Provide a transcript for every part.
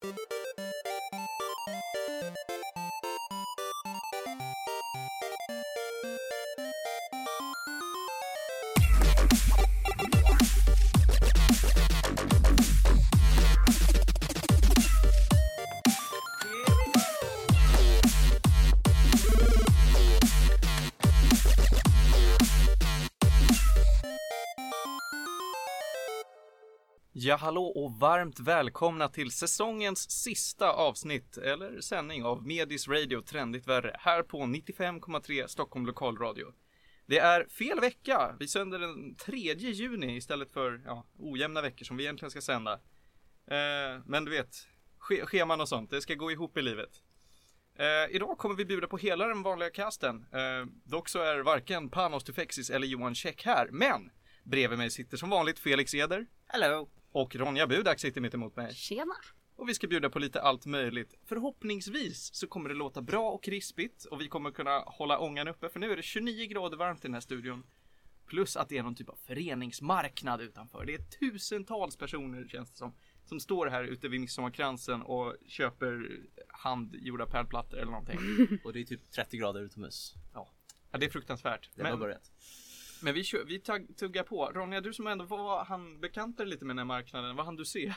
Ja, hallå och varmt välkomna till säsongens sista avsnitt, eller sändning av Medis Radio Trendigt Värre, här på 95,3 Stockholm Lokalradio. Det är fel vecka, vi sänder den 3 juni istället för, ja, ojämna veckor som vi egentligen ska sända. Eh, men du vet, sch scheman och sånt, det ska gå ihop i livet. Eh, idag kommer vi bjuda på hela den vanliga casten. Eh, dock så är varken Panos Tufexis eller Johan Käck här, men bredvid mig sitter som vanligt Felix Eder. Hello! Och Ronja Budak sitter mitt emot mig. Tjena! Och vi ska bjuda på lite allt möjligt. Förhoppningsvis så kommer det låta bra och krispigt och vi kommer kunna hålla ångan uppe för nu är det 29 grader varmt i den här studion. Plus att det är någon typ av föreningsmarknad utanför. Det är tusentals personer känns det som. Som står här ute vid midsommarkransen och köper handgjorda pärlplattor eller någonting. Och det är typ 30 grader utomhus. Ja, det är fruktansvärt. Det har Men, börjat. Men vi, kör, vi tag, tuggar på. Ronja, du som ändå var han bekantade lite med den här marknaden. Vad hann du se?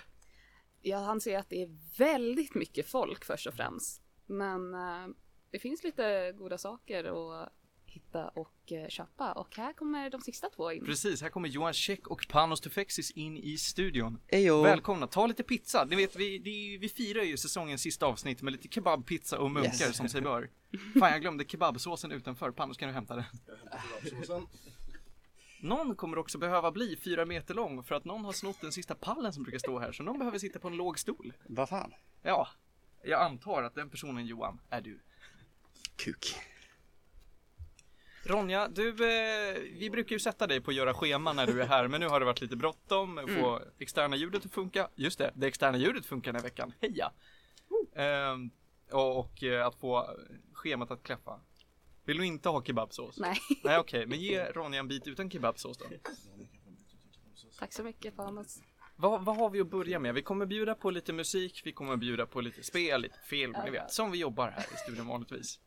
Jag hann se att det är väldigt mycket folk först och främst. Men eh, det finns lite goda saker att hitta och eh, köpa. Och här kommer de sista två in. Precis, här kommer Johan Käck och Panos Tufexis in i studion. Ejo! Välkomna, ta lite pizza. Ni vet, vi, det, vi firar ju säsongens sista avsnitt med lite kebabpizza och munkar Yes. som sig bör. Fan, jag glömde kebabsåsen utanför. Panos, kan du hämta den? Någon kommer också behöva bli fyra meter lång för att någon har snott den sista pallen som brukar stå här, så någon behöver sitta på en låg stol. Vad fan? Ja, jag antar att den personen Johan är du. Kuk. Ronja, du, eh, vi brukar ju sätta dig på att göra schema när du är här, men nu har det varit lite bråttom att få externa ljudet att funka. Just det, det externa ljudet funkar den här veckan. Heja! Ehm, och och eh, att få schemat att klaffa. Vill du inte ha kebabsås? Nej, Nej okej, men ge Ronja en bit utan kebabsås då. tack så mycket Panos. Vad, vad har vi att börja med? Vi kommer bjuda på lite musik, vi kommer bjuda på lite spel, lite film, ni vet. Som vi jobbar här i studion vanligtvis.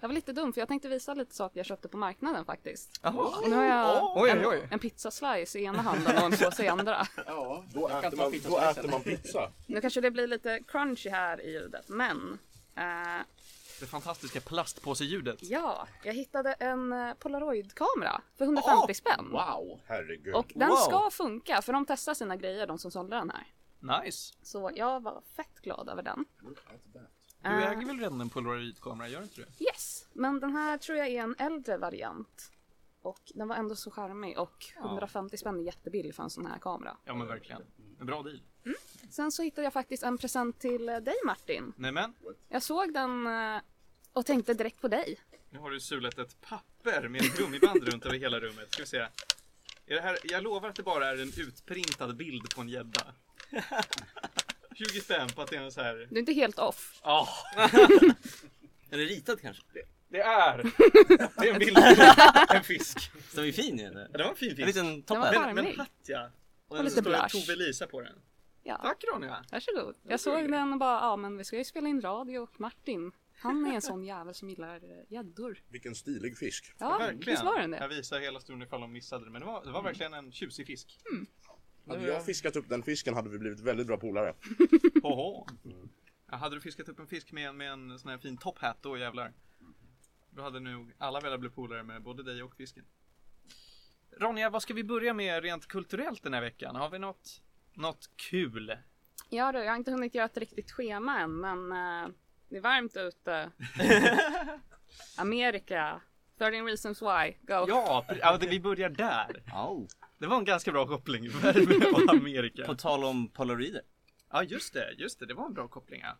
Jag var lite dum för jag tänkte visa lite saker jag köpte på marknaden faktiskt. Och nu har jag Oj, en, oj, oj. en pizzaslice i ena handen och en påse i andra. Ja, då äter, man, då äter man pizza. Nu kanske det blir lite crunchy här i ljudet, men eh, Det fantastiska plastpåseljudet. ja, jag hittade en eh, polaroidkamera för 150 spänn. Wow, herregud. Och den Wow. ska funka för de testar sina grejer de som sålde den här. Nice. Så jag var fett glad över den. Du Eh, äger väl redan en polaroidkamera, gör du inte det? Yes, men den här tror jag är en äldre variant. Och den var ändå så charmig och 150 spänn är jättebillig för en sån här kamera. Ja men verkligen. En bra deal. Sen så hittade jag faktiskt en present till eh, dig Martin. Nämen, Jag såg den och tänkte direkt på dig. nu har du sulat ett papper med ett gummiband runt över hela rummet. Ska vi se. Är det här, jag lovar att det bara är en utprintad bild på en gädda. 20 spänn på att det är en så här. Du är inte helt off. Ja, Är det ritad kanske? det är. Det är en bild på en fisk. Den är fin ju. Ja, det var en fin En fisk. liten Den var charmig. Men, men hatt ja. Och den lite står det blush. Tove Lisa på den. Ja, Tack Ronja. varsågod. Jag såg den och bara, ja men vi ska ju spela in radio och Martin, han är en sån jävel som gillar eh, gäddor. Vilken stilig fisk. Ja, verkligen. visst var den Jag det? visar hela stunden ifall de missade det. Men det var, det var verkligen en tjusig fisk. Hade jag fiskat upp den fisken hade vi blivit väldigt bra polare. Hoho. Ja, hade du fiskat upp en fisk med, med en sån här fin top hat då jävlar. Då hade nog alla velat bli polare med både dig och fisken. Ronja, vad ska vi börja med rent kulturellt den här veckan? Har vi något, något kul? Ja du, jag har inte hunnit göra ett riktigt schema än men eh, det är varmt ute. Amerika, 13 reasons why, go. Ja, ja vi börjar där. Au. Det var en ganska bra koppling. Värme och Amerika. På tal om polaroider. Ja, just det. Just det. Det var en bra koppling. Ja.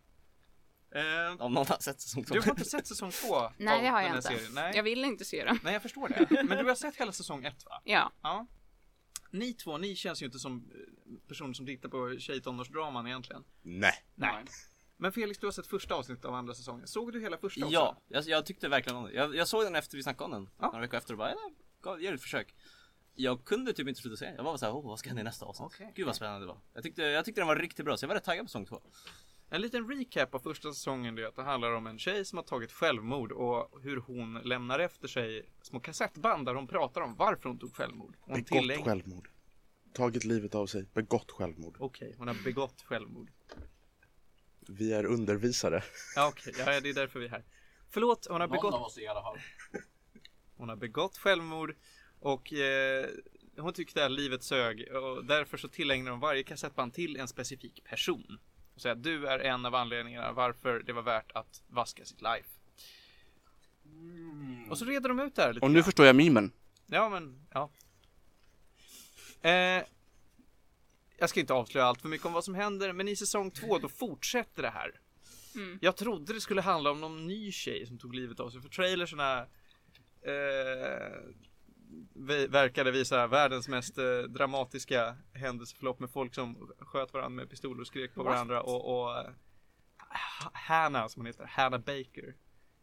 Eh, Om någon har sett säsong två. du har inte sett säsong två? Nej det har jag inte. Serien. Nej. Jag vill inte se den. Nej, jag förstår det. Men du har sett hela säsong ett va? Ja, Ja. Ni två, ni känns ju inte som eh, personer som tittar på tjejtonårsdraman egentligen. Nej. Nej. Men Felix, du har sett första avsnittet av andra säsongen. Såg du hela första också? Ja, jag, jag tyckte verkligen om det. Jag, jag såg den efter vi snackade om den. Ja. Några veckor efter och bara, ja, ge det ett försök. Jag kunde typ inte sluta se. Jag var bara såhär, oh, vad ska hända i nästa avsnitt? Okej, Gud vad spännande det var. Jag tyckte, jag tyckte den var riktigt bra så jag var rätt taggad på säsong två. En liten recap av första säsongen det är att det handlar om en tjej som har tagit självmord och hur hon lämnar efter sig små kassettband där hon pratar om varför hon tog självmord. Hon Begått tillägg- självmord. Tagit livet av sig. Begått självmord. Okej, hon har begått självmord. Vi är undervisare. Ja okej, ja, det är därför vi är här. Förlåt, hon har Någon begått av oss i alla fall. Hon har begått självmord och eh, hon tyckte att livet sög och därför så tillägnar hon varje kassettband till en specifik person. Och säger att du är en av anledningarna varför det var värt att vaska sitt life. Och så reder de ut det här lite Och nu grann. förstår jag mimen. Ja men, ja. Eh, jag ska inte avslöja allt för mycket om vad som händer, men i säsong två då fortsätter det här. Mm. Jag trodde det skulle handla om någon ny tjej som tog livet av sig, för trailersarna eh, verkade visa världens mest eh, dramatiska händelseförlopp med folk som sköt varandra med pistoler och skrek på varandra och, och eh, Ha- Hannah som hon heter, Hannah Baker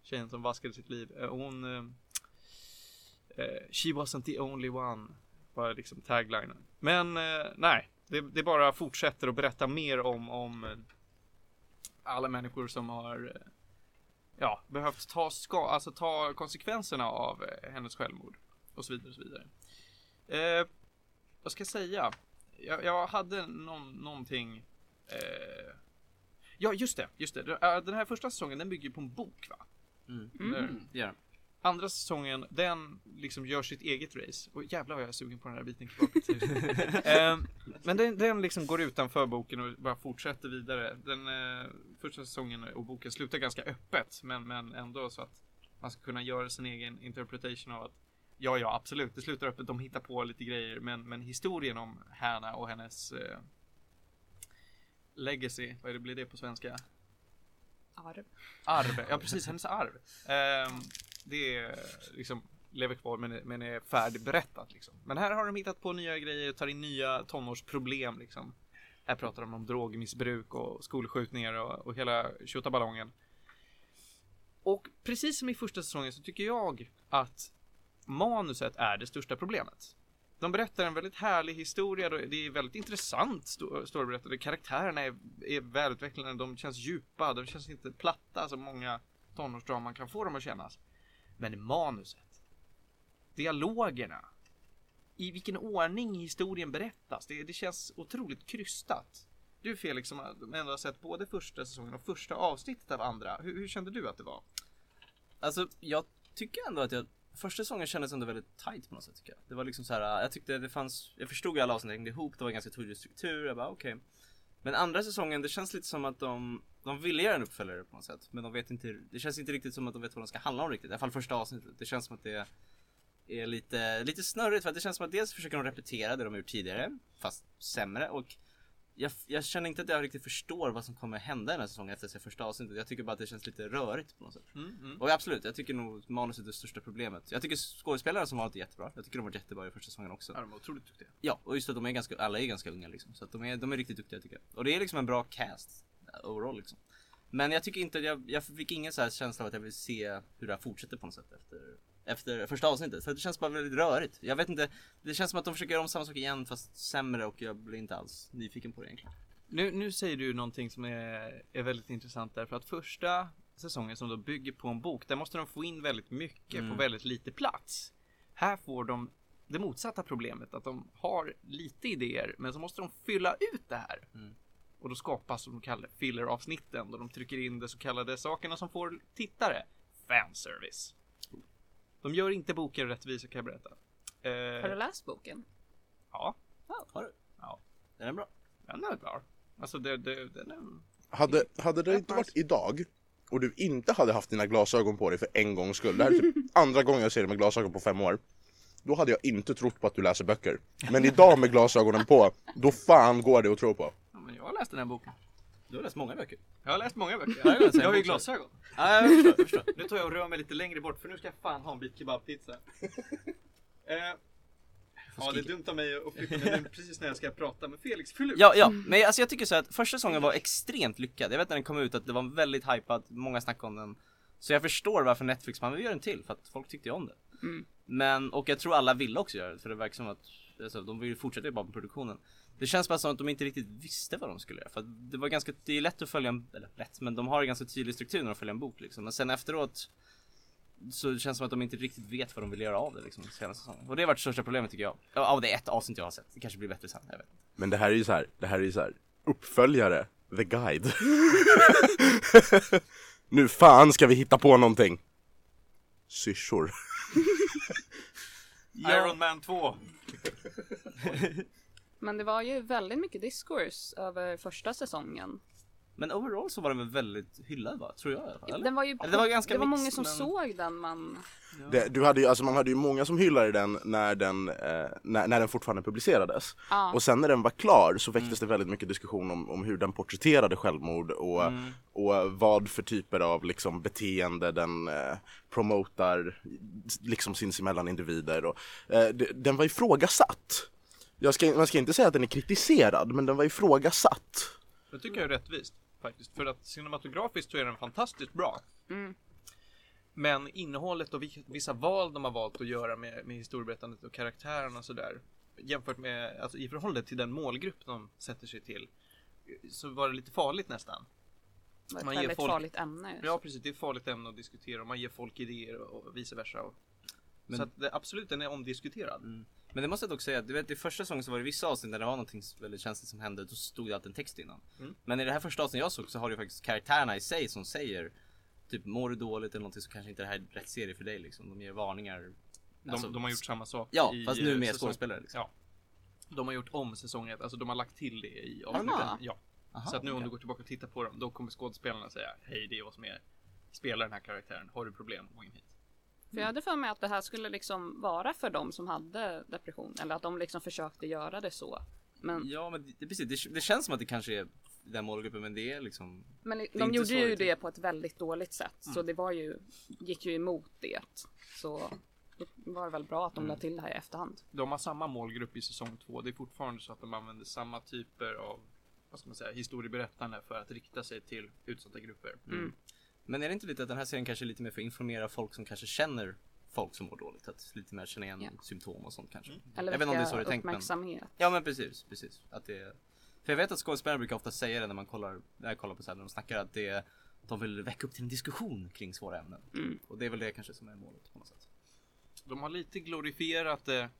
Tjejen som vaskade sitt liv, eh, hon eh, eh, She wasn't the only one var liksom taglinen. Men eh, nej, det, det bara fortsätter att berätta mer om, om eh, alla människor som har eh, ja, behövt ta, ska, alltså ta konsekvenserna av eh, hennes självmord och så vidare och så vidare. Eh, vad ska jag säga? Jag, jag hade någon, någonting eh, Ja, just det, just det. Den här första säsongen, den bygger på en bok va? Mm. Det gör den. Andra säsongen, den liksom gör sitt eget race. Och jävlar vad jag är sugen på den här biten tillbaka till. Ehm, men den, den liksom går utanför boken och bara fortsätter vidare. Den eh, första säsongen och boken slutar ganska öppet. Men, men ändå så att man ska kunna göra sin egen interpretation av att Ja, ja, absolut. Det slutar öppet. De hittar på lite grejer. Men, men historien om Hanna och hennes eh, legacy, vad är det, blir det på svenska? Arv. Arv, ja precis, hennes arv. Ehm, det är liksom lever kvar men, är- men är färdigberättat liksom. Men här har de hittat på nya grejer, tar in nya tonårsproblem liksom. Här pratar de om drogmissbruk och skolskjutningar och, och hela tjottaballongen. Och precis som i första säsongen så tycker jag att manuset är det största problemet. De berättar en väldigt härlig historia, det är väldigt intressant storyberättande. Karaktärerna är, är välutvecklade, de känns djupa, de känns inte platta som många tonårsdraman kan få dem att kännas. Men manuset, dialogerna, i vilken ordning historien berättas, det, det känns otroligt krystat. Du Felix som ändå har sett både första säsongen och första avsnittet av andra, hur, hur kände du att det var? Alltså jag tycker ändå att jag Första säsongen kändes ändå väldigt tight på något sätt tycker jag. Det var liksom så här, jag tyckte det fanns, jag förstod alla avsnitt hängde ihop, det var en ganska tydlig struktur, jag bara okej. Men andra säsongen, det känns lite som att de, de ville göra en uppföljare på något sätt. Men de vet inte, det känns inte riktigt som att de vet vad de ska handla om riktigt. I alla fall första avsnittet. Det känns som att det är lite, lite snurrigt för att det känns som att dels försöker de repetera det de gjort tidigare, fast sämre och jag, jag känner inte att jag riktigt förstår vad som kommer hända den här säsongen efter första avsnittet. Jag tycker bara att det känns lite rörigt på något sätt. Mm, mm. Och absolut, jag tycker nog manuset är det största problemet. Jag tycker skådespelarna som är jättebra. Jag tycker de var jättebra i första säsongen också. Ja, de var otroligt duktiga. Ja, och just att de är ganska, alla är ganska unga liksom. Så att de är, de är riktigt duktiga tycker jag. Och det är liksom en bra cast. Overall liksom. Men jag tycker inte, jag, jag fick ingen så här känsla av att jag vill se hur det här fortsätter på något sätt efter, efter första avsnittet. För det känns bara väldigt rörigt. Jag vet inte, det känns som att de försöker göra om samma sak igen fast sämre och jag blir inte alls nyfiken på det egentligen. Nu, nu säger du någonting som är, är väldigt intressant därför att första säsongen som då bygger på en bok, där måste de få in väldigt mycket Mm. på väldigt lite plats. Här får de det motsatta problemet, att de har lite idéer, men så måste de fylla ut det här. Mm. Och då skapas, som de kallar filler-avsnitten, då de trycker in de så kallade sakerna som får tittare. Fanservice. De gör inte boken rättvisa kan jag berätta. Har du Eh, läst boken? ja, Har du? Ja. Är den bra? den är bra. Alltså det, det, den är... Hade, hade det inte varit idag och du inte hade haft dina glasögon på dig för en gångs skull, det här är typ andra gången jag ser dig med glasögon på fem år, då hade jag inte trott på att du läser böcker. Men idag med glasögonen på, då fan går det att tro på. Men jag har läst den här boken. Du har läst många böcker. Jag har läst många böcker. Ja, jag har läst en jag har ju glasögon. Ja, jag förstår, jag förstår. Nu tar jag och rör mig lite längre bort för nu ska jag fan ha en bit kebabpizza. eh, ja, det är dumt av mig att flytta mig precis när jag ska prata med Felix. Fyll ut. Ja, ja, men alltså jag tycker så att första säsongen var extremt lyckad. Jag vet när den kom ut att det var väldigt hypat, många snackade om den. Så jag förstår varför Netflix man vill göra en till, för att folk tyckte ju om det. Mm. Men, och jag tror alla ville också göra det för det verkar som att alltså, de vill fortsätta bara med produktionen. Det känns bara som att de inte riktigt visste vad de skulle göra. För att det var ganska, det är lätt att följa en, eller lätt, men de har en ganska tydlig struktur när de följer en bok liksom. Men sen efteråt så det känns som att de inte riktigt vet vad de vill göra av det liksom senaste säsongen. Och det har varit största problemet tycker jag. Ja, Av det ett avsnitt jag har sett. Det kanske blir bättre sen, jag vet. Men det här är ju så här, det här är ju så här uppföljare, The Guide. nu fan ska vi hitta på någonting. Syrsor. Iron Man 2. Men det var ju väldigt mycket diskurs över första säsongen. Men overall så var den väl väldigt hyllad va? Tror jag i alla fall. Eller? Den var ju, Eller det var ganska det var mixed, många som men- såg den men Det, du hade ju, alltså man hade ju många som hyllade den när den, eh, när, när den fortfarande publicerades. Ja. Och sen när den var klar så väcktes det väldigt mycket diskussion om, om hur den porträtterade självmord och, och vad för typer av liksom, beteende den eh, promotar liksom sinsemellan individer. Och, eh, det, den var ifrågasatt. Jag ska, man ska inte säga att den är kritiserad, men den var ifrågasatt. Det tycker jag är rättvist faktiskt. För att cinematografiskt så är den fantastiskt bra. Mm. Men innehållet och vi- vissa val de har valt att göra med, med historieberättandet och karaktärerna och sådär. Jämfört med, alltså i förhållande till den målgrupp de sätter sig till. Så var det lite farligt nästan. det var ett Man väldigt folk- farligt ämne. Ja precis, det är ett farligt ämne att diskutera och man ger folk idéer och och vice versa. Och, Men- Så att det, absolut, den är omdiskuterad. Mm. Men det måste jag dock säga, du vet i första säsongen så var det vissa avsnitt där det var någonting väldigt känsligt som hände, då stod det alltid en text innan. Mm. Men i det här första avsnittet jag såg så har du faktiskt karaktärerna i sig som säger Typ mår du dåligt eller någonting så kanske inte det här är rätt serie för dig liksom. De ger varningar. De, Alltså, de har gjort samma sak Ja, i, fast nu eh, med säsong- skådespelare liksom. Ja. De har gjort om säsong ett, alltså de har lagt till det i avsnitten. Ja. Aha, så att nu om okej. du går tillbaka och tittar på dem, då kommer skådespelarna säga Hej, det är jag som är spelar den här karaktären. Har du problem, gå in hit. För jag hade för mig att det här skulle liksom vara för de som hade depression. Eller att de liksom försökte göra det så. Men, Ja men det, det, precis, det, det känns som att det kanske är den målgruppen men det är liksom men är de inte gjorde ju det på ett väldigt dåligt sätt. Så det var ju, gick ju emot det. Så då var det väl bra att de la till det här i efterhand. De har samma målgrupp i säsong två. Det är fortfarande så att de använder samma typer av vad ska man säga, historieberättande för att rikta sig till utsatta grupper. Mm. Men är det inte lite att den här serien kanske är lite mer för att informera folk som kanske känner folk som mår dåligt? Att lite mer känna igen Ja. symptom och sånt kanske? Eller jag vet inte om det är så väcka det är tänkt men. Ja men precis, precis. Att det är... För jag vet att skådespelare brukar ofta säga det när man kollar, när jag kollar på så här, när de snackar att det är, de vill väcka upp till en diskussion kring svåra ämnen. Mm. Och det är väl det kanske som är målet på något sätt. De har lite glorifierat det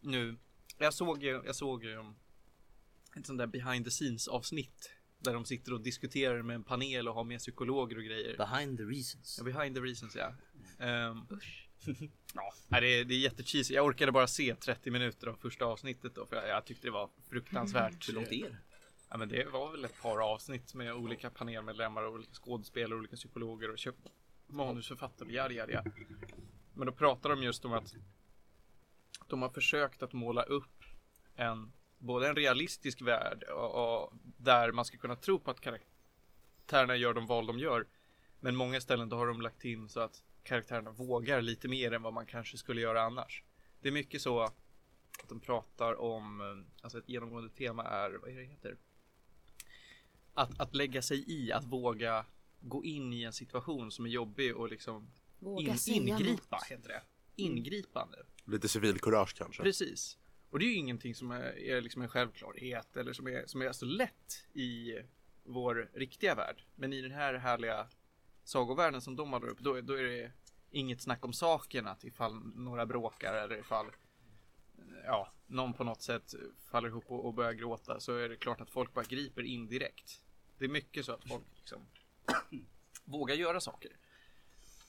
nu. Jag såg ju, jag såg ju um, ett sånt där behind the scenes avsnitt där de sitter och diskuterar med en panel och har med psykologer och grejer. Behind the reasons. Ja, behind the reasons ja. Um, ja, nej, det är, det är jättecheesy. Jag orkade bara se 30 minuter av första avsnittet då för jag, jag tyckte det var fruktansvärt. Hur långt är det? Ja men det var väl ett par avsnitt med olika panelmedlemmar och olika skådespelare, olika psykologer och köp- manusförfattare, yada yada yada. Men då pratar de just om att de har försökt att måla upp en både en realistisk värld och, och där man ska kunna tro på att karaktärerna gör de val de gör. Men många ställen då har de lagt in så att karaktärerna vågar lite mer än vad man kanske skulle göra annars. Det är mycket så att de pratar om, eh, alltså ett genomgående tema är, vad är det heter? Att, att lägga sig i, att våga gå in i en situation som är jobbig och liksom in, ingripa, något. heter det. Ingripande. Lite civilkurage kanske. Precis. Och det är ju ingenting som är, är liksom en självklarhet eller som är, som är så lätt i vår riktiga värld. Men i den här härliga sagovärlden som de målar upp, då, då är det inget snack om saken att ifall några bråkar eller ifall ja, någon på något sätt faller ihop och, och börjar gråta så är det klart att folk bara griper in direkt. Det är mycket så att folk liksom vågar göra saker.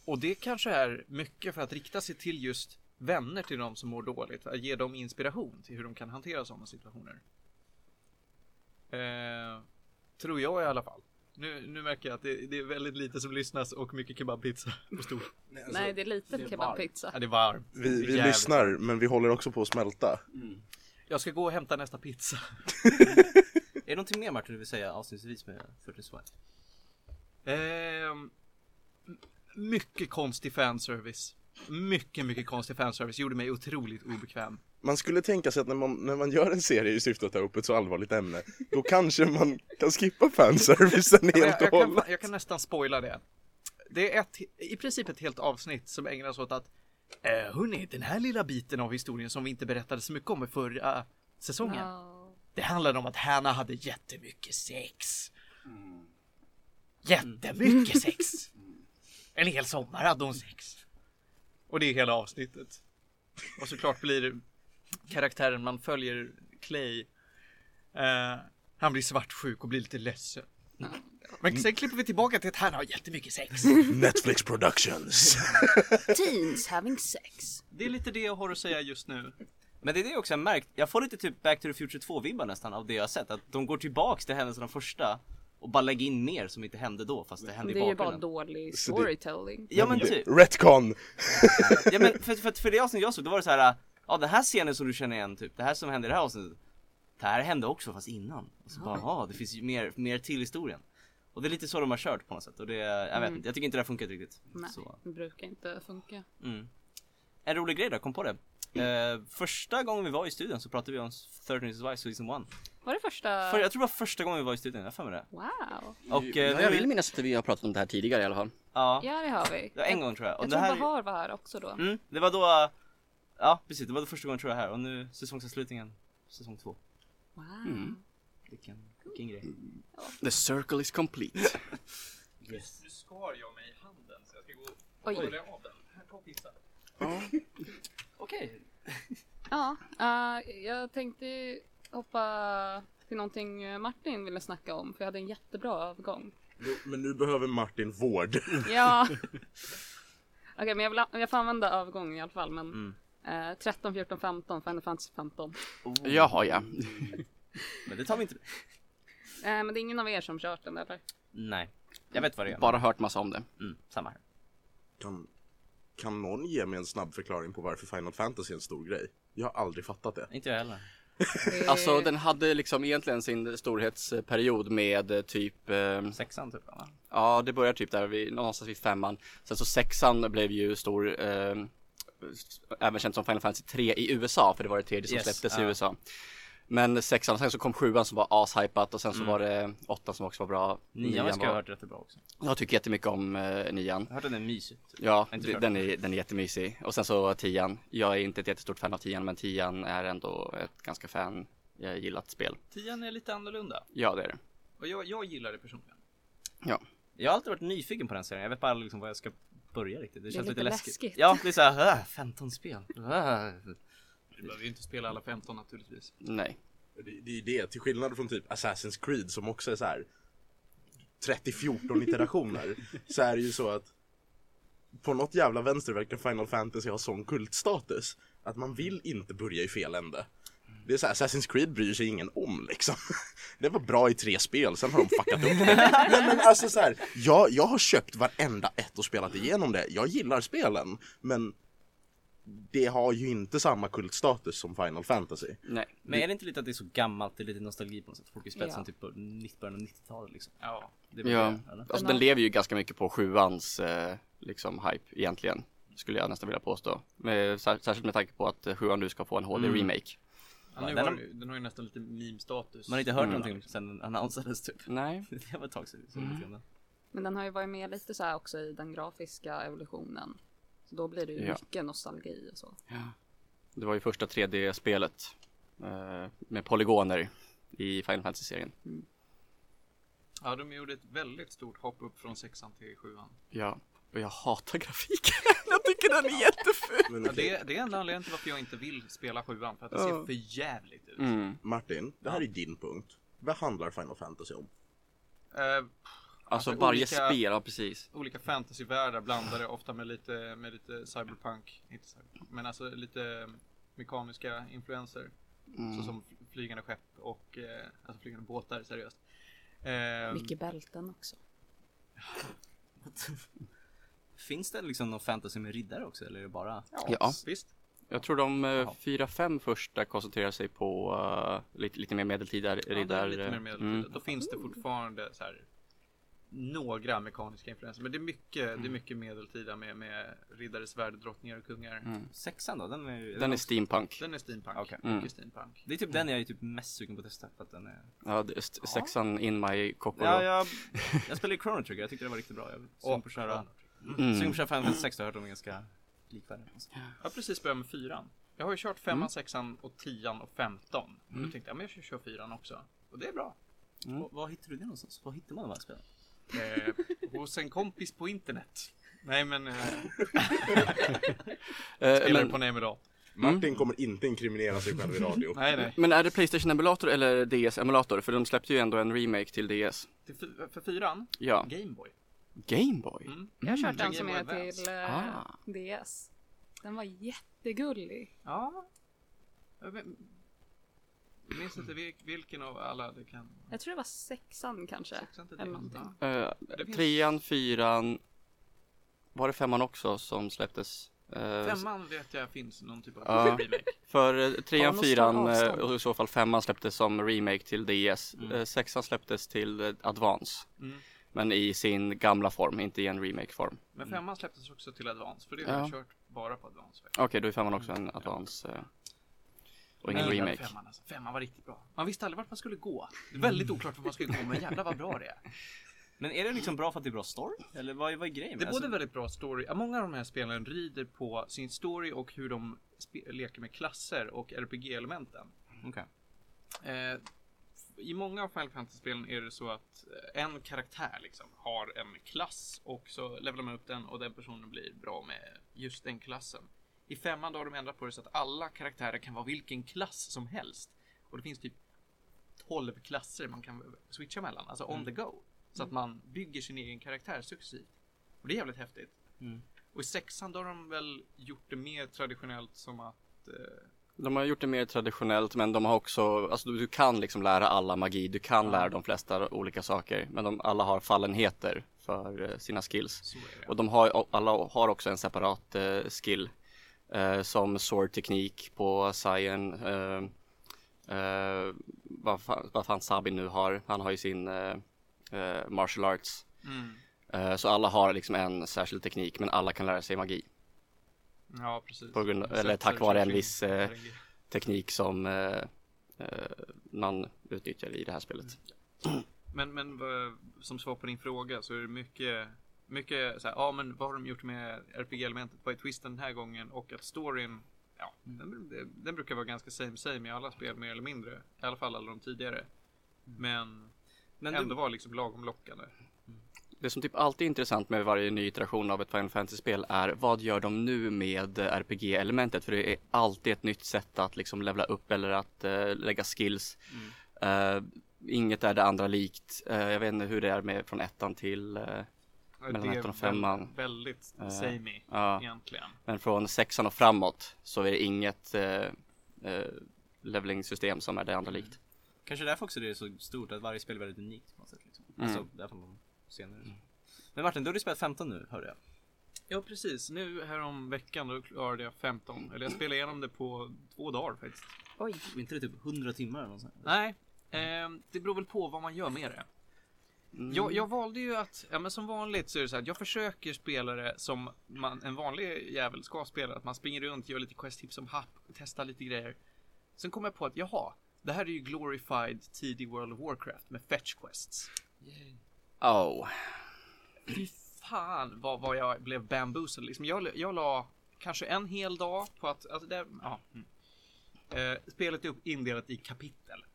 Och det kanske är mycket för att rikta sig till just vänner till de som mår dåligt. Att ge dem inspiration till hur de kan hantera sådana situationer. Eh, tror jag i alla fall. Nu, nu märker jag att det, det är väldigt lite som lyssnas och mycket kebabpizza på stor. Nej, det är lite kebabpizza. Ja, det är varmt. Vi, vi lyssnar, men vi håller också på att smälta. Jag ska gå och hämta nästa pizza. Är det någonting mer Martin du vill säga avslutningsvis med 40 Swipe? Ehm, mycket konstig fanservice. Mycket, mycket konstig fanservice. Gjorde mig otroligt obekväm. Man skulle tänka sig att när man, när man gör en serie i syfte att ta upp ett så allvarligt ämne, då kanske man kan skippa fanservicen helt jag, och jag, kan, hållet. jag kan nästan spoila det. Det är ett, i princip ett helt avsnitt som ägnas åt att Eh, hörni, den här lilla biten av historien som vi inte berättade så mycket om i förra säsongen. Ja. Det handlade om att Hanna hade jättemycket sex. Jättemycket sex. En hel sommar hade hon sex. Och det är hela avsnittet. Och såklart blir karaktären man följer Clay. Eh, han blir svartsjuk och blir lite ledsen. Men sen klipper vi tillbaka till att han har jättemycket sex. Netflix Productions. Teens having sex. Det är lite det jag har att säga just nu. Men det är det jag också har märkt, jag får lite typ Back to the Future 2 vibbar nästan av det jag har sett. Att de går tillbaks till händelserna första och bara lägger in mer som inte hände då fast det hände Det i är ju bara bakgrunden. dålig det- storytelling. Ja men typ. Retcon. Ja men för, för, för det avsnitt jag såg, då var det så här. Ja den här scenen som du känner igen typ, det här som hände i det här avsnittet. Det här hände också fast innan. Och så bara, ja det finns ju mer, mer till historien. Och det är lite så de har kört på något sätt och det, jag vet Mm. inte, jag tycker inte det har funkat riktigt. Nej, Så, det brukar inte funka. mm. En rolig grej då, kom på det. Eh, första gången vi var i studion så pratade vi om 13 Reasons Why Season 1. Var det första? För, jag tror det var första gången vi var i studion, jag har det. Wow. Och eh, Ja, jag vill minnas att vi har pratat om det här tidigare i alla fall. Ja, Ja, det har vi. en gång tror jag. Och Jag det tror här, Bahar var här också då. mm, det var då, ja precis, det var då första gången tror jag här och nu säsongsavslutningen, säsong två. Wow. Mm. Vilken, vilken grej. The circle is complete. Nu skar jag mig i handen så jag ska gå och Oj. av den. Här, ta pizza. Okej. Ja, eh, jag tänkte hoppa till någonting Martin ville snacka om, för jag hade en jättebra övergång. Men nu behöver Martin vård. Ja. Okej, men jag, vill, jag får använda övergången i alla fall, men Mm. eh, 13, 14, 15, Final Fantasy 15. Jaha ja. Men det tar vi inte. Eh, men det är ingen av er som kört den eller? Nej. Jag vet vad det är. Bara hört massa om det. Mm, samma här. Kan någon ge mig en snabb förklaring på varför Final Fantasy är en stor grej? Jag har aldrig fattat det. Inte jag heller. Alltså den hade liksom egentligen sin storhetsperiod med eh, typ eh, Sexan typ va? Ja det börjar typ där vid, någonstans vid femman Sen så sexan blev ju stor eh, Även känt som Final Fantasy 3 i USA för det var det tredje som Yes, släpptes i ja. USA Men sexan, sen så kom sjuan som var ashypat och sen så Mm. var det åttan som också var bra Nian ska jag ha hört rätt bra också. Jag tycker jättemycket om eh, nian Jag har hört den är mysig. Typ. Ja, det- kört. den är, den är jättemysig. Och sen så tian. Jag är inte ett jättestort fan av tian, men tian är ändå ett ganska fan jag gillat spel. Tian är lite annorlunda. Ja, det är det. Och jag, jag gillar det personligen. Ja. Jag har alltid varit nyfiken på den serien. Jag vet bara liksom vad jag ska börja riktigt. Det är känns lite lite läskigt. läskigt. Ja, det är såhär, äh, 15 spel. Du behöver ju inte spela alla 15 naturligtvis. Nej. Det, det är det, till skillnad från typ Assassin's Creed som också är så här 30-14 iterationer. så är det ju så att på något jävla vänster verkar Final Fantasy ha sån kultstatus att man vill inte börja i fel ände. Det är så här, Assassin's Creed bryr sig ingen om liksom. Det var bra i tre spel, sen har de fuckat upp det. Men, men alltså så här, jag, jag har köpt varenda ett och spelat igenom det. Jag gillar spelen, men det har ju inte samma kultstatus som Final Fantasy. Nej. Men är det inte lite att det är så gammalt? Det är lite nostalgi på något sätt. Folk har spelat Ja. typ på 90 början av 90-talet liksom. Ja. Det är Ja, det, alltså Den lever ju ganska mycket på sjuans eh, liksom hype egentligen. Skulle jag nästan vilja påstå. Med, sär, särskilt med tanke på att eh, sjuan nu ska få en HD Mm. remake. Ja, nu den har, den har ju nästan lite meme-status. Man har inte hört Mm. någonting sen den annonsades typ. Nej. Det var ett tag sedan. Grann. Men den har ju varit med lite så här också i den grafiska evolutionen. Så då blir det ju Ja. mycket nostalgi och så. Ja. Det var ju första 3D-spelet eh, med polygoner i Final Fantasy-serien. Ja, de gjorde ett väldigt stort hopp upp från sexan till sjuan. Ja, och jag hatar grafiken. jag tycker den är jätteful. Men Ja, det, det är enda anledningen till varför jag inte vill spela sjuan, för att det ser för jävligt ut. Mm. Martin, det här är din punkt. Vad handlar Final Fantasy om? Eh, Alltså, varje olika- spel, ja precis. olika fantasyvärldar blandade ofta med lite, med lite cyberpunk, inte cyberpunk, men alltså lite mekaniska influenser. Mm. Såsom flygande skepp och eh, alltså flygande båtar, seriöst. Eh, Mycket bälten också. Finns det liksom någon fantasy med riddare också eller är det bara? Ja. Visst. Jag tror de eh, fyra, fem första koncentrerar sig på eh, lite, lite mer medeltida Ja, det är riddar. lite mer medeltida. mm. Då finns det fortfarande så här några mekaniska influenser. Men det är mycket, det är mycket medeltida med, med riddare, svärd, drottningar och kungar. Mm. Sexan då? Den är, Den är steampunk. Den är steampunk. Okej. Mm. Mycket steampunk. Det är typ den jag är typ mest sugen på att testa för att den är Ja, det är st- sexan in my kokoro. Ja, jag, jag spelade Chrono Trigger, jag tyckte det var riktigt bra. Jag är sugen på att köra, Chrono sugen på Mm. att köra Final Fantasy 6 har jag hört de är ganska likvärdiga. Jag har precis börjat med fyran. Jag har ju kört femman, Mm. sexan och tian och femton. Och Mm. då tänkte jag, men jag ska köra fyran också. Och det är bra. Mm. Var, var hittar du det någonstans? Var hittar man de här spelen? Eh, hos en kompis på internet. Nej men, eh, Eh, spelar men, på en emulat. Martin kommer inte inkriminera sig själv i radio. Nej nej. men är det Playstation-emulator eller DS-emulator? För de släppte ju ändå en remake till DS. Till för fyran, Ja, Gameboy. Gameboy? Mm. Jag har kört Mm. en som är till eh, Ah. DS. Den var jättegullig. Ja. Jag minns inte vil- vilken av alla det kan... Jag tror det var sexan kanske. Sexan till Eller någonting. Ja. Finns- trean, fyran, var det femman också som släpptes? Eh, Femman vet jag finns någon typ av Ja. remake. För eh, Ja, trean, någon fyran och i så fall femman släpptes som remake till DS. Mm. Sexan släpptes till Advance. Mm. Men i sin gamla form, inte i en remake-form. Men femman släpptes också till Advance, för det har Ja. jag kört bara på Advance. Okej, då är femman också en Advance. eh, och ingen remake. Femman, alltså. femman var riktigt bra. Man visste aldrig vart man skulle gå. Det är väldigt oklart vart man skulle gå, men jävlar vad bra det är. Men är det liksom bra för att det är bra story? Eller vad, vad är grejen? Det är Alltså, både väldigt bra story, många av de här spelen rider på sin story och hur de leker med klasser och RPG-elementen. Okej. Eh, I många av Final Fantasy-spelen är det så att eh, en karaktär liksom har en klass och så levelar man upp den och den personen blir bra med just den klassen. I femman då har de ändrat på det så att alla karaktärer kan vara vilken klass som helst. Och det finns typ 12 klasser man kan switcha mellan, alltså on the go. Så att man bygger sin egen karaktär successivt. Och det är jävligt häftigt. Mm. Och i sexan då har de väl gjort det mer traditionellt som att eh, De har gjort det mer traditionellt men de har också, alltså du, du kan liksom lära alla magi, du kan lära de flesta olika saker. Men de alla har fallenheter för eh, sina skills. Och de har, alla har också en separat eh, skill. Eh, som sword-teknik på Cyan. Eh, eh, vad, fan, vad fan Sabin nu har. Han har ju sin eh, eh, martial arts. Mm. Eh, så alla har liksom en särskild teknik men alla kan lära sig magi. Ja, precis. På grund- eller tack vare en viss, Teknik som man utnyttjar i det här spelet. Men, men vad- som svar på din fråga så är det mycket, mycket så här, ja men vad har de gjort med RPG-elementet? Vad är twisten den här gången? Och att storyn, ja, den, den, den brukar vara ganska same same i alla spel mer eller mindre. I alla fall alla de tidigare. Men, Men ändå du, var liksom lagom lockande. Det som typ alltid är intressant med varje ny iteration av ett Final Fantasy-spel är vad gör de nu med RPG-elementet? För det är alltid ett nytt sätt att liksom levla upp eller att eh, lägga skills. Eh, inget är det andra likt. Eh, jag vet inte hur det är med från ettan till, Mellan ettan och femman. Väldigt, Eh, samey ja. egentligen. men från sexan och framåt så är det inget eh, eh, leveling-system som är det andra likt. kanske därför också det är så stort att varje spel är väldigt unikt på något sätt. Liksom. Mm. Alltså, därför man senare. Men Martin, du har ju spelat 15 nu, hörde jag. Ja precis, nu här om veckan då klarade jag 15. Eller jag spelade igenom det på två dagar faktiskt. Oj. Inte det typ 100 timmar eller något sånt? Nej, ehm, det beror väl på vad man gör med det. Jag, jag valde ju att, ja men som vanligt så är det så här, jag försöker spela det som man, en vanlig jävel ska spela. Att man springer runt, gör lite quest tips som happ, testar lite grejer. Sen kom jag på att, jaha, det här är ju glorified tidig World of Warcraft med fetch quests. Oh. Fy fan vad, vad jag blev bamboozled liksom. Jag, jag la kanske en hel dag på att, alltså det, ja. mm. Eh, spelet är upp indelat i kapitel.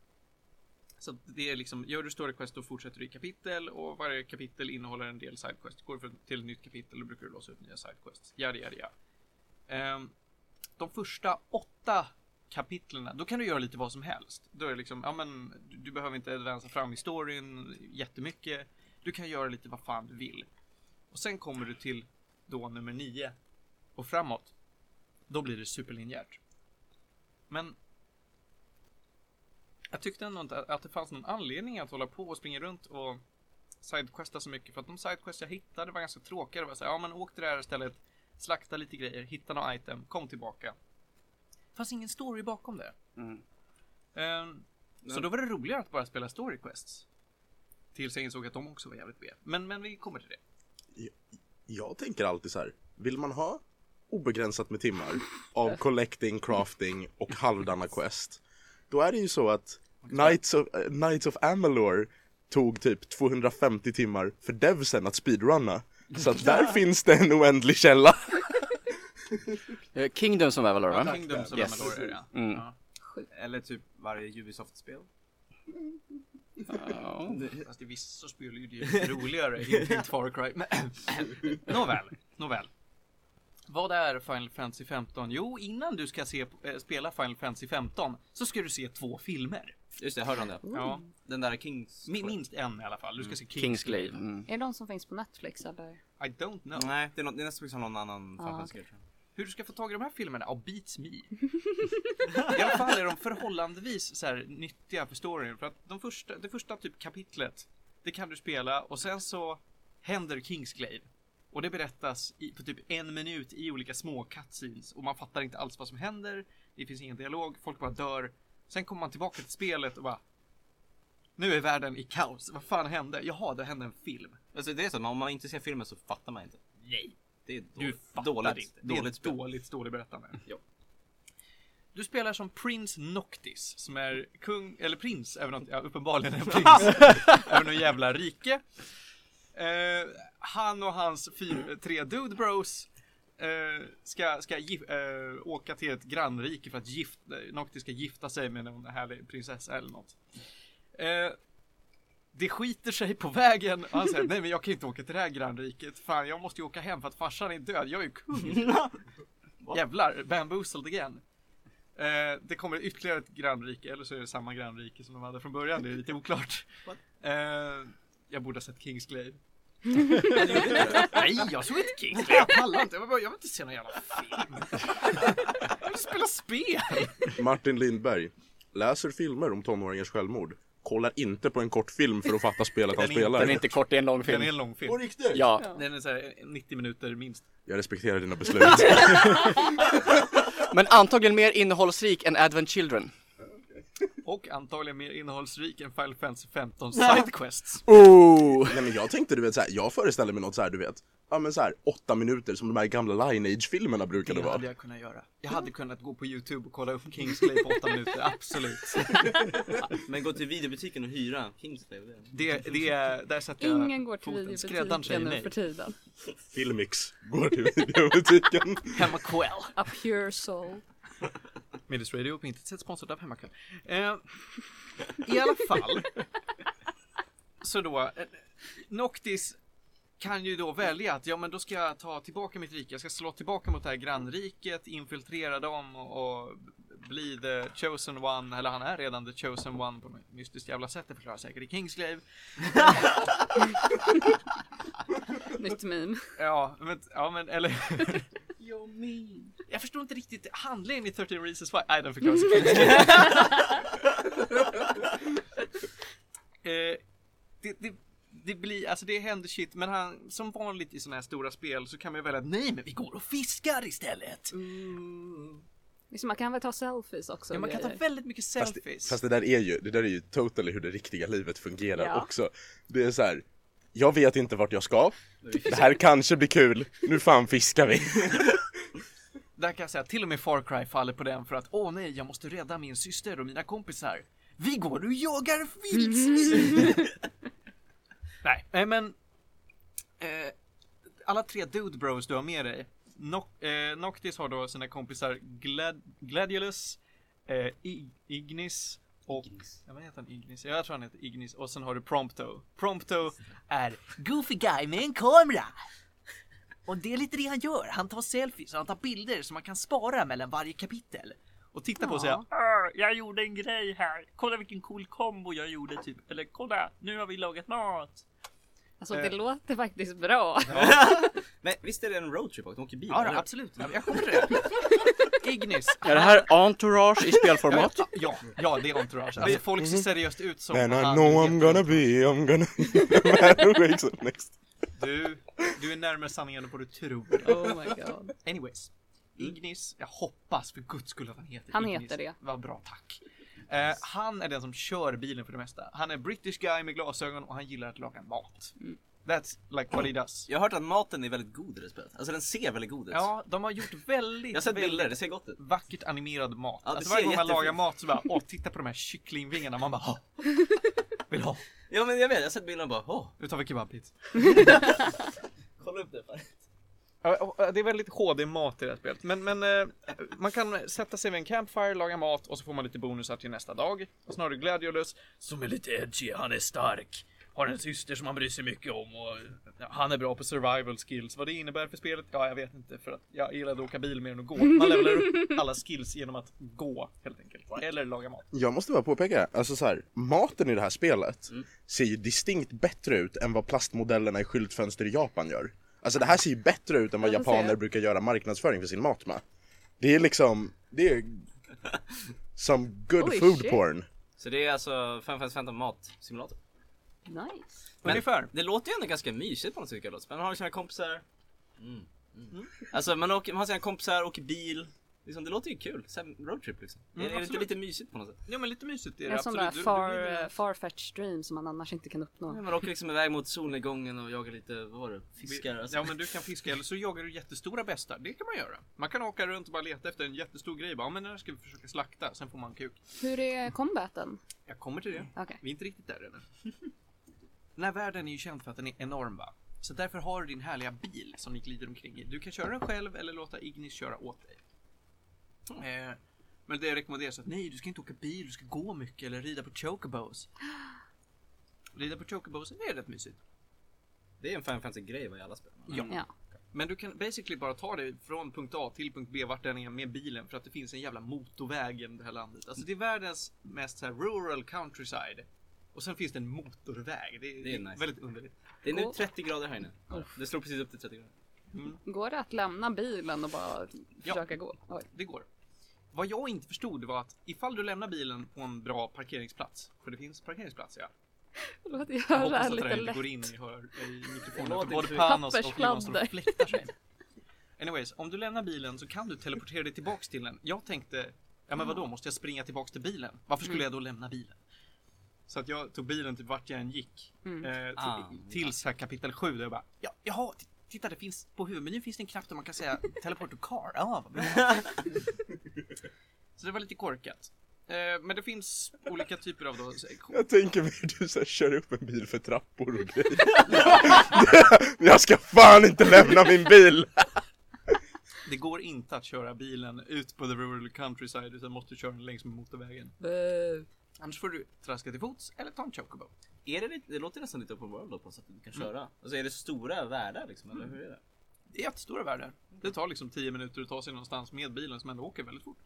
Så det är liksom, gör du story quest då fortsätter du i kapitel och varje kapitel innehåller en del sidequest. Går du till ett nytt kapitel då brukar du låsa upp nya sidequests. Yada Ja, ja, Ehm, de första åtta kapitlerna, då kan du göra lite vad som helst. Då är det liksom, ja men du, du behöver inte advansa fram i storyn jättemycket. Du kan göra lite vad fan du vill. Och sen kommer du till då nummer nio och framåt. Då blir det superlinjärt. Men jag tyckte ändå inte att det fanns någon anledning att hålla på och springa runt och sidequesta så mycket. För att de sidequests jag hittade var ganska tråkiga. Det var så här, ja men åk till det här stället, slakta lite grejer, hitta några item, kom tillbaka. Det fanns ingen story bakom det. Mm. Ehm, Så då var det roligare att bara spela story quests. Tills jag insåg att de också var jävligt B. Men, men vi kommer till det. Jag tänker alltid så här. Vill man ha obegränsat med timmar av collecting, crafting och halvdana quest. Då är det ju så att Knights of, eh, Knights of Amalur tog typ 250 timmar för devsen att speedrunna. Så att där finns det en oändlig källa. Eh, Kingdoms of Avalor va? Kingdoms of Yes. Amalur, ja. Mm. ja. Eller typ varje Ubisoft-spel. Ja. Fast i vissa spel är det ju roligare, inte Far Cry. Nåväl, nåväl. Vad är Final Fantasy 15? Jo, innan du ska se, äh, spela Final Fantasy 15 så ska du se två filmer. Just det, jag hörde om det. Ja, Den där Kings... mi- minst en i alla fall. Du ska se Kingsglaive. Mm. Är det de som finns på Netflix eller? I don't know. Nej, det är, något, det är nästan som någon annan Ah, tror jag. Hur du ska få tag i de här filmerna? Ja, beats me. I alla fall är de förhållandevis så här, nyttiga för storyn. För att de första, det första typ kapitlet, det kan du spela och sen så händer Kingsglaive. Och det berättas i, på typ en minut i olika små cutscenes och man fattar inte alls vad som händer. Det finns ingen dialog, folk bara dör. Sen kommer man tillbaka till spelet och bara Nu är världen i kaos. Vad fan hände? Jaha, det hände en film. Alltså det är så om man inte ser filmen så fattar man inte. Nej. Det är Du dåligt. fattar dåligt. inte. Det är Dåligt spel. dåligt, dåligt berättande. Ja. Du spelar som Prince Noctis som är kung, eller prins, över något, ja, uppenbarligen en prins, över någon jävla rike. Eh, han och hans fyr, tre dude bros eh, ska, ska gif, eh, åka till ett grannrike för att gift, eh, Noctis ska gifta sig med någon härlig prinsessa eller något. Eh, det skiter sig på vägen och han säger nej men jag kan inte åka till det här grannriket. Fan jag måste ju åka hem för att farsan är död. Jag är ju kung. Jävlar, bamboozled again. Eh, det kommer ytterligare ett grannrike, eller så är det samma grannrike som de hade från början, det är lite oklart. Eh, jag borde ha sett Kingsglaive. Nej, jag såg inte Kingsglaive, jag pallar inte. Jag vill, bara, jag vill inte se någon jävla film. Jag vill spela spel. Martin Lindberg läser filmer om tonåringars självmord. Kollar inte på en kortfilm för att fatta spelet han Den spelar. Den är inte kort, det är en lång Den film. är en lång film. På riktigt? Ja, Den är så här 90 minuter minst. Jag respekterar dina beslut. men antagligen mer innehållsrik än Advent Children. Och antagligen mer innehållsrik än Final Fantasy 15 Sidequests. Oh! Nej men jag tänkte du vet såhär, jag föreställer mig något såhär du vet Ja men såhär, åtta minuter som de här gamla Lineage-filmerna brukade Det vara hade jag kunnat göra. Jag hade kunnat gå på YouTube och kolla upp Kingsglaive på 8 minuter, absolut. Men gå till videobutiken och hyra Kingsglaive. det- Det, det är, där sätter jag Ingen går till foten. Videobutiken nu för tiden. Filmix går till videobutiken Hemmakväll. A pure soul. Midis Radio på intet sätt sponsrad av Hemmakväll. Eh, I alla fall. Så då, eh, Noctis kan ju då välja att ja men då ska jag ta tillbaka mitt rike, jag ska slå tillbaka mot det här grannriket, infiltrera dem och, och bli the chosen one, eller han är redan the chosen one på något mystiskt jävla sätt, det förklarar säkert i Kingsglaive. Nytt meme. Ja, men, ja men eller Jag förstår inte riktigt handlingen i 13 Reasons Why. Nej, den förklaras eh, det, det, det blir, alltså det händer shit, men han, som vanligt i sådana här stora spel så kan man ju välja att nej men vi går och fiskar istället. Liksom, man kan väl ta selfies också. Ja, man kan ta väldigt mycket fast, selfies. fast det där är ju, det där är ju totally hur det riktiga livet fungerar Ja. också Det är så här. Jag vet inte vart jag ska Det här kanske blir kul, nu fan fiskar vi Där kan jag säga, till och med Far Cry faller på den för att åh nej, jag måste rädda min syster och mina kompisar. Vi går och jagar vildsvin! nej, nej, men eh, alla tre Dude Bros du har med dig. Noc- eh, Noctis har då sina kompisar Glad- Gladiolus, eh, Ignis och... Ja, vad heter han? Ignis? Ja, jag tror han heter Ignis. Och sen har du Prompto. Prompto är Goofy Guy med en kamera. Och det är lite det han gör. Han tar selfies och han tar bilder som man kan spara mellan varje kapitel. Och titta på och säga "Åh, Jag gjorde en grej här. Kolla vilken cool kombo jag gjorde typ. Eller kolla, nu har vi lagat mat. Alltså det Eh. låter faktiskt bra. Men visst är det en roadtrip också? De åker bil? Ja, eller? absolut. Jag kommer till det. Ignis. Är det här entourage i spelformat? Ja, ja, det är entourage. Alltså folk ser seriöst ut som And I know I'm gonna be, I'm gonna be the man who wakes up next Du, du är närmare sanningen än vad du tror. Oh my god. Anyways. Ignis, jag hoppas för guds skull att han heter Han Ignis. heter det. Vad bra, tack. Eh, han är den som kör bilen för det mesta. Han är British guy med glasögon och han gillar att laga mat. That's like what he does. Jag har hört att maten är väldigt god i det spelet. Alltså den ser väldigt god ut. Ja, de har gjort väldigt, Jag har sett bilder, det ser gott ut. vackert animerad mat. Ja, det alltså ser varje gång man jättefint. lagar mat så bara, åh, titta på de här kycklingvingarna. Man bara, åh, vill ha. Ja men jag vet, jag har sett bilderna och bara åh, Nu tar vi kebabpizza. kolla upp det. Fan. Ja, och Det är väldigt HD-mat i det här spelet. Men, men eh, man kan sätta sig vid en campfire, laga mat och så får man lite bonusar till nästa dag. Och så har du Gladiolus som är lite edgy, han är stark. Har en syster som han bryr sig mycket om och ja, han är bra på survival skills. Vad det innebär för spelet? Ja, jag vet inte för att jag gillade att åka bil mer än att gå. Man levlar upp alla skills genom att gå helt enkelt. Eller laga mat. Jag måste bara påpeka, alltså så här, maten i det här spelet ser ju distinkt bättre ut än vad plastmodellerna i skyltfönster i Japan gör. Alltså det här ser ju bättre ut än vad får se. japaner brukar göra marknadsföring för sin mat med. Det är liksom, det är some good Oj, food shit. porn. Så det är alltså Final Fantasy 15 matsimulator. Nice. Men Ungefär. Det låter ju ändå ganska mysigt på något sätt. Man har sina kompisar. Mm. Mm. Alltså man, åker, man har sina kompisar, åker bil. Liksom, det låter ju kul. Roadtrip liksom. Mm, är, är det inte absolut. lite mysigt på något sätt? Ja men lite mysigt är det En sån absolut. där far, farfetched dream som man annars inte kan uppnå. Man åker liksom iväg mot solnedgången och jagar lite, vad var det? Fiskar alltså. Ja men du kan fiska eller så jagar du jättestora bestar. Det kan man göra. Man kan åka runt och bara leta efter en jättestor grej. Bara, ja, men den här ska vi försöka slakta. Sen får man kuk. Hur är combaten? Jag kommer till det. Okej. Vi är inte riktigt där ännu. Den här världen är ju känd för att den är enorm va? Så därför har du din härliga bil som ni glider omkring i. Du kan köra den själv eller låta Ignis köra åt dig. Eh, men det rekommenderas att nej, du ska inte åka bil, du ska gå mycket eller rida på chocobos. Rida på chocobos, det är rätt mysigt. Det är en Fantasy grej vad i alla spel. Ja. Ja. Men du kan basically bara ta dig från punkt A till punkt B vart den är med bilen för att det finns en jävla motorväg genom det här landet. Alltså det är världens mest så här rural countryside. Och sen finns det en motorväg. Det är, Det är nice. väldigt underligt. Det är nu Och- 30 grader här inne. Det slår precis upp till 30 grader. Går det att lämna bilen och bara Ja. försöka gå? Oj. Det går. Vad jag inte förstod var att ifall du lämnar bilen på en bra parkeringsplats, för det finns parkeringsplats ja. Låt Jag göra hoppas att det lite inte går in i, hör, i mikrofonen både inte- Panos och Johan står och fläktar sig. Anyways, om du lämnar bilen så kan du teleportera dig tillbaks till den. Jag tänkte, ja men vadå, måste jag springa tillbaks till bilen? Varför skulle jag då lämna bilen? Så att jag tog bilen till vart jag än gick. Mm. Eh, till, Ah. tills här kapitel 7 där jag bara, ja, jaha, titta det finns på huvudmenyn finns det en knapp där man kan säga teleport to car. Ja, vad bra. Så det var lite korkat. Eh, men det finns olika typer av då, Jag tänker mig hur du så här, kör upp en bil för trappor och grejer. jag ska fan inte lämna min bil! Det går inte att köra bilen ut på the rural countryside utan måste köra den längs med motorvägen. Annars får du traska till fots eller ta en chocobo. Är det, lite, det låter nästan lite open world då på så att du kan köra. Alltså är det stora världar liksom eller hur är det? Det är jättestora världar. Det tar liksom 10 minuter att ta sig någonstans med bilen som ändå åker väldigt fort.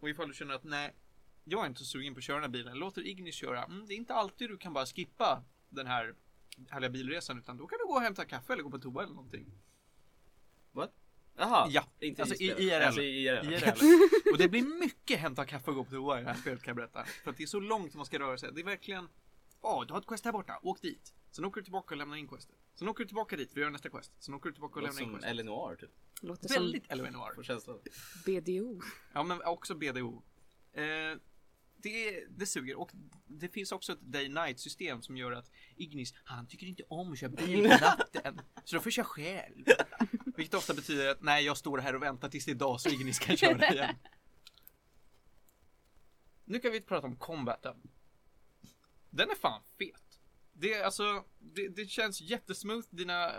Och ifall du känner att nej, jag är inte så sugen på att köra den här bilen, låter Ignis köra. Mm, det är inte alltid du kan bara skippa den här härliga bilresan utan då kan du gå och hämta kaffe eller gå på toa eller någonting. What? Jaha, Ja, inte alltså i. IRL. Alltså i IRL. IRL. Och det blir mycket hämta kaffe och gå på toa i det här spelet kan jag berätta. För att det är så långt man ska röra sig. Det är verkligen, ja du har ett quest här borta, åk dit. Sen åker du tillbaka och lämnar in questet. Sen åker du tillbaka dit för att göra nästa quest. Sen åker du tillbaka och Låter lämnar in som questet. Elinor typ. Låter som Väldigt LONR. Får känslan. BDO. Ja men också BDO. Eh, det, det suger och det finns också ett day night system som gör att Ignis, han tycker inte om att köra bil på natten. Så då får jag köra själv. Vilket ofta betyder att nej jag står här och väntar tills det är dag så Ignis kan köra igen. Nu kan vi prata om combaten. Den är fan fet. Det är alltså, det, det känns jättesmooth. Dina,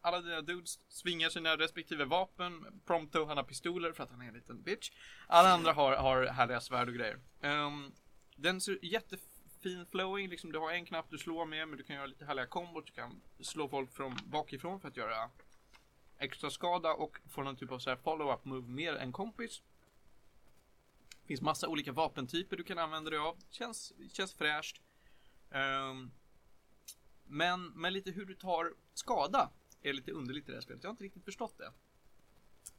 alla dina dudes svingar sina respektive vapen. Prompto han har pistoler för att han är en liten bitch. Alla andra har, har härliga svärd och grejer. Um, den ser jättefin flowing, liksom du har en knapp du slår med men du kan göra lite härliga kombos. Du kan slå folk från bakifrån för att göra extra skada och får någon typ av så här follow-up move mer än kompis. finns massa olika vapentyper du kan använda dig av. Känns, känns fräscht. Um, men, men lite hur du tar skada är lite underligt i det här spelet. Jag har inte riktigt förstått det.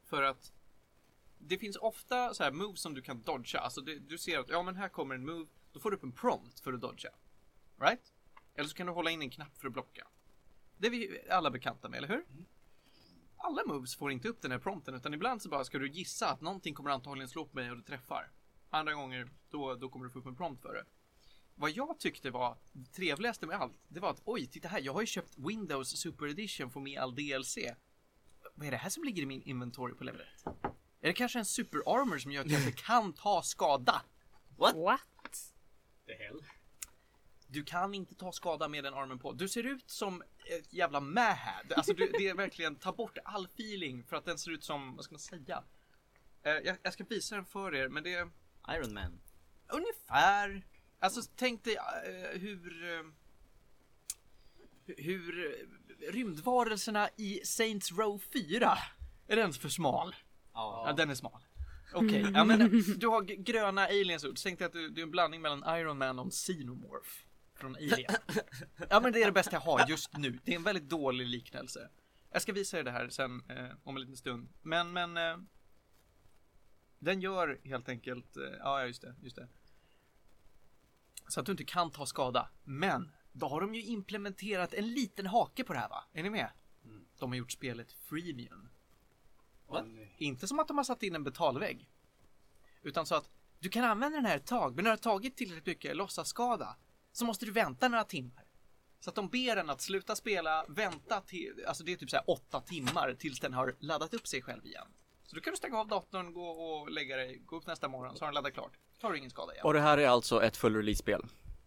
För att det finns ofta så här moves som du kan dodga. Alltså du, du ser att ja men här kommer en move. Då får du upp en prompt för att dodga. Right? Eller så kan du hålla in en knapp för att blocka. Det är vi alla bekanta med, eller hur? Mm. Alla moves får inte upp den här prompten utan ibland så bara ska du gissa att någonting kommer antagligen slå på mig och du träffar. Andra gånger då, då kommer du få upp en prompt för det. Vad jag tyckte var det trevligaste med allt, det var att oj, titta här, jag har ju köpt Windows Super Edition för med all DLC. Vad är det här som ligger i min inventory på level 1? Är det kanske en Super Armor som gör att jag inte kan ta skada? What? The hell? Du kan inte ta skada med den armen på. Du ser ut som ett jävla mahad. Alltså du, det är verkligen, ta bort all feeling för att den ser ut som, vad ska man säga? Eh, jag, jag ska visa den för er, men det är Iron Man. ungefär. Alltså tänk dig eh, hur... eh, hur rymdvarelserna i Saints Row 4. Är den för smal? Ja, Ja. den är smal. Okej, ja men du har gröna aliens ut. Tänk dig att du, du är en blandning mellan Iron Man och en Xenomorph. Från Alien. Ja men det är det bästa jag har just nu. Det är en väldigt dålig liknelse. Jag ska visa er det här sen eh, om en liten stund. Men, men. Eh, den gör helt enkelt, eh, ja just det, just det. Så att du inte kan ta skada. Men då har de ju implementerat en liten hake på det här va? Är ni med? De har gjort spelet freemium. Va? Inte som att de har satt in en betalvägg. Utan så att du kan använda den här ett tag, men när du har tagit tillräckligt mycket låtsasskada så måste du vänta några timmar. Så att de ber en att sluta spela, vänta till, alltså det är typ så här åtta timmar tills den har laddat upp sig själv igen. Så då kan du stänga av datorn, gå och lägga dig, gå upp nästa morgon så har den laddat klart. Tar du ingen skada igen. Och det här är alltså ett full release-spel.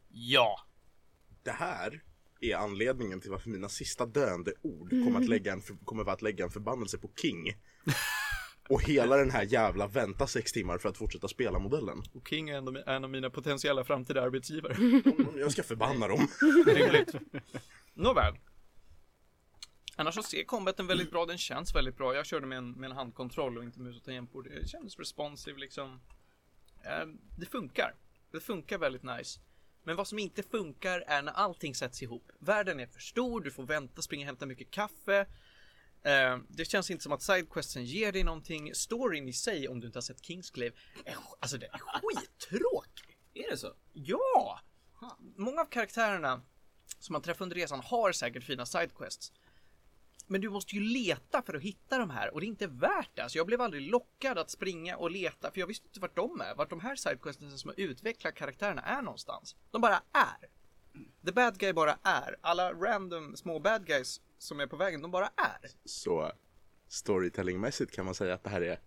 Ja! Det här är anledningen till varför mina sista döende ord kommer att lägga en, för, kommer att lägga en förbannelse på King. Och hela den här jävla vänta sex timmar för att fortsätta spela modellen. Och King är en av, en av mina potentiella framtida arbetsgivare. Jag ska förbanna dem. Rimligt. Nåväl. Annars så ser combaten väldigt bra, den känns väldigt bra. Jag körde med en, med en handkontroll och inte mus och tangentbord. Det kändes responsive liksom. Eh, det funkar. Det funkar väldigt nice. Men vad som inte funkar är när allting sätts ihop. Världen är för stor, du får vänta, springa och hämta mycket kaffe. Eh, det känns inte som att sidequesten ger dig någonting. Storyn i sig, om du inte har sett Kingsglaive, alltså det är skittråkig. Är det så? Ja! Många av karaktärerna som man träffar under resan har säkert fina sidequests. Men du måste ju leta för att hitta de här och det är inte värt det. Alltså jag blev aldrig lockad att springa och leta för jag visste inte vart de är. Vart de här sidequesten som har utvecklat karaktärerna är någonstans. De bara är. The bad guy bara är. Alla random små bad guys som är på vägen, de bara är. Så storytellingmässigt kan man säga att det här är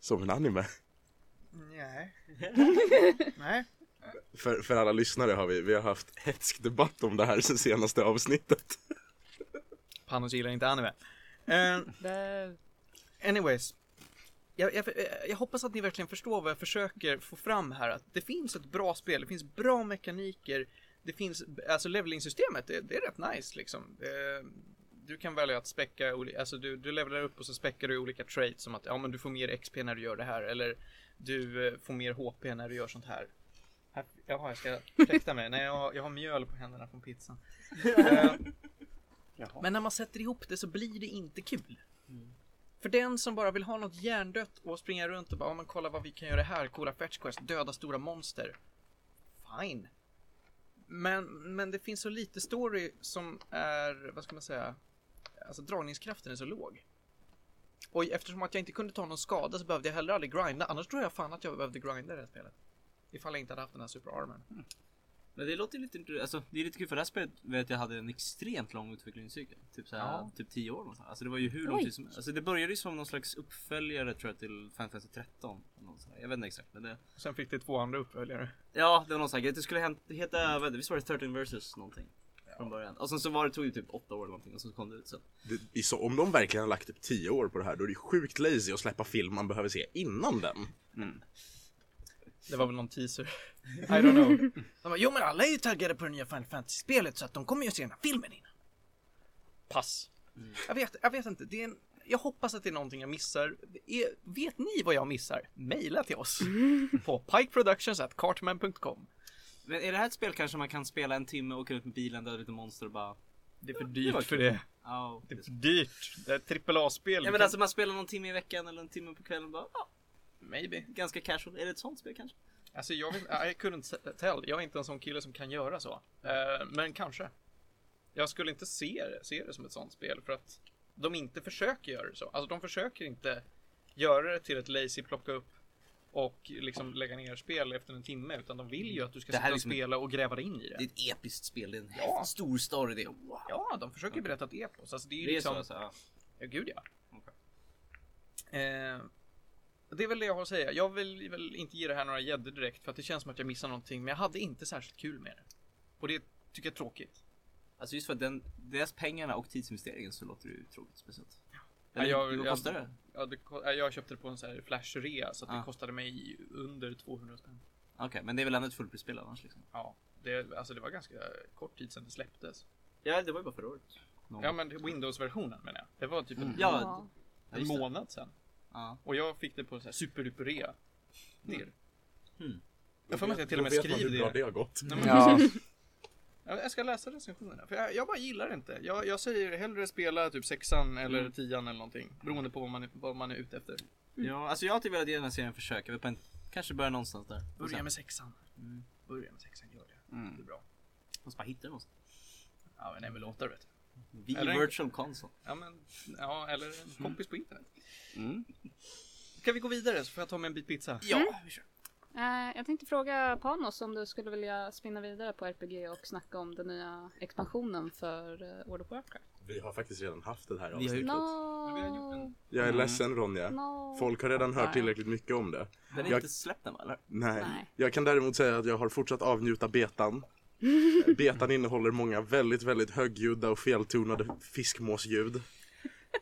som en anime. Nej. Nej. För, för alla lyssnare har vi, vi har haft hetsk debatt om det här sen senaste avsnittet. Panos gillar inte anime. Det... Anyways. Jag, jag, jag hoppas att ni verkligen förstår vad jag försöker få fram här. Att det finns ett bra spel, det finns bra mekaniker. Det finns, alltså leveling-systemet, det, det är rätt nice liksom. Eh, Du kan välja att späcka, alltså du, du levelar upp och så späckar du olika traits som att ja men du får mer XP när du gör det här eller du eh, får mer HP när du gör sånt här. här jaha, jag ska fläkta mig. Nej, jag, jag har mjöl på händerna från pizzan. Eh, men när man sätter ihop det så blir det inte kul. För den som bara vill ha något hjärndött och springa runt och bara, ja men kolla vad vi kan göra här, coola fetch quest, döda stora monster. Fine. Men, men det finns så lite story som är, vad ska man säga, alltså dragningskraften är så låg. Och eftersom att jag inte kunde ta någon skada så behövde jag heller aldrig grinda, annars tror jag fan att jag behövde grinda i det här spelet. Ifall jag inte hade haft den här superarmen. Men det låter lite. Alltså, det är lite kul för det här spelet vet jag hade en extremt lång utvecklingscykel. Typ såhär, Ja. typ 10 år någonstans. Alltså det var ju hur lång tid som Alltså det började ju som någon slags uppföljare tror jag till Final Fantasy 13. eller något sånt där. Jag vet inte exakt men det Sen fick det två andra uppföljare. Ja, det var någon sån här grej. Det skulle heta, visst var det 13 versus någonting? Från början. Och sen så var det, tog det typ 8 år eller någonting och så kom det ut så. Det, så, om de verkligen har lagt upp 10 år på det här då är det sjukt lazy att släppa film man behöver se innan den. Det var väl någon teaser. I don't know. De bara, jo men alla är ju taggade på det nya Final Fantasy-spelet så att de kommer ju se den här filmen innan. Pass. Jag, vet, jag vet inte, det är en, jag hoppas att det är någonting jag missar. Är, vet ni vad jag missar? Maila till oss på pikeproductions.cartman.com. Men är det här ett spel kanske man kan spela en timme, åka ut med bilen, döda lite monster och bara... Det är för det dyrt för kul. det. Oh. Det är för dyrt. Det är ett trippel A-spel. Ja men alltså man spelar någon timme i veckan eller en timme på kvällen och bara, ja, Maybe. ganska casual. Är det ett sånt spel kanske? Alltså jag vet I couldn't tell. Jag är inte en sån kille som kan göra så. Eh, men kanske. Jag skulle inte se det, se det som ett sånt spel för att de inte försöker göra det så. Alltså de försöker inte göra det till ett lazy plocka upp och liksom lägga ner spel efter en timme utan de vill ju att du ska sitta är och liksom- spela och gräva dig in i Det är det. ett episkt spel, det är en Ja. stor story det. Wow. Ja, de försöker berätta ett epos. Alltså det är ju Det är liksom... så alltså, ja. Ja, gud ja. Okej. Eh, det är väl det jag har att säga. Jag vill väl inte ge det här några gäddor direkt för att det känns som att jag missar någonting. Men jag hade inte särskilt kul med det. Och det är tycker jag är tråkigt. Alltså just för att den, deras pengarna och tidsinvesteringen så låter det ju tråkigt speciellt. Ja, Eller, jag- vad kostar det? Ja, det, jag köpte det på en sån här flash-rea så att det Ah. kostade mig under 200 spänn. Okej, men det är väl ändå ett fullprisspel annars liksom? Ja, det, alltså det var ganska kort tid sedan det släpptes. Ja, det var ju bara förra året. Någon Ja men Windows-versionen menar jag. Det var typ en, Mm. Ja, Ja. Ja, en det. månad sedan. Ja. Och jag fick det på så här superduper-rea. Del. Mm. Jag får mig att jag till och med Då vet man skriver hur bra det. det har gått. Nej, men, Ja, Ja, Jag ska läsa recensionerna, för jag, jag bara gillar det inte. Jag, jag säger hellre spela typ sexan eller Mm. tian eller någonting. Beroende på vad man är, vad man är ute efter. ja, alltså jag har alltid velat ge den här serien försök. Jag vet på en, kanske börja någonstans där. Börja med sexan. Mm. Börja med sexan, gör det. Mm. Det är bra. Måste bara hitta den någonstans. Ja, en emulator vet du. Eller en- virtual console. Ja, men, ja, eller en kompis på internet. mm. Ska vi gå vidare så får jag ta mig en bit pizza? Ja, vi kör. Eh, jag tänkte fråga Panos om du skulle vilja spinna vidare på RPG och snacka om den nya expansionen för uh, World of Warcraft. Vi har faktiskt redan haft det här avsnittet. No! Jag är ledsen Ronja. No! Folk har redan hört tillräckligt mycket om det. Den är Jag- inte släppt än eller? Nej. Nej. Jag kan däremot säga att jag har fortsatt avnjuta betan. Betan innehåller många väldigt, väldigt högljudda och feltonade fiskmåsljud.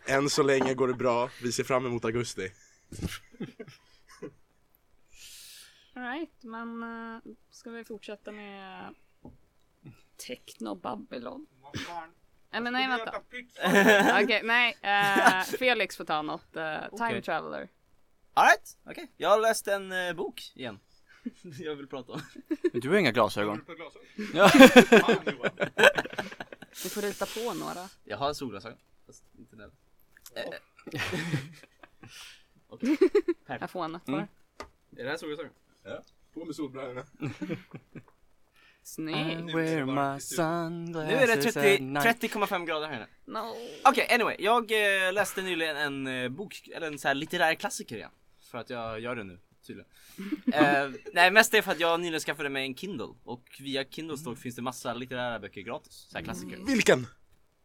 Än så länge går det bra. Vi ser fram emot augusti. Alright, men uh, ska vi fortsätta med Techno Babylon? Eller nej, vänta. Okej, nej. eh, Felix får ta något. eh, Time Okej. Traveler. Alright, okej. Jag har läst en eh, bok igen. jag vill prata om. Men Du har inga glasögon. Ja. Vi får rita på några. Jag har solglasögon. Fast inte nu. Jag får en Mm. Är det här solglasögon? På med solbrillorna. Snyggt. I wear my sunglasses Nu är det at 30 night. 30,5 grader här inne. No. Okej, anyway. Jag eh, läste nyligen en eh, bok, eller en så här litterär klassiker igen. För att jag gör det nu, tydligen. eh, nej, mest det är för att jag nyligen skaffade mig en Kindle. Och via Kindle Store finns det massa litterära böcker gratis. Så här klassiker. Vilken?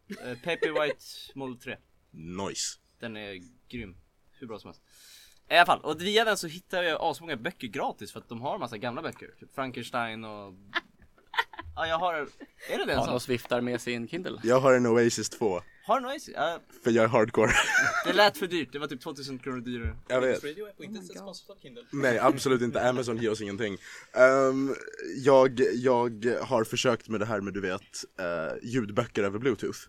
Eh, Paperwhite Model 3. Nice. Den är grym. Hur bra som helst. I alla fall, och via den så hittar jag asmånga böcker gratis för att de har massa gamla böcker. Typ Frankenstein och... Ja, jag har... Är det den som? Panos viftar med sin Kindle. Jag har en Oasis 2. Har du Oasis? Ja, För jag är hardcore. det lät för dyrt. Det var typ 2000 kronor dyrare. Jag vet. Radio är på inte my ens God. sponsrat av Kindle. Nej, absolut inte. Amazon ger oss ingenting. Ehm, jag, jag har försökt med det här med, du vet, eh, ljudböcker över bluetooth.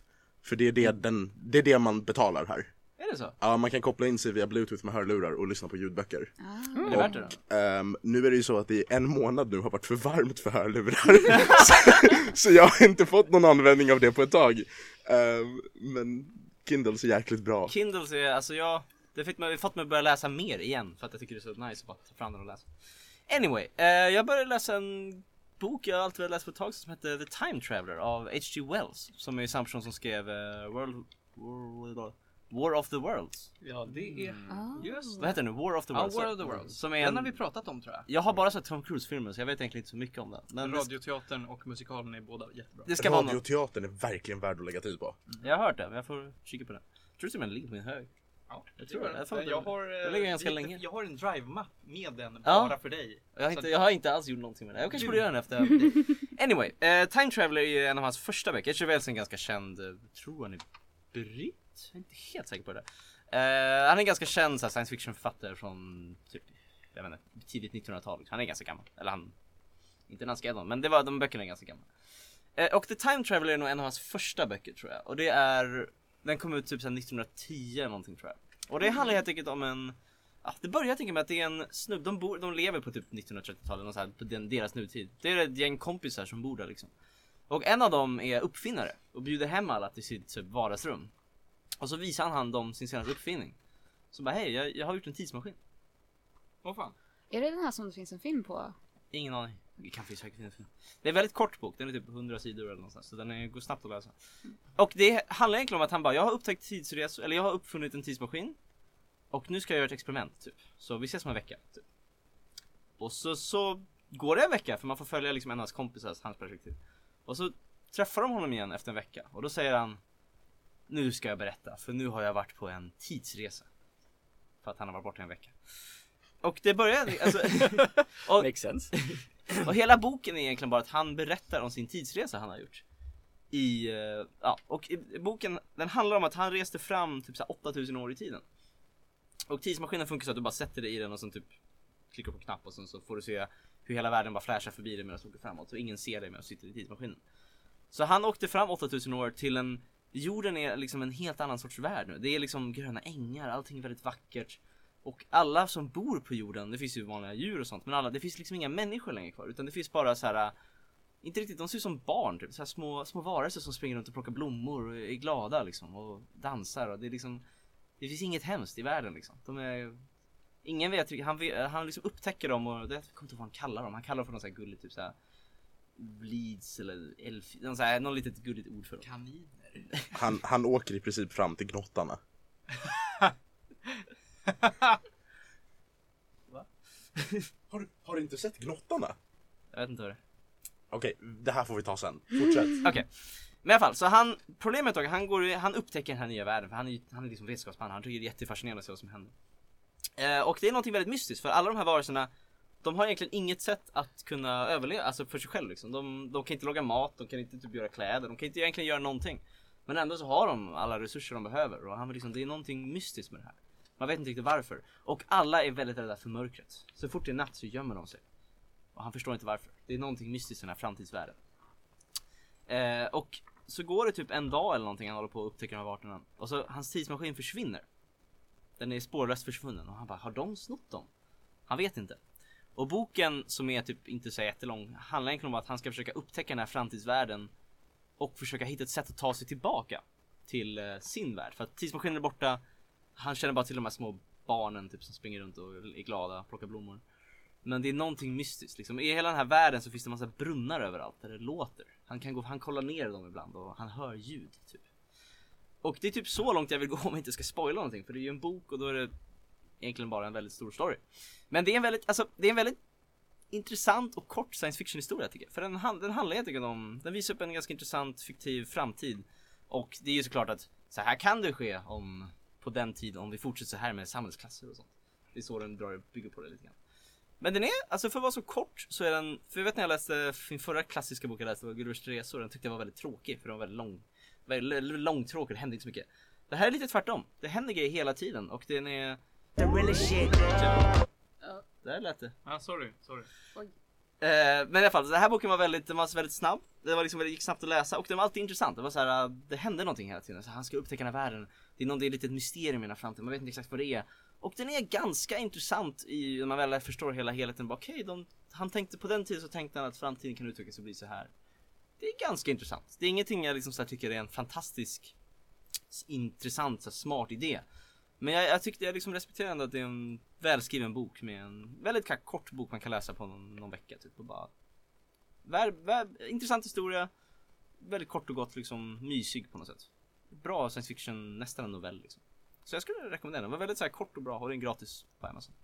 För det är det, den, det är det man betalar här. Är det så? Ja, man kan koppla in sig via bluetooth med hörlurar och lyssna på ljudböcker. Är det värt det då? Ehm, nu är det ju så att det i en månad nu har varit för varmt för hörlurar. så, så jag har inte fått någon användning av det på ett tag. Ehm, men Kindles är jäkligt bra. Kindles är, alltså jag, det fick mig, fått mig att börja läsa mer igen för att jag tycker det är så nice att bara ta fram den och läsa. Anyway, eh, jag började läsa en bok jag alltid velat läsa på ett tag som heter The Time Traveler av H.G. Wells som är samma person som skrev eh, World, World, War of the Worlds. Ja, det är... Ah. Just Vad heter den nu? War of the Ja, Worlds. War of the Worlds. Som är Den har en, vi pratat om tror jag. jag har bara sett Tom Cruise-filmen så jag vet egentligen inte så mycket om den. Men det, Radioteatern och musikalen är båda jättebra. det ska. Radioteatern är verkligen värd att lägga tid på. Jag har hört det, men jag får kika på den. Jag tror och med den ligger på min hög. Ja, Jag tror det. Jag Jag, jag har... eh, det ligger ganska lite- länge. Jag har en drive-mapp med den Ja. bara för dig. Jag har, inte, jag har inte alls gjort någonting med det. Jag kanske borde göra den efter. anyway, eh, Time Traveler är en av hans första böcker. H.G. Wells är en ganska känd, eh, tror han är britt? Jag är inte helt säker på det. Uh, han är en ganska känd så här, science fiction författare från typ, jag vet inte, tidigt 1900-tal. Han är ganska gammal. Eller han, inte när han skrev dem, men det var, de böckerna är ganska gamla. Uh, och The Time Traveler är nog en av hans första böcker tror jag. Och det är, den kom ut typ 1910 någonting tror jag. Och det handlar helt enkelt om en Ja, det börjar jag tänka mig att det är en snubb, de, bor, de lever på typ 1930-talet, och så här, på den, deras nutid. Det är ett gäng kompisar som bor där liksom. Och en av dem är uppfinnare och bjuder hem alla till sitt typ, vardagsrum. Och så visar han, dem sin senaste uppfinning. Så bara hej, jag, jag har gjort en tidsmaskin. Åh fan. Är det den här som det finns en film på? Ingen aning. Det kan finnas säkert finnas film. Det är en väldigt kort bok, den är typ 100 sidor eller någonstans. Så den är, går snabbt att läsa. Och det handlar egentligen om att han bara, jag har upptäckt tidsresor, eller jag har uppfunnit en tidsmaskin. Och nu ska jag göra ett experiment typ. Så vi ses om en vecka. Typ. Och så, så går det en vecka för man får följa liksom en av hans kompisar, hans perspektiv. Och så träffar de honom igen efter en vecka och då säger han Nu ska jag berätta för nu har jag varit på en tidsresa. För att han har varit borta en vecka. Och det börjar alltså, och Makes sense. Och hela boken är egentligen bara att han berättar om sin tidsresa han har gjort. I, eh, ja, och i boken, den handlar om att han reste fram typ så här 8000 år i tiden. Och tidsmaskinen funkar så att du bara sätter dig i den och sen typ klickar på knapp och sen så får du se hur hela världen bara flashar förbi dig medan du åker framåt och ingen ser dig medan du sitter i tidsmaskinen. Så han åkte fram 8000 år till en Jorden är liksom en helt annan sorts värld nu. Det är liksom gröna ängar, allting är väldigt vackert. Och alla som bor på jorden, det finns ju vanliga djur och sånt, men alla, det finns liksom inga människor längre kvar. Utan det finns bara så här. Äh, inte riktigt, de ser ut som barn typ. Så här små, små varelser som springer runt och plockar blommor och är glada liksom. Och dansar och det är liksom Det finns inget hemskt i världen liksom. De är Ingen vet, han, han liksom upptäcker dem och det, jag kommer inte ihåg vad han kallar dem. Han kallar dem för något så här gulligt typ såhär Bleeds eller elf, någon, så här, någon litet gulligt ord för dem. Kaniner. Han, han åker i princip fram till grottarna. Va? Har du, har du inte sett Gnottarna? Jag vet inte vad det är. Okej, det här får vi ta sen. Fortsätt. Okej. Men i alla fall, så han, problemet är att han går, han upptäcker den här nya världen för han är han är liksom vetenskapsman, han tycker det är jättefascinerande att se vad som händer. Eh, och det är någonting väldigt mystiskt för alla de här varelserna de har egentligen inget sätt att kunna överleva, alltså för sig själv liksom. De, de kan inte laga mat, de kan inte typ göra kläder, de kan inte egentligen göra någonting. Men ändå så har de alla resurser de behöver och han vill liksom, det är någonting mystiskt med det här. Man vet inte riktigt varför. Och alla är väldigt rädda för mörkret. Så fort det är natt så gömmer de sig. Och han förstår inte varför. Det är någonting mystiskt i den här framtidsvärlden. Eh, och så går det typ en dag eller någonting han håller på att upptäcka de här arterna. Och så hans tidsmaskin försvinner. Den är spårlöst försvunnen och han bara, har de snott dem? Han vet inte. Och boken som är typ inte så jättelång handlar egentligen om att han ska försöka upptäcka den här framtidsvärlden och försöka hitta ett sätt att ta sig tillbaka till eh, sin värld. För att tidsmaskinen är borta. Han känner bara till de här små barnen typ som springer runt och är glada, plockar blommor. Men det är någonting mystiskt liksom. I hela den här världen så finns det massa brunnar överallt där det låter. Han kan gå, han kollar ner dem ibland och han hör ljud typ. Och det är typ så långt jag vill gå om jag inte ska spoila någonting för det är ju en bok och då är det egentligen bara en väldigt stor story. Men det är en väldigt, alltså det är en väldigt intressant och kort science fiction historia tycker jag. För den, hand- den handlar egentligen om, den visar upp en ganska intressant fiktiv framtid. Och det är ju såklart att så här kan det ske om, på den tiden om vi fortsätter så här med samhällsklasser och sånt. Det är så den drar, bygger på det lite grann. Men den är, alltså för att vara så kort så är den, för jag vet när jag läste min förra klassiska bok jag läste var Gudrurs resor, den tyckte jag var väldigt tråkig för den var väldigt lång, väldigt, långtråkig, det hände inte så mycket. Det här är lite tvärtom, det händer grejer hela tiden och den är Ja. Där lät det. Ah, sorry, sorry. Eh, men i alla fall, den här boken var väldigt, den var väldigt snabb. Det var liksom, det gick snabbt att läsa och den var alltid intressant. Det var så här, uh, det hände någonting hela tiden. Så han ska upptäcka den här världen. Det är någon, det är lite ett mysterium i den här framtiden. Man vet inte exakt vad det är. Och den är ganska intressant i, när man väl förstår hela helheten. Okej, de han tänkte på den tiden så tänkte han att framtiden kan utvecklas och bli så här. Det är ganska intressant. Det är ingenting jag liksom så här tycker är en fantastisk intressant, så här, smart idé. Men jag, jag tyckte jag liksom respekterar ändå att det är en välskriven bok med en väldigt kort bok man kan läsa på någon, någon vecka typ och bara vär, vär, Intressant historia Väldigt kort och gott liksom mysig på något sätt Bra science fiction, nästan en novell liksom Så jag skulle rekommendera den, den var väldigt så här kort och bra och den är gratis på Amazon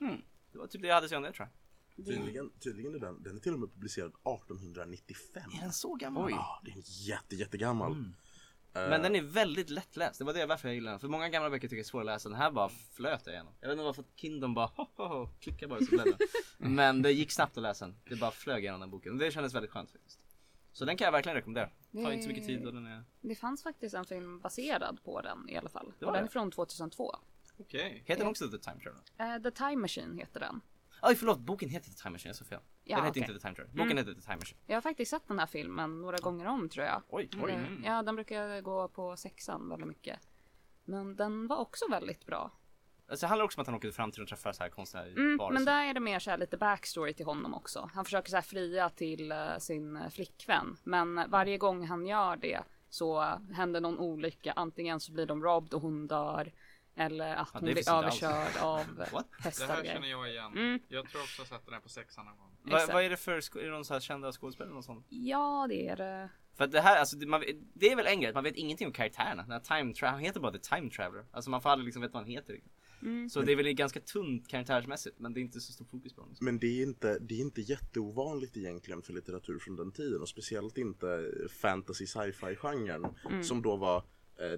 Mm. Det var typ det jag hade att säga om det tror jag Tydligen, tydligen är den, den är till och med publicerad 1895. Är den så gammal? Oj. Ja, det är jätte, jättegammal. Mm. Eh, Men den är väldigt lättläst, det var det varför jag gillade den. För många gamla böcker tycker jag är svåra att läsa, den här bara flöt jag igenom. Jag vet inte varför Kingdom bara ho, ho, ho, klicka bara så bläddrar Men det gick snabbt att läsa den. Det bara flög igenom den boken. Det kändes väldigt skönt faktiskt. Så den kan jag verkligen rekommendera. Tar inte så mycket tid och den är... Det fanns faktiskt en film baserad på den i alla fall. Det Och var den är det? från 2002. Okej. Heter den också The Time Traveler? Eh, The Time Machine heter den. Oj förlåt, boken heter The Time Machine, jag sa fel. Ja, den heter okej. inte The Time Traveler. Boken Mm. heter The Time Machine. Jag har faktiskt sett den här filmen några gånger om tror jag. Oj, oj. Ja, den brukar gå på sexan väldigt mycket. Men den var också väldigt bra. Alltså, det handlar också om att han åker till framtiden och träffar så här konstiga Mm, varelser. men där är det mer så här lite backstory till honom också. Han försöker så här fria till eh, sin eh, flickvän. Men varje gång han gör det så händer någon olycka. Antingen så blir de robbed och hon dör. Eller att Ja, hon det blir överkörd av What? Det hästar här och känner jag igen. Mm. Jag tror också jag har sett den här på sexan någon gång. Vad, Exakt. vad är det för, är det någon så här kända skådespelare något sånt? Ja, det är det. För att det här, alltså det, man, vet- det är väl en grej, att man vet ingenting om karaktärerna. Den här time tra- han heter bara The Time Traveler. Alltså man får aldrig liksom veta vad han heter. Mm. Så det är väl ganska tunt karaktärsmässigt, men det är inte så stor fokus på honom. Liksom. Men det är, inte, det är inte jätteovanligt egentligen för litteratur från den tiden och speciellt inte fantasy sci-fi genren som då var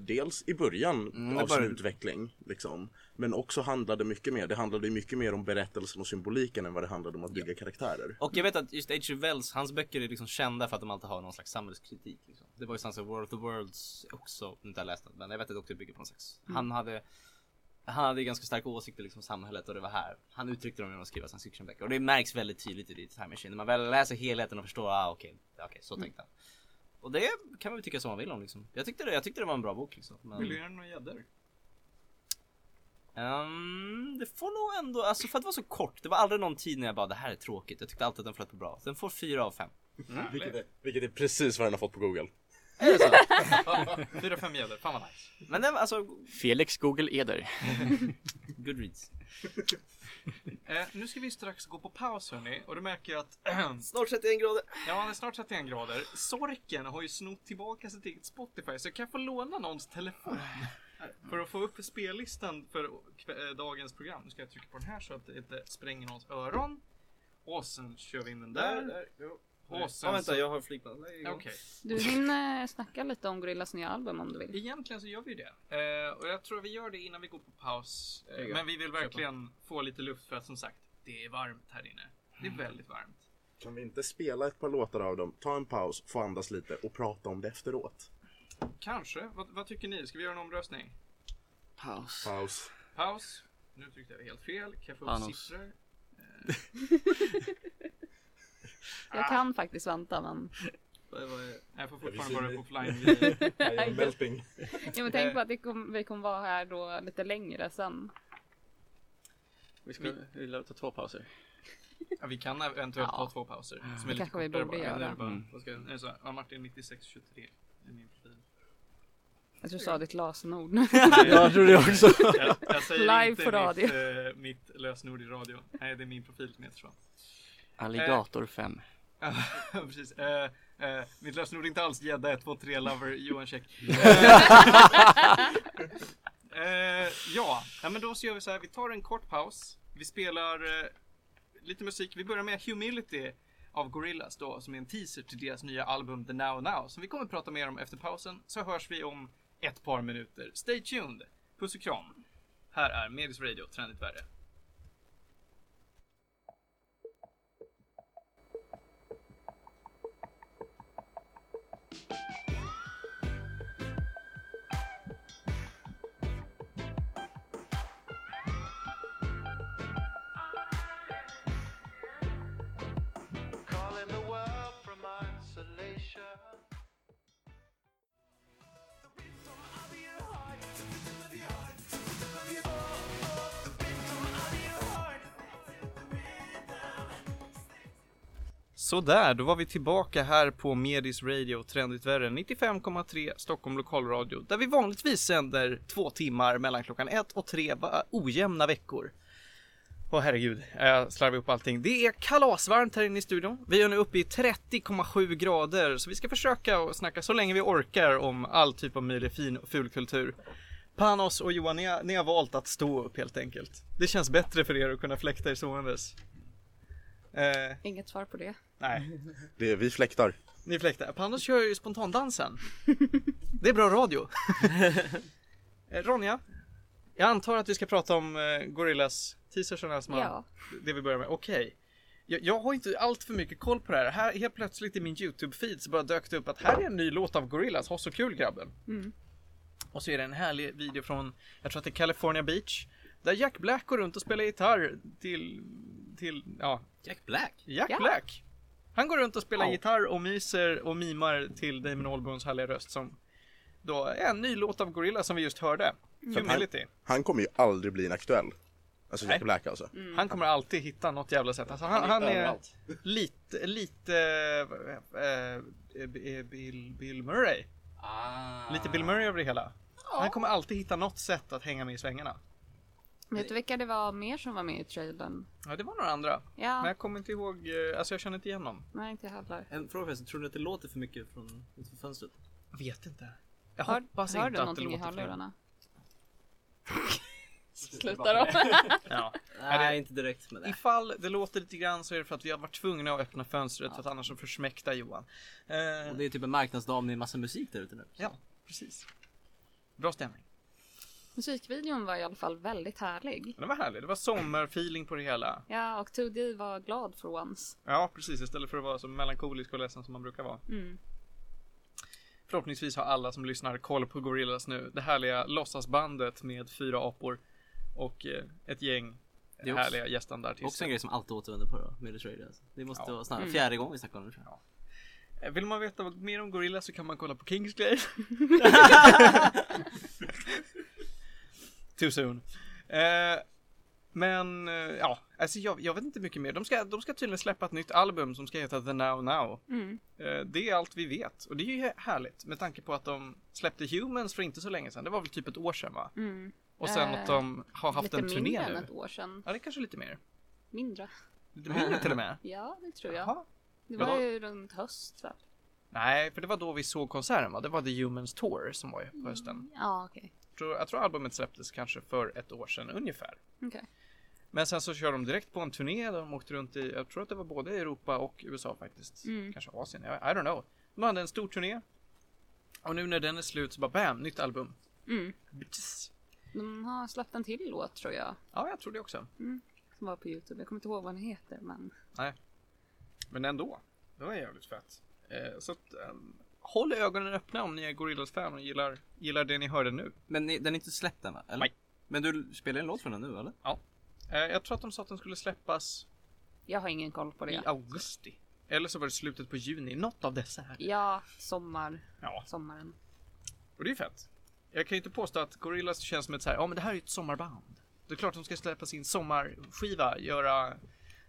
dels i början Mm, av sin började- utveckling, liksom. Men också handlade mycket mer, det handlade mycket mer om berättelsen och symboliken än vad det handlade om att bygga karaktärer. Och jag vet att just H.G. Wells, hans böcker är liksom kända för att de alltid har någon slags samhällskritik. Liksom. Det var ju samma World of the Worlds också, om inte har läst den, men jag vet att det också bygger på någon slags. Han hade han hade ganska starka åsikter liksom om samhället och det var här. Han uttryckte dem genom att skriva science fiction-böcker. Och det märks väldigt tydligt i The Time Machine. När man väl läser helheten och förstår, ah okej, okej, så tänkte han. Och det kan man väl tycka som man vill om liksom. Jag tyckte det, jag tyckte det var en bra bok liksom. Men, Vill du göra några gäddor? Ehm, det får nog ändå, alltså för att det var så kort. Det var aldrig någon tid när jag bara, det här är tråkigt. Jag tyckte alltid att den flöt på bra. Den får fyra av fem. Vilket är, vilket är precis vad den har fått på Google. Är det så? Fyra, fem gäddor, fan vad nice. Men den, alltså, Felix Google Eder. Goodreads. Eh, nu ska vi strax gå på paus hörni och då märker jag att Snart 31 grader. Ja, det är snart 31 grader. Sorken har ju snott tillbaka sitt eget Spotify så jag kan få låna någons telefon. För att få upp spellistan för eh, dagens program. Nu ska jag trycka på den här så att det inte spränger någons öron. Och sen kör vi in den där. Och sen Ja, vänta, så... jag har flygplan. Okej. Du hinner snacka lite om Gorillas nya album om du vill. Egentligen så gör vi det. Eh, och jag tror vi gör det innan vi går på paus. Eh, men vi vill verkligen få lite luft för att som sagt, det är varmt här inne. Det är väldigt varmt. Kan vi inte spela ett par låtar av dem, ta en paus, få andas lite och prata om det efteråt? Kanske. Vad, vad tycker ni? Ska vi göra en omröstning? Paus. Paus. Paus. Nu tryckte jag helt fel. Kan jag få upp Panos. siffror? Jag kan faktiskt vänta men. Jag får vi fortfarande upp offline. melting. Jo men tänk på att vi kommer vara här då lite längre sen. Vi ska vi ta två pauser. Ja, vi kan eventuellt Ja. ta två pauser. Som är Det lite kanske vi borde bara. göra. Bara, Mm. vad ska, är det så? Ja, Martin 9623 är min profil. Jag tror du sa ditt lösenord. jag tror det också. Jag, jag säger Live inte på radio. Mitt, eh, mitt lösenord i radio. Nej, det är min profil som heter så. Alligator 5. Ja, precis. Eh, eh, mitt lösenord är inte alls gädda 123 lover Johan Check. Eh, ja, ja, men då så gör vi så här. Vi tar en kort paus. Vi spelar eh, lite musik. Vi börjar med Humility av Gorillaz då, som är en teaser till deras nya album The Now Now, som vi kommer att prata mer om efter pausen. Så hörs vi om ett par minuter. Stay tuned! Puss och kram! Här är Medis Radio, trendigt värre. Sådär, då var vi tillbaka här på Medis Radio Trendigt Värre 95,3 Stockholm Lokalradio där vi vanligtvis sänder två timmar mellan klockan ett och tre ojämna veckor. Åh herregud, jag slarvar upp allting. Det är kalasvarmt här inne i studion. Vi är nu uppe i 30,7 grader så vi ska försöka att snacka så länge vi orkar om all typ av möjlig fin och ful kultur. Panos och Johan, ni har, ni har valt att stå upp helt enkelt. Det känns bättre för er att kunna fläkta er ståendes. Eh, Inget svar på det. nej. Det är vi fläktar. Ni fläktar. Panos kör ju spontandansen. Det är bra radio. Eh, Ronja, jag antar att vi ska prata om eh, Gorillas teasersen som Ja. det vi börjar med. Okej. Jag, jag har inte allt för mycket koll på det här. här. Helt plötsligt i min YouTube-feed så bara dök det upp att här är en ny låt av Gorillas. Ha så kul grabben. Mm. Och så är det en härlig video från, jag tror att det är California Beach. Där Jack Black går runt och spelar gitarr till, till, ja, Jack Black? Jack Ja. Black. Han går runt och spelar Ja. gitarr och myser och mimar till Damon Albarns härliga röst som då är en ny låt av Gorilla som vi just hörde. Humility. Han kommer ju aldrig bli en aktuell. Alltså Nej. Jack Black alltså. Han kommer alltid hitta något jävla sätt. Alltså han, han är lite, lite äh, äh, Bill, Bill Murray. Ah. Lite Bill Murray över det hela. Han kommer alltid hitta något sätt att hänga med i svängarna. Vet du vilka det var mer som var med i trailern? Ja, det var några andra. Men Ja, jag kommer inte ihåg, eh, alltså jag känner inte igen dem. nej inte heller. En fråga förresten, tror du att det låter för mycket från utanför fönstret? Jag vet inte. Jag Hör, hoppas hör inte du att det någonting i låter för hörlurarna? Sluta då. Ja. Nej, inte direkt men nej. Ifall det låter lite grann så är det för att vi har varit tvungna att öppna fönstret för att annars så försmäktar Johan. Eh, Och det är typ en marknadsdag med massa musik där ute nu. Ja, precis. Bra stämning. Musikvideon var i alla fall väldigt härlig. Det var härligt. Det var sommarfeeling på det hela. Ja, och 2D var glad for once. Ja, precis. Istället för att vara så melankolisk och ledsen som man brukar vara. Mm. Förhoppningsvis har alla som lyssnar koll på Gorillaz nu. Det härliga låtsasbandet med fyra apor och eh, ett gäng är också- härliga Också gästandartister. en grej som alltid återvänder på då, med The Alltså. Det måste Ja. vara snarare Mm. fjärde gången vi snackar om det tror jag. Eh, Vill man veta mer om Gorillaz så kan man kolla på Kingsglaive. Too soon. Eh, men eh, ja, alltså jag, jag vet inte mycket mer. De ska, de ska tydligen släppa ett nytt album som ska heta The Now Now. Mm. Eh, det är allt vi vet och det är ju härligt med tanke på att de släppte Humans för inte så länge sedan. Det var väl typ ett år sedan va? Mm. Och sen Eh, att de har haft Lite en turné mindre än nu. ett år sedan. Ja, det är kanske lite mer. Mindre. Lite mindre till och med. Ja, det tror jag. Jaha. Det var då- ju runt höst väl? Nej, för det var då vi såg konserten va? Det var The Humans Tour som var ju på hösten. Ja, okej. Jag tror, jag tror albumet släpptes kanske för ett år sedan ungefär. Okej. Men sen så kör de direkt på en turné. De åkte runt i, jag tror att det var både Europa och USA faktiskt. Mm. Kanske Asien, I, I don't know. De hade en stor turné. Och nu när den är slut så bara bam, nytt album. Mm. De har släppt en till låt tror jag. Ja, jag tror det också. Som var på Youtube. Jag kommer inte ihåg vad den heter men. Men ändå. Det var jävligt fett. Eh, så att, ehm, håll ögonen öppna om ni är Gorillaz-fan och gillar, gillar det ni hörde nu. Men ni, den är inte släppt än va? Eller? Nej. Men du spelar en låt från den nu eller? Eh, jag tror att de sa att den skulle släppas Jag har ingen koll på i det. augusti. Eller så var det slutet på juni. Något av dessa här. Ja, sommar. Ja, Sommaren. och det är fett. Jag kan ju inte påstå att Gorillaz känns som ett så här, ja men det här är ju ett sommarband. Det är klart de ska släppa sin sommarskiva, göra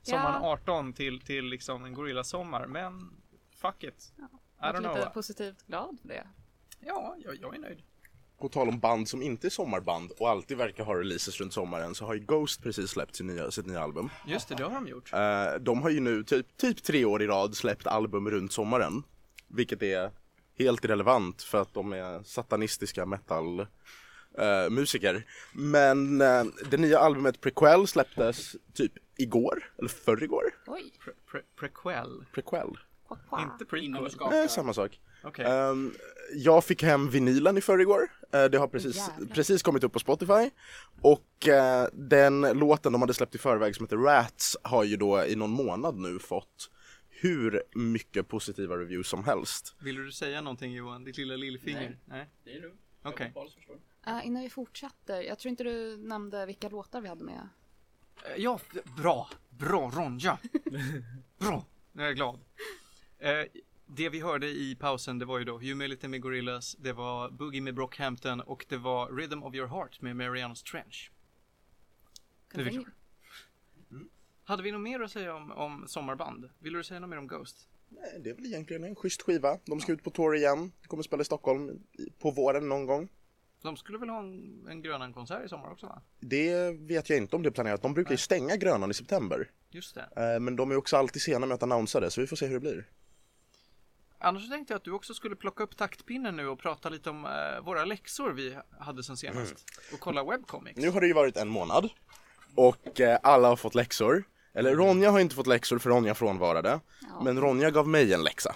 sommaren Ja. 18 till, till liksom en Gorillaz-sommar, men fuck it. I Jag don't är know. lite positivt glad för det. Ja, jag, jag är nöjd. På tal om band som inte är sommarband och alltid verkar ha releases runt sommaren så har ju Ghost precis släppt sin nya, sitt nya album. Just det, det har de gjort. Eh, de har ju nu typ, typ tre år i rad släppt album runt sommaren. Vilket är helt relevant för att de är satanistiska metal eh, musiker. Men eh, det nya albumet Prequel släpptes typ igår, eller förrgår. Oj. Pre- pre- prequel. Prequel. Inte prequel. Eh, samma sak. Okej. Ehm, jag fick hem vinylen i förrgår. Eh, det har precis, Jävlar. precis kommit upp på Spotify. Och eh, den låten de hade släppt i förväg som heter Rats har ju då i någon månad nu fått hur mycket positiva reviews som helst. Vill du säga någonting Johan? Ditt lilla lillfinger? Nej. Det är du. Okej. Eh, innan vi fortsätter. Jag tror inte du nämnde vilka låtar vi hade med. Eh, Ja, bra. Bra Ronja. bra. Nu är jag glad. Eh, det vi hörde i pausen det var ju då Humility med Gorillaz, det var Boogie med Brockhampton och det var Rhythm of Your Heart med Marianas Trench. Nu är vi Continue. Hade vi något mer att säga om, om sommarband? Vill du säga något mer om Ghost? Nej, det är väl egentligen en schysst skiva. De ska ut på tour igen. Kommer spela i Stockholm på våren någon gång. De skulle väl ha en, en Grönan-konsert i sommar också va? Det vet jag inte om det är planerat. De brukar ju stänga Grönan i september. Just det. Eh, men de är också alltid sena med att annonsera det, så vi får se hur det blir. Annars så tänkte jag att du också skulle plocka upp taktpinnen nu och prata lite om eh, våra läxor vi hade sen senast. Och kolla webcomics. Nu har det ju varit en månad och eh, alla har fått läxor. Eller Ronja har inte fått läxor för Ronja frånvarade. Ja. Men Ronja gav mig en läxa.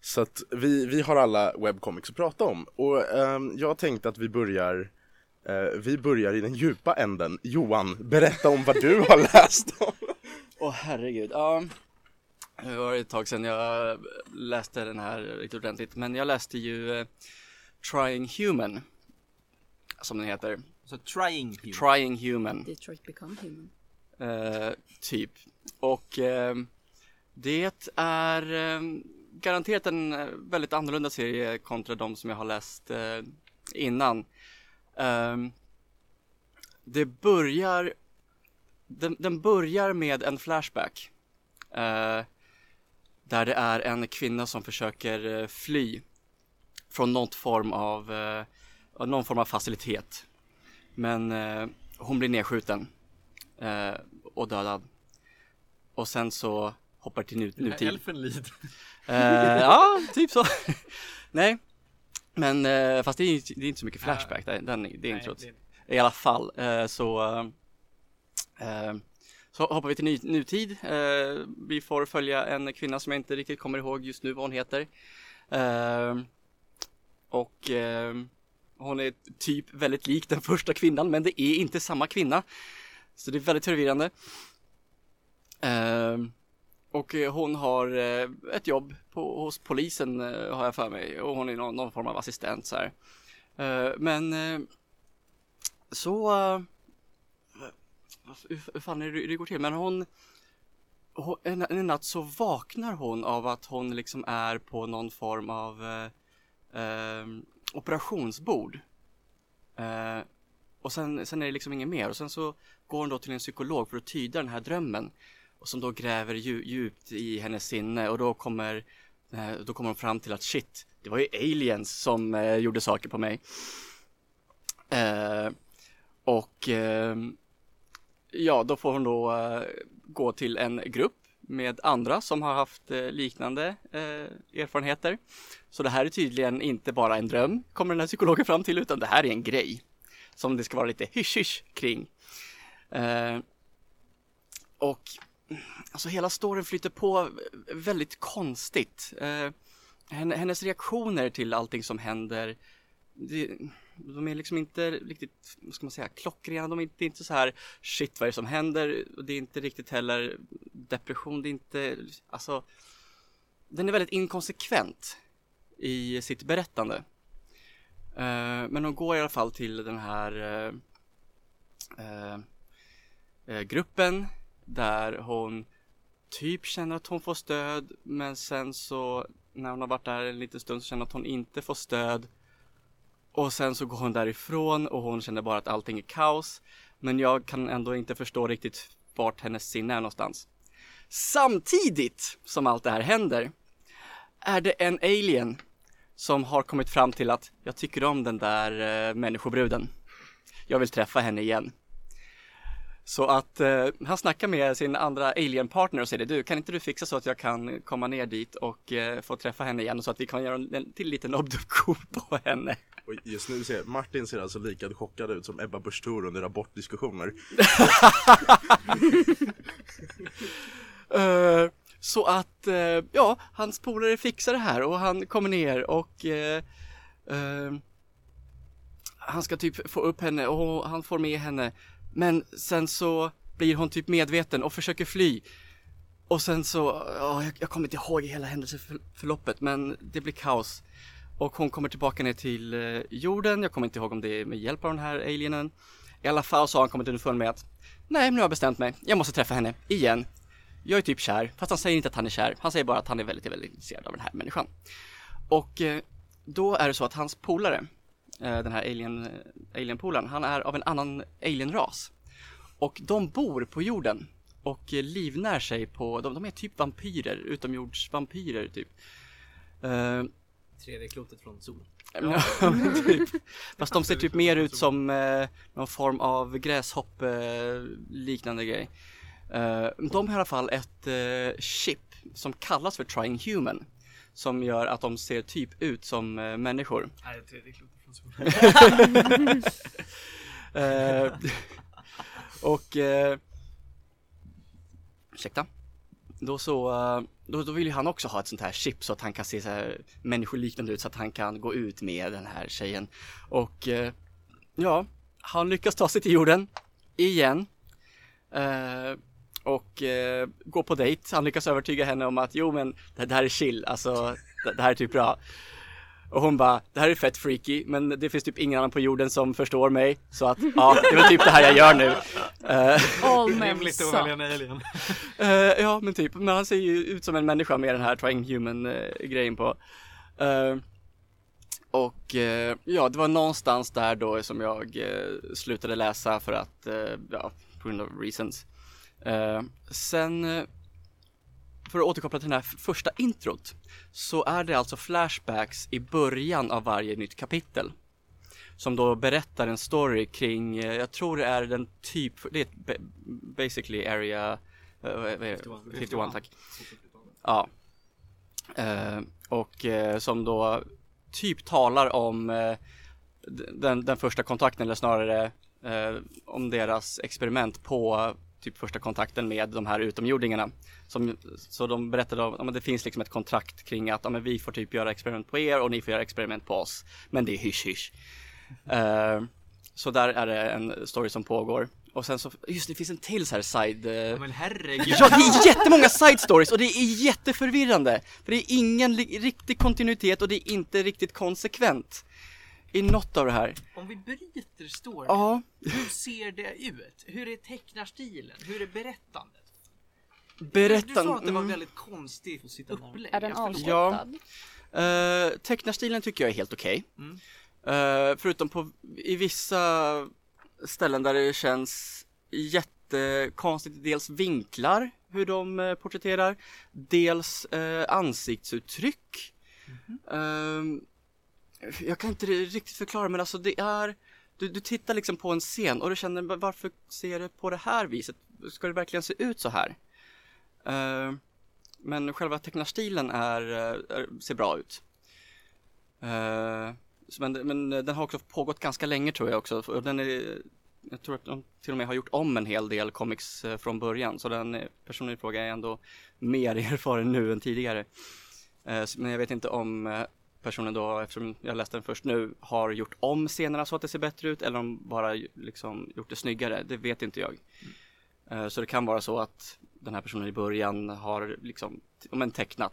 Så att vi, vi har alla webcomics att prata om. Och ehm, jag tänkte att vi börjar eh, vi börjar i den djupa änden. Johan, berätta om vad du har läst om. Åh herregud, ja. Det var ett tag sedan jag läste den här riktigt ordentligt, men jag läste ju eh, Trying Human, som den heter. Så trying human. Trying Human, Detroit Become Human. eh, typ. Och eh, det är eh, garanterat en eh, väldigt annorlunda serie kontra de som jag har läst eh, innan. Det börjar den, den börjar med en flashback eh, där det är en kvinna som försöker eh, fly från någon form av eh, någon form av facilitet. Men eh, hon blir nedskjuten och dödad. Och sen så hoppar till nu, nutid. Elfenlid. Eh, ja, typ så. Nej, men eh, fast det är, det är inte så mycket flashback, det, den, det är introt. I alla fall eh, så, eh, så hoppar vi till ny, nutid. Eh, vi får följa en kvinna som jag inte riktigt kommer ihåg just nu vad hon heter. Eh, och eh, hon är typ väldigt lik den första kvinnan men det är inte samma kvinna. Så det är väldigt förvirrande. Eh, och hon har eh, ett jobb på, hos polisen eh, har jag för mig och hon är någon, någon form av assistent så här. Eh, men eh, så eh, Alltså, hur, hur fan är det det går till? Men hon, hon en, en natt så vaknar hon av att hon liksom är på någon form av eh, eh, operationsbord. Eh, och sen, sen är det liksom inget mer och sen så går hon då till en psykolog för att tyda den här drömmen och som då gräver dju, djupt i hennes sinne och då kommer eh, då kommer hon fram till att shit, det var ju aliens som eh, gjorde saker på mig. Eh, och ehm, ja, då får hon då eh, gå till en grupp med andra som har haft eh, liknande eh, erfarenheter. Så det här är tydligen inte bara en dröm, kommer den här psykologen fram till, utan det här är en grej som det ska vara lite hysch-hysch kring. Eh, och alltså hela storyn flyter på väldigt konstigt. Eh, hennes reaktioner till allting som händer, det, de är liksom inte riktigt, vad ska man säga, klockrena. De är inte, det är inte så här shit vad är det som händer? Och det är inte riktigt heller depression. Det är inte, alltså, den är väldigt inkonsekvent i sitt berättande. Uh, men hon går i alla fall till den här uh, uh, gruppen där hon typ känner att hon får stöd men sen så när hon har varit där en liten stund så känner hon att hon inte får stöd och sen så går hon därifrån och hon känner bara att allting är kaos men jag kan ändå inte förstå riktigt vart hennes sinne är någonstans. Samtidigt som allt det här händer är det en alien som har kommit fram till att jag tycker om den där eh, människobruden. Jag vill träffa henne igen. Så att eh, han snackar med sin andra alienpartner och säger du, kan inte du fixa så att jag kan komma ner dit och eh, få träffa henne igen så att vi kan göra en, en till liten obduktion på henne. Och just nu ser Martin ser alltså lika chockad ut som Ebba Busch Thor under abortdiskussioner. uh, så att, uh, ja, hans polare fixar det här och han kommer ner och uh, han ska typ få upp henne och han får med henne. Men sen så blir hon typ medveten och försöker fly. Och sen så, ja, jag, jag kommer inte ihåg hela händelseförloppet men det blir kaos. Och hon kommer tillbaka ner till eh, jorden, jag kommer inte ihåg om det är med hjälp av den här alienen. I alla fall så har han kommit underfund med att Nej, nu har jag bestämt mig. Jag måste träffa henne igen. Jag är typ kär, fast han säger inte att han är kär. Han säger bara att han är väldigt, väldigt intresserad av den här människan. Och eh, då är det så att hans polare, eh, den här alien, alien-polaren, han är av en annan alienras. Och de bor på jorden och livnär sig på, de, de är typ vampyrer, utomjordsvampyrer typ. Tredje klotet från solen. Ja, typ. Fast de ser typ mer ut som eh, någon form av gräshopp eh, liknande grej. Eh, de har i alla fall ett eh, chip som kallas för Trying Human. Som gör att de ser typ ut som eh, människor. Nej, tredje klotet från solen. Eh, och eh, ursäkta. Då så, eh, då, då vill ju han också ha ett sånt här chip så att han kan se så här människoliknande ut så att han kan gå ut med den här tjejen. Och eh, ja, han lyckas ta sig till jorden igen. Eh, och eh, gå på dejt. Han lyckas övertyga henne om att jo men det, det här är chill, alltså det, det här är typ bra. Och hon bara, det här är fett freaky men det finns typ ingen annan på jorden som förstår mig. Så att ja, det är väl typ det här jag gör nu. Eh, All men Rimligt att suck. välja en alien. Eh, ja men typ, men han ser ju ut som en människa med den här trying human eh, grejen på. Eh, och eh, ja, det var någonstans där då som jag slutade läsa för att, ja, på grund av reasons. Sen, för att återkoppla till den här första introt, så är det alltså flashbacks i början av varje nytt kapitel. Som då berättar en story kring, eh, jag tror det är den typ, det är basically area, det? 51. 51 tack. Ja. Eh, och eh, som då typ talar om d- den, den första kontakten eller snarare om deras experiment på typ första kontakten med de här utomjordingarna. Som, så de berättade om, att det finns liksom ett kontrakt kring att ja, vi får typ göra experiment på er och ni får göra experiment på oss. Men det är hysch hysch. Eh, så där är det en story som pågår. Och sen så, just det, finns en till så här side... eh, Ja, men herregud. Ja, det är jättemånga side stories och det är jätteförvirrande. För det är ingen riktig kontinuitet och det är inte riktigt konsekvent i något av det här. Om vi bryter storyn, Ja, hur ser det ut? Hur är tecknarstilen? Hur är berättandet? berättan... Du sa att det var mm. väldigt konstigt upplägg. Är den avslutad? Ja. Uh, tecknarstilen tycker jag är helt okej. Mm. Eh, förutom på i vissa ställen där det känns jättekonstigt, dels vinklar, hur de uh, porträtterar, dels uh, ansiktsuttryck. Ehm, jag kan inte riktigt förklara men alltså det är du, du tittar liksom på en scen och du känner varför ser det på det här viset? Ska det verkligen se ut så här? Uh, men själva tecknarstilen är, eh, är, ser bra ut. Uh, men, men den har också pågått ganska länge tror jag också. Och den är, jag tror att de till och med har gjort om en hel del comics från början. Så den personen i fråga är ändå mer erfaren nu än tidigare. Men jag vet inte om personen då, eftersom jag läste den först nu, har gjort om scenerna så att det ser bättre ut eller om bara liksom gjort det snyggare. Det vet inte jag. Eh, Så det kan vara så att den här personen i början har liksom, om en tecknat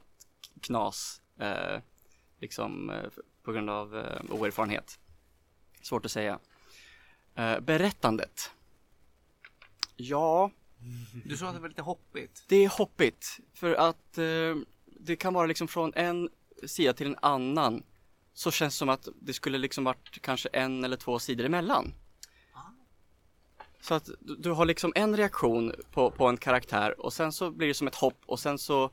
knas, eh, liksom eh, på grund av eh, oerfarenhet. Svårt att säga. Eh, berättandet. Ja, Du sa att det var lite hoppigt. det är hoppigt för att eh, det kan vara liksom från en sida till en annan så känns det som att det skulle liksom varit kanske en eller två sidor emellan. Så att du, har liksom en reaktion på, på en karaktär och sen så blir det som ett hopp och sen så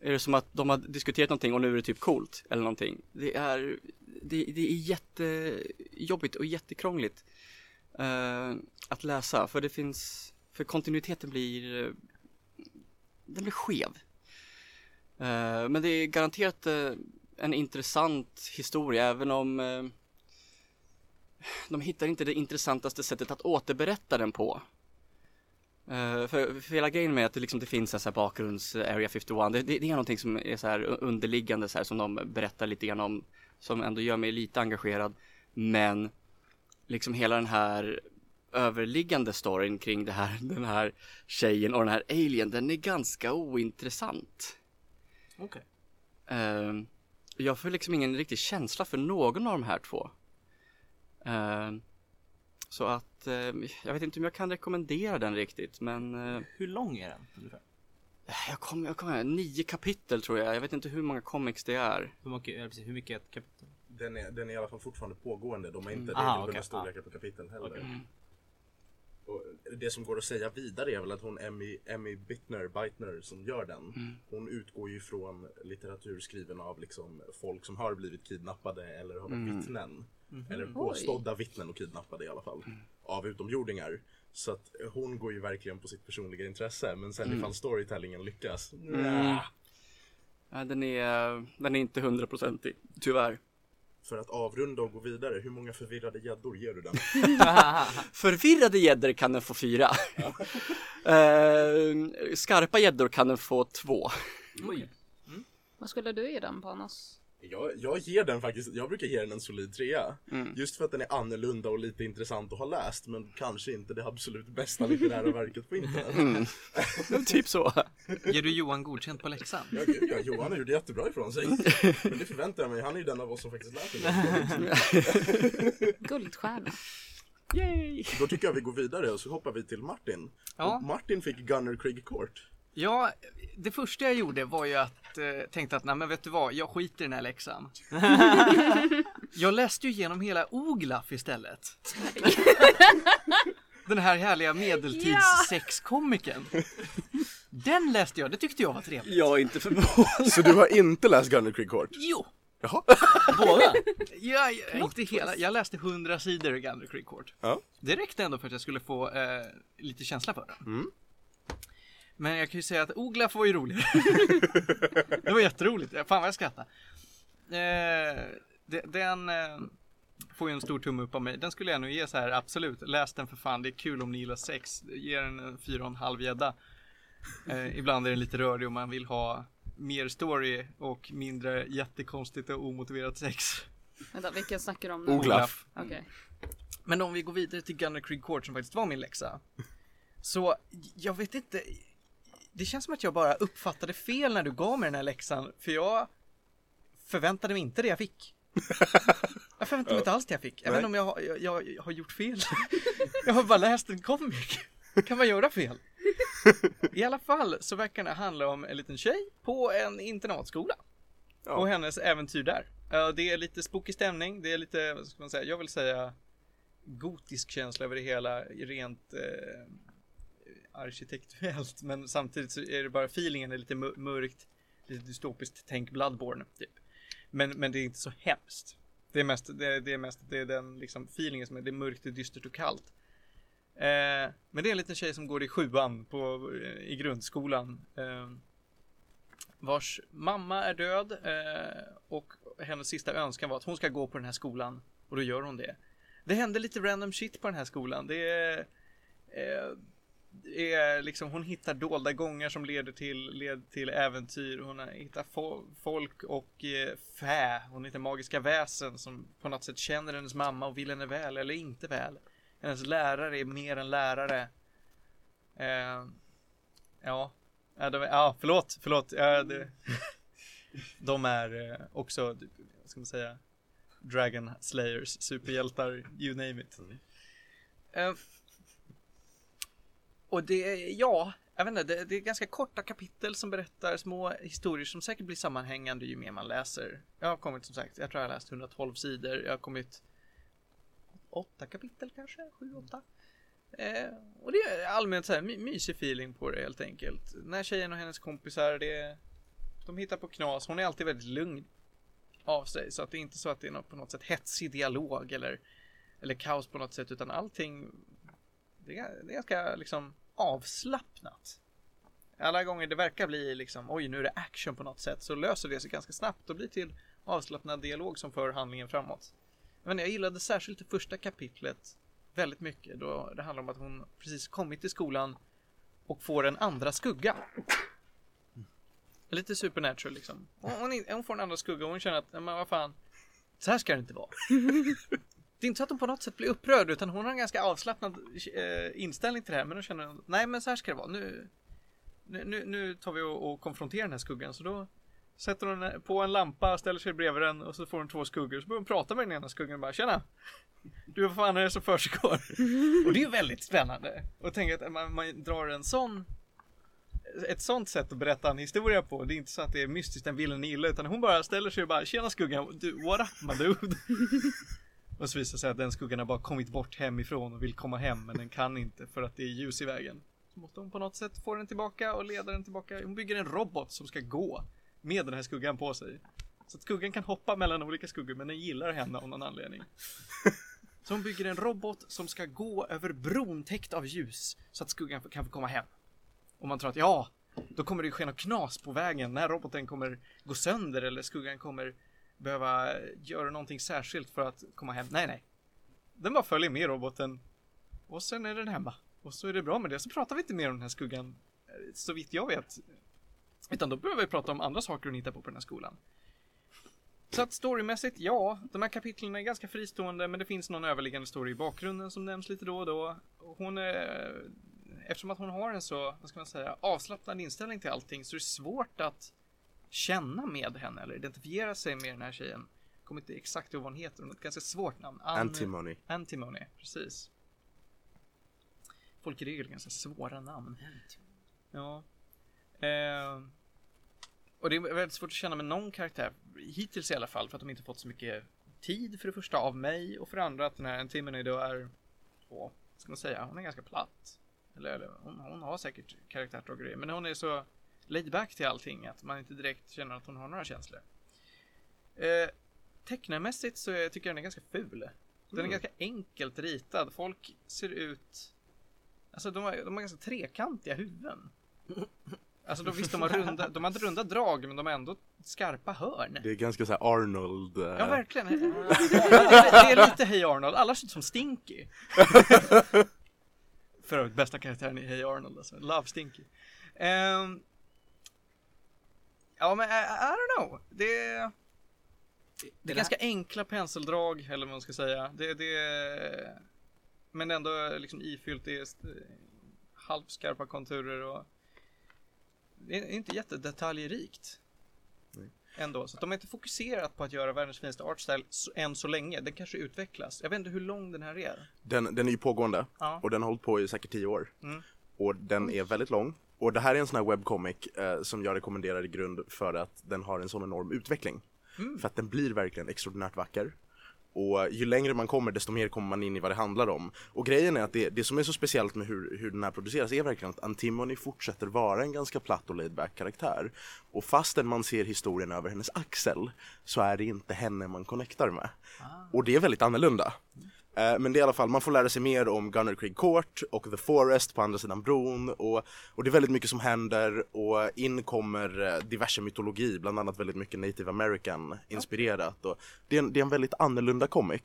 är det som att de har diskuterat någonting och nu är det typ coolt eller någonting. Det är, det, det är jättejobbigt och jättekrångligt eh, att läsa för det finns, för kontinuiteten blir den blir skev. Eh, men det är garanterat eh, en intressant historia även om eh, de hittar inte det intressantaste sättet att återberätta den på. Uh, för, för hela grejen med att det, liksom, det finns en så här bakgrunds-Area51, det, det, det är någonting som är så här underliggande så här, som de berättar lite grann om, som ändå gör mig lite engagerad. Men liksom hela den här överliggande storyn kring det här, den här tjejen och den här alien, den är ganska ointressant. Okej. Uh, jag får liksom ingen riktig känsla för någon av de här två. Eh, så att eh, jag vet inte om jag kan rekommendera den riktigt men eh, Hur lång är den ungefär? jag kommer, jag kommer, nio kapitel tror jag. Jag vet inte hur många comics det är. Hur mycket, hur mycket är ett kapitel? Den är, den är i alla fall fortfarande pågående. De har inte Aha, regelbundna okej. storlekar på kapitel heller. Okej. Och det som går att säga vidare är väl att hon Emmy, Emmy Bittner, Beitner som gör den. Hon utgår ju från litteratur skriven av liksom folk som har blivit kidnappade eller har varit vittnen. Eller påstådda vittnen och kidnappade i alla fall. Av utomjordingar. Så att hon går ju verkligen på sitt personliga intresse. Men sen ifall storytellingen lyckas. nja. Ja, den, är, den är inte hundraprocentig, tyvärr. För att avrunda och gå vidare, hur många förvirrade gäddor ger du den? Förvirrade gäddor kan den få fyra. Eh, skarpa gäddor kan den få två. Oj. Vad skulle du ge den Panos? Jag, jag ger den faktiskt, jag brukar ge den en solid trea. Just för att den är annorlunda och lite intressant att ha läst men kanske inte det absolut bästa litterära verket på internet. typ så. Ger du Johan godkänt på läxan? Ja, gud, ja, Johan har gjort jättebra ifrån sig. Men det förväntar jag mig, han är ju den av oss som faktiskt läser det. Guldstjärna. Yay! Då tycker jag vi går vidare och så hoppar vi till Martin. Ja. Martin fick Gunner Craig Court. Ja, det första jag gjorde var ju att eh, tänkte att nej men vet du vad, jag skiter i den här läxan. jag läste ju igenom hela Oglaf istället. den här härliga medeltids-sexkomikern. Den läste jag, det tyckte jag var trevligt. Jag är inte förvånad. Så du har inte läst Gunner Craig Court? Jo! Jaha. Båda? Ja, ja, inte hela. Jag läste 100 sidor i Gander Creek Court. Ja. Det räckte ändå för att jag skulle få eh, lite känsla för den. Mm. Men jag kan ju säga att Oglaf var ju roligare. det var jätteroligt. Fan vad jag skrattade. Eh, de- den eh, får ju en stor tumme upp av mig. Den skulle jag nog ge så här, absolut. Läs den för fan. Det är kul om ni gillar sex. Ge den en fyra och en halv gädda. Eh, ibland är den lite rörig om man vill ha mer story och mindre jättekonstigt och omotiverat sex. Vänta, vilken snackar du om nu? Olaf. Okej. Men om vi går vidare till Gunner Creek Court som faktiskt var min läxa. Så jag vet inte. Det känns som att jag bara uppfattade fel när du gav mig den här läxan. För jag förväntade mig inte det jag fick. Jag förväntade mig inte alls det jag fick. Inte om jag, har- jag, jag, jag har gjort fel. Jag har bara läst en comic. Kan man göra fel? I alla fall så verkar det handla om en liten tjej på en internatskola. Ja. Och hennes äventyr där. Ja, Det är lite spooky stämning, det är lite, vad ska man säga, jag vill säga gotisk känsla över det hela, rent eh, arkitektuellt, men samtidigt så är det bara feelingen är lite mörkt, lite dystopiskt, tänk Bloodborne, typ. Men, men det är inte så hemskt. Det är mest, det, det är mest, det är den liksom feelingen som är, det är mörkt, det är dystert och kallt. Eh, men det är en liten tjej som går i sjuan på, eh, i grundskolan. Eh, vars mamma är död eh, och hennes sista önskan var att hon ska gå på den här skolan och då gör hon det. Det händer lite random shit på den här skolan. Det är, eh, är liksom, hon hittar dolda gångar som leder till, leder till äventyr. Hon hittar fo- folk och eh, fä. Hon hittar magiska väsen som på något sätt känner hennes mamma och vill henne väl eller inte väl. Hennes lärare är mer än lärare. Eh, ja, Ja, de, ja förlåt, förlåt. Ja, det, de är eh, också, vad ska man säga, Dragon Slayers, superhjältar, you name it. Eh, och det, är- ja, jag vet inte, det, det är ganska korta kapitel som berättar små historier som säkert blir sammanhängande ju mer man läser. Jag har kommit som sagt, jag tror jag har läst 112 sidor, jag har kommit åtta kapitel kanske, sju, åtta. Eh, och det är allmänt så här my- mysig feeling på det helt enkelt. Den här tjejen och hennes kompisar, det de hittar på knas. Hon är alltid väldigt lugn av sig. Så att det är inte så att det är något, på något sätt hetsig dialog eller, eller kaos på något sätt. Utan allting, det är, det är ganska liksom avslappnat. Alla gånger det verkar bli liksom, oj nu är det action på något sätt. Så löser det sig ganska snabbt och blir till avslappnad dialog som för handlingen framåt. Men jag gillade särskilt det första kapitlet väldigt mycket då det handlar om att hon precis kommit till skolan och får en andra skugga. Lite supernatural liksom. Hon, hon, hon får en andra skugga och hon känner att, men vad fan, så här ska det inte vara. Det är inte så att hon på något sätt blir upprörd utan hon har en ganska avslappnad eh, inställning till det här men hon känner, nej men så här ska det vara. Nu, nu, nu, nu tar vi och, och konfronterar den här skuggan så då sätter hon på en lampa, ställer sig bredvid den och så får hon två skuggor så börjar hon prata med den ena skuggan och bara tjena du, vad fan är det som försiggår? Och det är ju väldigt spännande. Och tänk att man, man drar en sån ett sånt sätt att berätta en historia på. Det är inte så att det är mystiskt, den vill en illa, utan hon bara ställer sig och bara Tjena skuggan, du, what up my dude? och så visar det sig att den skuggan har bara kommit bort hemifrån och vill komma hem, men den kan inte för att det är ljus i vägen. Så måste hon på något sätt få den tillbaka och leda den tillbaka. Hon bygger en robot som ska gå med den här skuggan på sig. Så att skuggan kan hoppa mellan olika skuggor, men den gillar henne av någon anledning. Så hon bygger en robot som ska gå över bron täckt av ljus så att skuggan kan få komma hem. Och man tror att ja, då kommer det ske något knas på vägen när roboten kommer gå sönder eller skuggan kommer behöva göra någonting särskilt för att komma hem. Nej, nej. Den bara följer med roboten och sen är den hemma. Och så är det bra med det. Så pratar vi inte mer om den här skuggan eh, så vitt jag vet. Utan då behöver vi prata om andra saker hon hittar på på den här skolan. Så att storymässigt, ja, de här kapitlen är ganska fristående men det finns någon överliggande story i bakgrunden som nämns lite då och då. Hon är, eftersom att hon har en så, vad ska man säga, avslappnad inställning till allting så är det svårt att känna med henne eller identifiera sig med den här tjejen. Jag kommer inte exakt ihåg vad hon heter, har ett ganska svårt namn. Ann- Antimony. Antimony, precis. Folk i regel ganska svåra namn. Ja. Eh, och det är väldigt svårt att känna med någon karaktär, hittills i alla fall, för att de inte fått så mycket tid för det första av mig och för det andra att den här Antimony då är, vad ska man säga, hon är ganska platt. Eller, eller hon, hon har säkert karaktärsdrag och grejer, men hon är så laid back till allting att man inte direkt känner att hon har några känslor. Eh, tecknarmässigt så tycker jag den är ganska ful. Den är ganska enkelt ritad. Folk ser ut... Alltså de har, de har ganska trekantiga huvuden. Alltså de, visst, de har runda, de har runda drag men de har ändå skarpa hörn. Det är ganska så här Arnold. eh, Ja, verkligen. det, är, det är lite Hey Arnold. Alla ser ut som Stinky. För övrigt bästa karaktären i Hey Arnold alltså. Love Stinky. Ehm, ja men I, I don't know. Det Det är ganska enkla penseldrag, eller vad man ska säga. Det, det men ändå liksom ifyllt i st- halvskarpa konturer och det är inte jättedetaljrikt. Ändå, så att de har inte fokuserat på att göra världens finaste artstyle än så länge. Den kanske utvecklas. Jag vet inte hur lång den här är. Den, den är ju pågående Ja. och den har hållit på i säkert 10 år. Mm. Och den är väldigt lång. Och det här är en sån här webcomic eh, som jag rekommenderar i grund för att den har en sån enorm utveckling. Mm. För att den blir verkligen extraordinärt vacker. Och ju längre man kommer desto mer kommer man in i vad det handlar om. Och grejen är att det, det som är så speciellt med hur, hur den här produceras är verkligen att Antimony fortsätter vara en ganska platt och laid back karaktär. Och fastän man ser historien över hennes axel så är det inte henne man connectar med. Och det är väldigt annorlunda. Eh, Men det är i alla fall, man får lära sig mer om Gunner Creek Court och The Forest på andra sidan bron och, och det är väldigt mycket som händer och in kommer eh, diverse mytologi, bland annat väldigt mycket native american inspirerat och det är en, det är en väldigt annorlunda comic.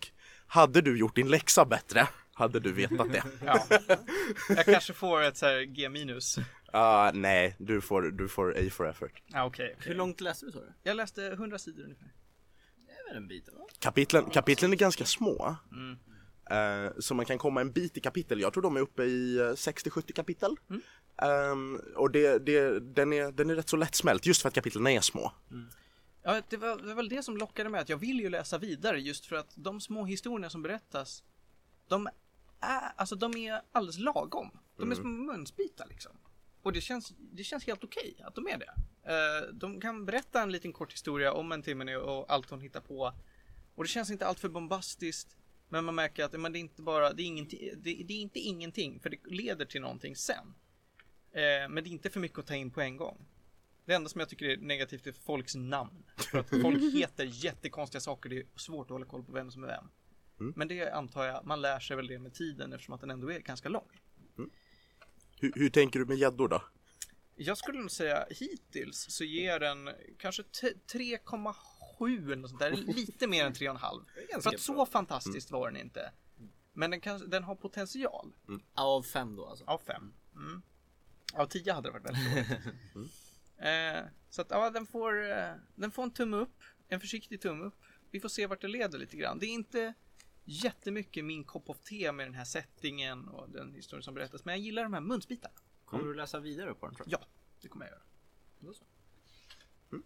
Hade du gjort din läxa bättre hade du vetat det. Ja. Jag kanske får ett så här G minus. Ah, nej, du får, du får A for effort. Ja, okej. Hur långt läste du du? Jag läste 100 sidor ungefär. Det är väl en bit va? Kapitlen, kapitlen är ganska små. Mm. Eh, så man kan komma en bit i kapitel. Jag tror de är uppe i eh, 60-70 kapitel. Mm. Ehm, och det, det, den, är, den är rätt så lättsmält just för att kapitlen är små. Ja, det var, det var väl det som lockade mig att jag vill ju läsa vidare just för att de små historierna som berättas de är, alltså de är alldeles lagom. De är små munsbitar liksom. Och det känns, det känns helt okej att de är det. Eh, de kan berätta en liten kort historia om en timme och allt hon hittar på. Och det känns inte alltför bombastiskt. Men man märker att men det är inte bara, det är, ingenting, det, det är inte ingenting, för det leder till någonting sen. Eh, men det är inte för mycket att ta in på en gång. Det enda som jag tycker är negativt är folks namn. För att folk heter jättekonstiga saker, det är svårt att hålla koll på vem som är vem. Mm. Men det antar jag, man lär sig väl det med tiden eftersom att den ändå är ganska lång. Mm. Hur, hur, tänker du med gäddor då? Jag skulle nog säga hittills så ger den kanske 3,7 7 eller något sånt där. Lite mer än 3,5. För att så bra. Mm. fantastiskt var den inte. Men den, kan, den har potential. Mm. Av 5 då alltså? Av 5. Mm. Av 10 hade det varit väldigt dåligt. Mm. eh, så att ja, den får, eh, den får en tumme upp. En försiktig tumme upp. Vi får se vart det leder lite grann. Det är inte jättemycket min kopp av te med den här settingen och den historien som berättas. Men jag gillar de här munsbitarna. Kommer mm. du läsa vidare på den tror jag? Ja, det kommer jag göra. Mm.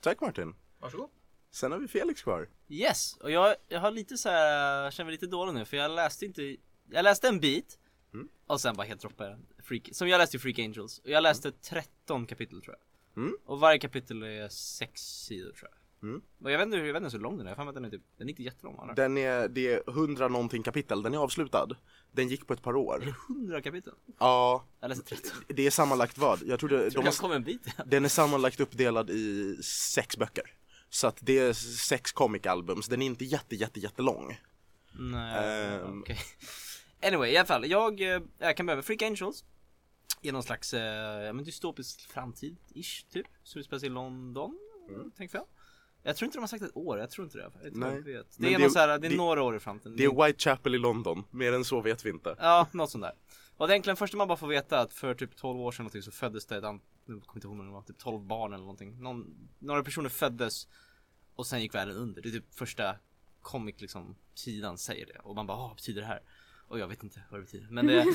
Tack Martin. Varsågod. Sen har vi Felix kvar. Yes, och jag, jag har lite så här, jag känner mig lite dålig nu för jag läste inte Jag läste en bit Mm. Och sen bara helt droppade jag. Freak, Som jag läste ju Freak Angels och jag läste 13 kapitel tror jag Mm. Och varje kapitel är 6 sidor tror jag Mm. Och jag vet inte, jag vet inte hur lång den är, jag att den är typ, den är inte jättelång eller? Den är, det är 100 någonting kapitel, den är avslutad. Den gick på ett par år. 100 kapitel? Ja, Jag läste 13 det är sammanlagt vad? Jag tror det, de Jag kom en bit den är sammanlagt uppdelad i sex böcker. Så att det är sex comic albums, den är inte jätte jätte jättelång. Nej, Ehm. okej Anyway, i alla fall, jag, eh, jag kan börja med Freak Angels I någon slags, eh, ja, men dystopisk framtid-ish typ Som utspelar sig i London, mm. tänker jag Jag tror inte de har sagt ett år, jag tror inte det. Jag Nej. jag vet. Det är, det- någon så här, det är det- några år i framtiden. Det är Whitechapel i London, mer än så vet vi inte. Ja, något sånt där. Och det egentligen första man bara får veta att för typ 12 år sedan någonting så föddes det ett an- nu kommer jag inte ihåg det var typ 12 barn eller någonting. Någon, några personer föddes och sen gick världen under. Det är typ första comic liksom sidan säger det och man bara vad betyder det här? Och jag vet inte vad det betyder. Men det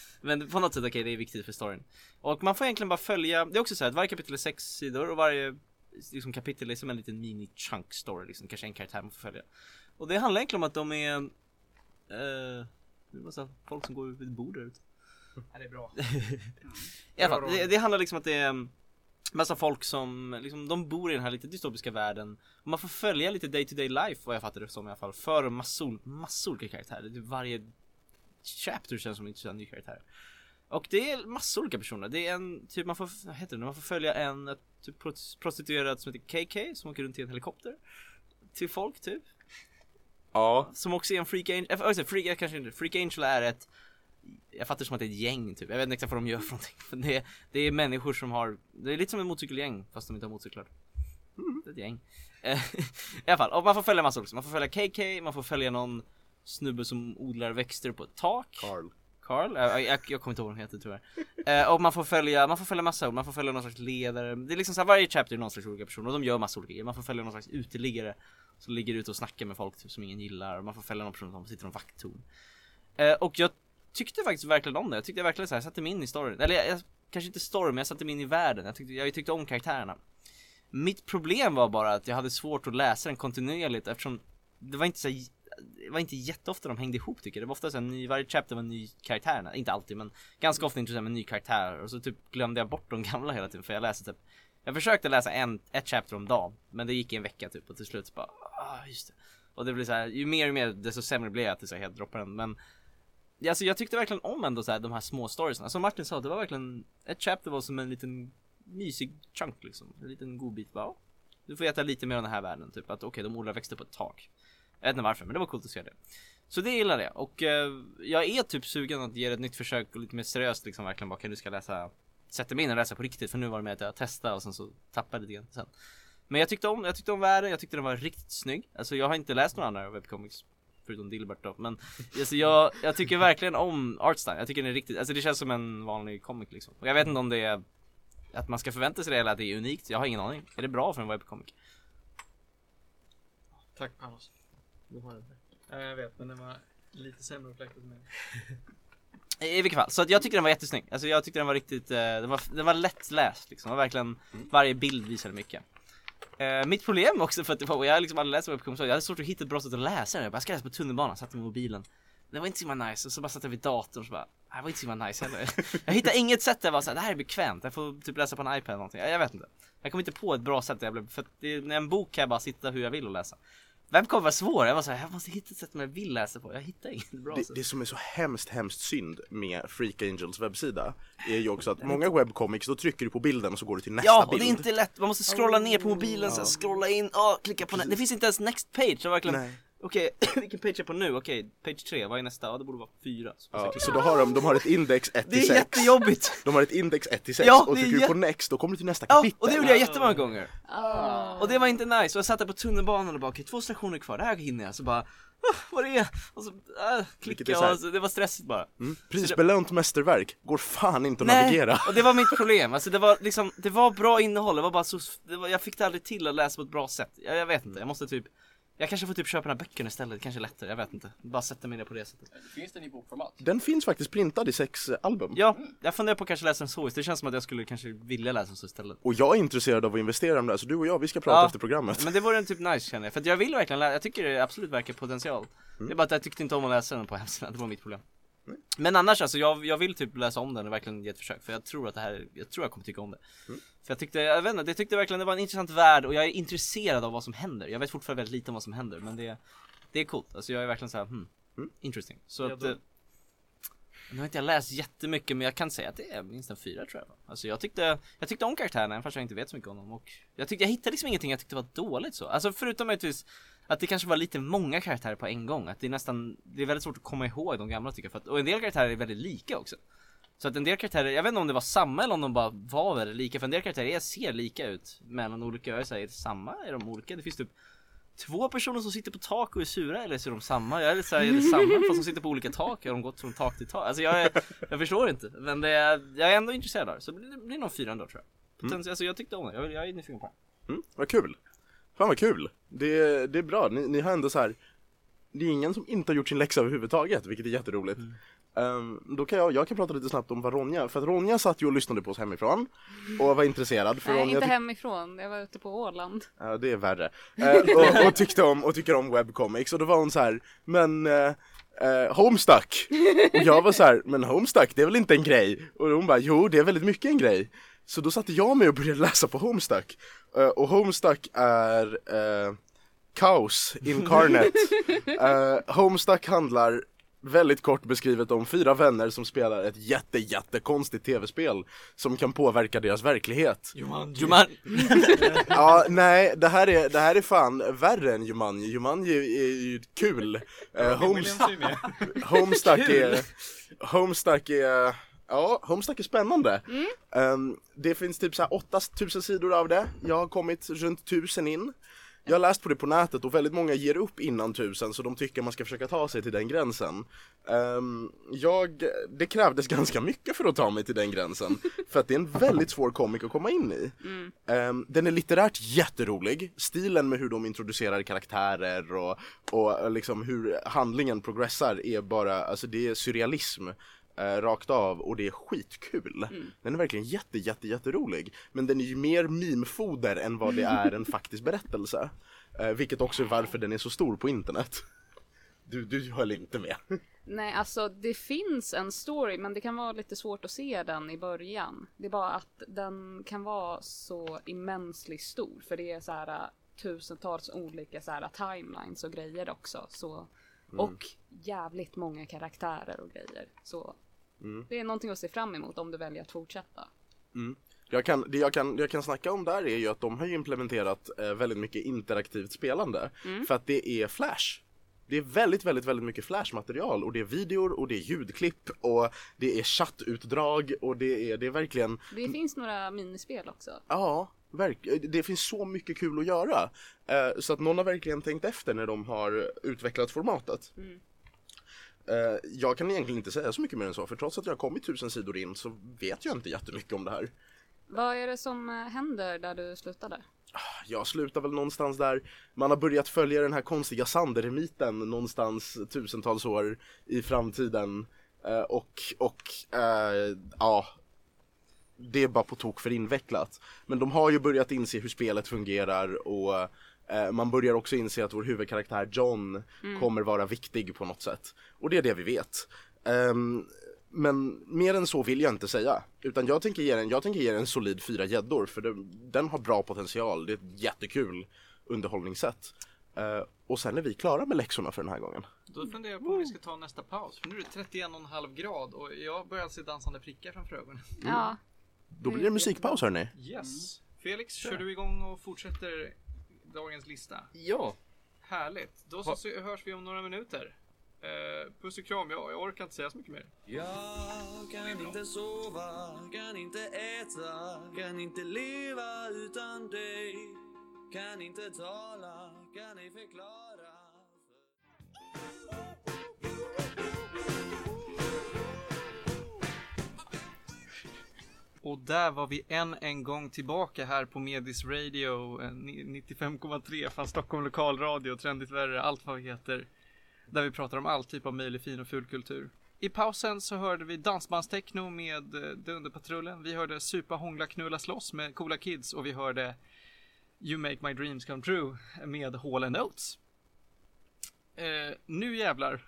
Men på något sätt okej, det är viktigt för storyn. Och man får egentligen bara följa, det är också så här att varje kapitel är sex sidor och varje liksom, kapitel är som en liten mini chunk story liksom, kanske en karaktär man får följa. Och det handlar egentligen om att de är eh, det är massa folk som går vid bord där ute. Ja, det är bra. I alla fall, det, det handlar liksom att det är massa folk som liksom, de bor i den här lite dystopiska världen och man får följa lite day to day life vad jag fattar det som i alla fall för massor, massor olika karaktärer. Det är varje chapter känns som en ny karaktär. Och det är massor olika personer. Det är en, typ man får, vad heter det, man får följa en typ prost- prostituerad som heter KK som åker runt i en helikopter. Till folk typ. Ja, Som också är en freak angel, äh, alltså, freak, kanske inte, freak angel är ett jag fattar som att det är ett gäng typ, jag vet inte exakt vad de gör för någonting Men det är, det är människor som har, det är lite som ett motorcykelgäng fast de inte har motorcyklar Det är ett gäng Eh, I alla fall, och man får följa massa också, man får följa KK, man får följa någon snubbe som odlar växter på ett tak Carl. Carl, jag, jag, jag kommer inte ihåg vad de heter tyvärr. Eh, och man får följa, man får följa massa, man får följa någon slags ledare. Det är liksom så här, varje chapter är någon slags olika person och de gör massa olika grejer. Man får följa någon slags uteliggare som ligger ute och snackar med folk typ, som ingen gillar. Och man får följa någon person som sitter i en vakttorn. Eh, och jag tyckte faktiskt verkligen om det. Jag tyckte verkligen så här, jag satte mig in i storyn. Eller jag, jag, kanske inte storyn, men jag satte mig in i världen. Jag tyckte, jag tyckte om karaktärerna. Mitt problem var bara att jag hade svårt att läsa den kontinuerligt eftersom det var inte så här, det var inte jätteofta de hängde ihop tycker jag. Det var ofta så här, ny, varje chapter var en ny karaktär. Inte alltid men ganska ofta intressant med en ny karaktär och så typ glömde jag bort de gamla hela tiden för jag läste typ Jag försökte läsa en, ett chapter om dagen men det gick i en vecka typ och till slut så bara ah just det. Och det blir så här, ju mer och mer desto sämre blev jag att det så här helt droppar den men Alltså jag tyckte verkligen om ändå så här, de här små storiesna. Som Martin sa, det var verkligen Ett chapter var som en liten mysig chunk liksom. En liten godbit bara. Du får veta lite mer om den här världen. Typ att okej, de odlar växter på ett tak. Jag vet inte varför, men det var coolt att se det. Så det gillade jag. Och eh, jag är typ sugen att ge det ett nytt försök och lite mer seriöst liksom verkligen bara, kan du ska läsa Sätta mig in och läsa på riktigt för nu var det med att jag testade och sen så tappade jag lite grann sen. Men jag tyckte om, jag tyckte om världen, jag tyckte den var riktigt snygg. Alltså jag har inte läst några andra webcomics Förutom Dilbert då, men alltså jag, jag tycker verkligen om artstyle, jag tycker den är riktigt, alltså det känns som en vanlig comic liksom. Och jag vet inte om det är att man ska förvänta sig det eller att det är unikt, jag har ingen aning. Är det bra för en webcomic? Tack Panos. Du har den. Ja, jag vet, men den var lite sämre upplagt än mig. I vilket fall, så jag tycker den var jättesnygg. Alltså jag tyckte den var riktigt, eh, den var, den var lättläst liksom. Det var verkligen, varje bild visade mycket. Eh, mitt problem också för att det var, jag liksom aldrig läst webcomics så jag hade svårt att hitta ett bra sätt att läsa den. Jag bara, ska läsa på tunnelbanan, satte mig i mobilen. Det var inte så himla nice och så bara satt jag vid datorn och så bara, "Ah, det var inte så himla nice heller. jag hittade inget sätt där jag var såhär, det här är bekvämt, jag får typ läsa på en iPad eller någonting. Jag, jag vet inte. Jag kom inte på ett bra sätt där jag blev, för att det, en bok kan jag bara sitta hur jag vill och läsa. Webcomic var svår, jag var såhär, jag måste hitta ett sätt som jag vill läsa på. Jag hittar inget bra Det, sätt. det som är så hemskt, hemskt synd med Freak Angels webbsida är ju också att många webcomics, då trycker du på bilden och så går du till nästa Ja, och bild. det är inte lätt. Man måste scrolla ner på mobilen, sen scrolla in, åh, klicka på nä- Det finns inte ens next page. Så verkligen, Nej. Okej, vilken page är jag på nu? Okej, page 3, vad är nästa? Ja, det borde vara 4. Så Ja, så då har de, de har ett index 1 Det är till 6. jättejobbigt! De har ett index 1 till 6 Ja, och det är trycker du på next då kommer du till nästa Ja, kapitel. och det gjorde jag jättemånga gånger. Ah. Och det var inte nice, och jag satt där på tunnelbanan och bara okej, två stationer kvar, det här hinner jag. Så bara, "Ah, vad det är? Och så, äh, Vilket är klicka så det var stressigt bara. Mm. Prisbelönt mästerverk, går fan inte att Nej, navigera. och det var mitt problem. Alltså det var liksom, det var bra innehåll, det var bara så, det var, jag fick det aldrig till att läsa på ett bra sätt. Jag, jag vet inte, jag måste typ jag kanske får typ köpa den här böckerna istället, det kanske är lättare, jag vet inte. Bara sätta mig ner på det sättet. Finns den i bokformat? Den finns faktiskt printad i sex eh, album. Ja, jag funderar på att kanske läsa den så, det känns som att jag skulle kanske vilja läsa den så istället. Och jag är intresserad av att investera i dem där, så du och jag, vi ska prata Ja. efter programmet. Men det vore en typ nice känner jag, för att jag vill verkligen läsa, jag tycker det absolut verkar potential. Det är bara att jag tyckte inte om att läsa den på hemsidan, det var mitt problem. Men annars alltså, jag, jag vill typ läsa om den och verkligen ge ett försök för jag tror att det här, jag tror jag kommer tycka om det. För jag tyckte, jag vet inte, jag tyckte verkligen det var en intressant värld och jag är intresserad av vad som händer. Jag vet fortfarande väldigt lite om vad som händer men det, det är coolt. Alltså jag är verkligen såhär, hmm, interesting. Så Ja, att, då- eh, nu har inte jag läst jättemycket men jag kan säga att det är minst en fyra tror jag. Alltså jag tyckte, jag tyckte om karaktärerna även fast jag inte vet så mycket om dem och jag tyckte, jag hittade liksom ingenting jag tyckte var dåligt så. Alltså förutom möjligtvis att det kanske var lite många karaktärer på en gång. Att det är nästan, det är väldigt svårt att komma ihåg de gamla tycker jag. För att, och en del karaktärer är väldigt lika också. Så att en del karaktärer, jag vet inte om det var samma eller om de bara var väldigt lika. För en del karaktärer är, ser lika ut mellan olika. Jag är det samma? Är de olika? Det finns typ två personer som sitter på tak och är sura eller så är de samma? Jag är lite såhär, är det samma fast de sitter på olika tak? Har de gått från tak till tak? Alltså jag, är, jag förstår inte. Men det är, jag är ändå intresserad av det. Så det blir, nog fyra ändå tror jag. Potential, Alltså jag tyckte om det. Jag, jag är nyfiken på det. Mm, vad kul. Fan vad kul. Det, det är bra, ni, ni har ändå så här. Det är ingen som inte har gjort sin läxa överhuvudtaget, vilket är jätteroligt. Mm. Ehm, då kan jag, jag kan prata lite snabbt om vad Ronja, för att Ronja satt ju och lyssnade på oss hemifrån och var intresserad. För Nej, Ronja inte hemifrån. Jag var ute på Åland. Ja, det är värre. Eh, och, och tyckte om, och tycker om webcomics och då var hon så här, men eh, eh, Homestuck. Och jag var så här, men Homestuck det är väl inte en grej? Och hon bara, jo det är väldigt mycket en grej. Så då satte jag mig och började läsa på Homestuck. Eh, och Homestuck är eh, kaos incarnate. Eh, Homestuck handlar väldigt kort beskrivet om fyra vänner som spelar ett jätte jättekonstigt tv-spel som kan påverka deras verklighet. Juman, Ja, nej, det här är, det här är fan värre än Jumanji. Jumanji är ju kul. Homes, Homestuck är, Homestuck är, ja, Homestuck är spännande. Ehm, det finns typ såhär 8000 sidor av det. Jag har kommit runt tusen in. Jag har läst på det på nätet och väldigt många ger upp innan tusen så de tycker man ska försöka ta sig till den gränsen. Ehm, jag, det krävdes ganska mycket för att ta mig till den gränsen. För att det är en väldigt svår comic att komma in i. Ehm, den är litterärt jätterolig. Stilen med hur de introducerar karaktärer och, och liksom hur handlingen progressar är bara, alltså det är surrealism eh, rakt av och det är skitkul. Den är verkligen jätte, jätte, jätterolig. Men den är ju mer mimfoder än vad det är en faktisk berättelse. Eh, vilket också är varför den är så stor på internet. Du, du höll inte med. Nej, alltså det finns en story men det kan vara lite svårt att se den i början. Det är bara att den kan vara så immensligt stor för det är så här äh, tusentals olika så här timelines och grejer också. Så, Och jävligt många karaktärer och grejer. Så det är någonting att se fram emot om du väljer att fortsätta. Jag kan, det, jag kan, jag kan snacka om där är ju att de har ju implementerat eh, väldigt mycket interaktivt spelande. För att det är flash. Det är väldigt, väldigt, väldigt mycket flashmaterial och det är videor och det är ljudklipp och det är chattutdrag och det är, det är verkligen Det finns några minispel också. Ja, verk- det finns så mycket kul att göra. Eh, så att någon har verkligen tänkt efter när de har utvecklat formatet. Eh, jag kan egentligen inte säga så mycket mer än så, för trots att jag har kommit tusen sidor in så vet jag inte jättemycket om det här. Vad är det som äh, händer där du slutade? Jag slutar väl någonstans där man har börjat följa den här konstiga Sanderemiten någonstans tusentals år i framtiden. Eh, och, och, eh, ja, det är bara på tok för invecklat. Men de har ju börjat inse hur spelet fungerar och eh, man börjar också inse att vår huvudkaraktär John kommer vara viktig på något sätt. Och det är det vi vet. Ehm, men mer än så vill jag inte säga. Utan jag tänker ge den, jag tänker ge den en solid fyra gäddor för den, den har bra potential. Det är ett jättekul underhållningssätt. Eh, och sen är vi klara med läxorna för den här gången. Då funderar jag på om vi ska ta nästa paus. För nu är det 31,5 grad och jag börjar se dansande prickar framför ögonen. Ja, Då blir det musikpaus hörni. Yes. Felix, kör du igång och fortsätter dagens lista? Ja. Härligt. Då så, så hörs vi om några minuter. Eh, puss och kram, jag, jag orkar inte säga så mycket mer. Jag kan inte sova, kan inte äta, kan inte leva utan dig. Kan inte tala, kan ej förklara. Och där var vi än en gång tillbaka här på Medis Radio eh, 95,3 från Stockholm lokalradio, trendigt värre, allt vad vi heter. Där vi pratar om all typ av möjlig fin och ful kultur. I pausen så hörde vi dansbandstechno med eh, Dunderpatrullen. Vi hörde Supa, hångla, knulla, slåss med Coola Kids och vi hörde You Make My Dreams Come True med Hall Oates. Eh, nu jävlar.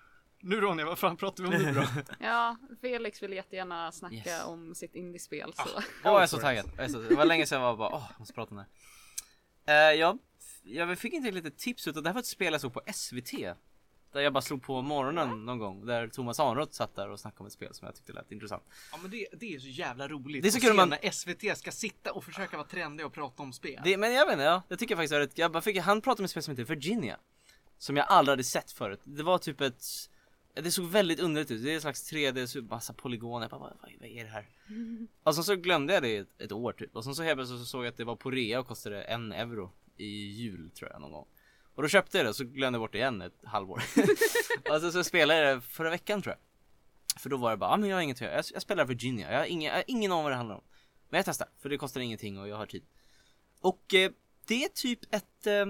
Nu Ronja, vad fan pratar vi om nu då? ja Felix vill jättegärna snacka Yes. om sitt indiespel så. Åh jag är så taggad. Jag är så, det var länge sedan jag var bara åh, jag måste prata om det här. Eh, jag, fick inte lite tips utav, det här var ett spel jag såg på SVT. Där jag bara slog på morgonen någon gång. Där Thomas Ahnroth satt där och snackade om ett spel som jag tyckte lät intressant. Ja men det, det är så jävla roligt Det är så att kul man- när SVT ska sitta och försöka vara trendig och prata om spel. Det, men jag vet inte, ja, jag tycker faktiskt rätt, jag bara fick, han pratade om ett spel som heter Virginia. Som jag aldrig hade sett förut. Det var typ ett, det såg väldigt underligt ut. Det är en slags 3D, så massa polygoner. Jag bara, vad, vad, är det här? Och sen så glömde jag det ett, ett år typ. Och sen så helt plötsligt så såg jag att det var på rea och kostade en euro i jul tror jag någon gång. Och då köpte jag det och så glömde jag bort det igen ett halvår. och sen så spelade jag det förra veckan tror jag. För då var det bara, ah, men jag har inget att göra. Jag, jag spelar Virginia. Jag har ingen, jag har ingen aning vad det handlar om. Men jag testar, för det kostar ingenting och jag har tid. Och eh, det är typ ett eh,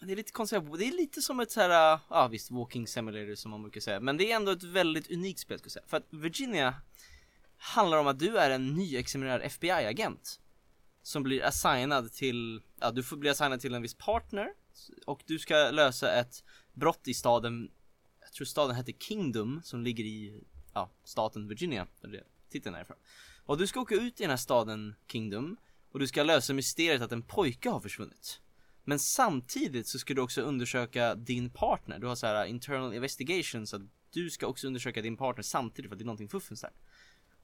det är lite konstigt, det är lite som ett så här, ja ah, visst walking simulator som man brukar säga. Men det är ändå ett väldigt unikt spel skulle jag säga. För att Virginia handlar om att du är en nyexaminerad FBI-agent Som blir assignad till, ja du får bli assignad till en viss partner Och du ska lösa ett brott i staden Jag tror staden heter Kingdom som ligger i, ja, staten Virginia där det titeln är ifrån. Och du ska åka ut i den här staden Kingdom Och du ska lösa mysteriet att en pojke har försvunnit men samtidigt så ska du också undersöka din partner. Du har så här internal investigation så att du ska också undersöka din partner samtidigt för att det är någonting fuffens där.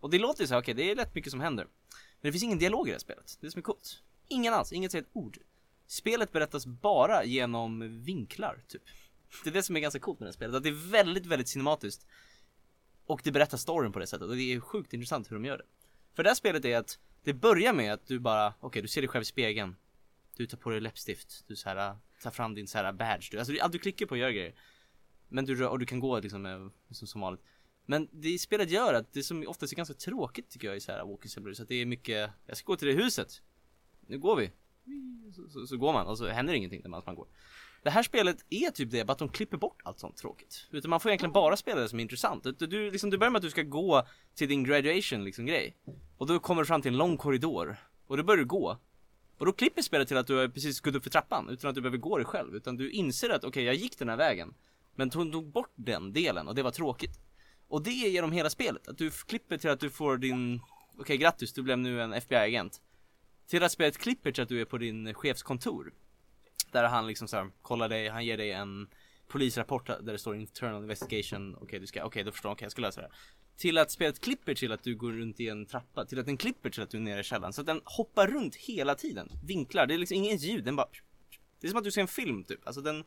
Och det låter ju så här, okej det är rätt mycket som händer. Men det finns ingen dialog i det här spelet. Det är det som är coolt. Ingen alls, inget säger ett ord. Spelet berättas bara genom vinklar typ. Det är det som är ganska coolt med det här spelet. Att det är väldigt, väldigt cinematiskt. Och det berättar storyn på det sättet och det är sjukt intressant hur de gör det. För det här spelet är att det börjar med att du bara, okej du ser dig själv i spegeln du tar på dig läppstift, du så här, äh, tar fram din så här äh, badge, du, alltså du, du klickar på och gör grejer. Men du, rör- och du kan gå liksom, äh, med, liksom som vanligt. Men det spelet gör att det som oftast är ganska tråkigt tycker jag i så här walking simulator, så att det är mycket, jag ska gå till det huset. Nu går vi. Så, så, så går man och så händer ingenting när man går. Det här spelet är typ det, bara att de klipper bort allt sånt tråkigt. Utan man får egentligen bara spela det som är intressant. Du, du, liksom, du börjar med att du ska gå till din graduation liksom grej. Och då kommer du fram till en lång korridor. Och då börjar du gå. Och då klipper spelet till att du har precis gått upp för trappan utan att du behöver gå dig själv. Utan du inser att okej, jag gick den här vägen. Men hon tog bort den delen och det var tråkigt. Och det är genom hela spelet. Att du klipper till att du får din, okej grattis, du blev nu en FBI-agent. Till att spelet klipper till att du är på din chefs kontor. Där han liksom så här, kollar dig, han ger dig en polisrapport där det står internal investigation. Okej, du ska, okej, då förstår jag, okej, jag ska lösa det här. Till att spelet klipper till att du går runt i en trappa, till att den klipper till att du är nere i källaren. Så att den hoppar runt hela tiden. Vinklar, det är liksom inget ljud, den bara Det är som att du ser en film typ. Alltså den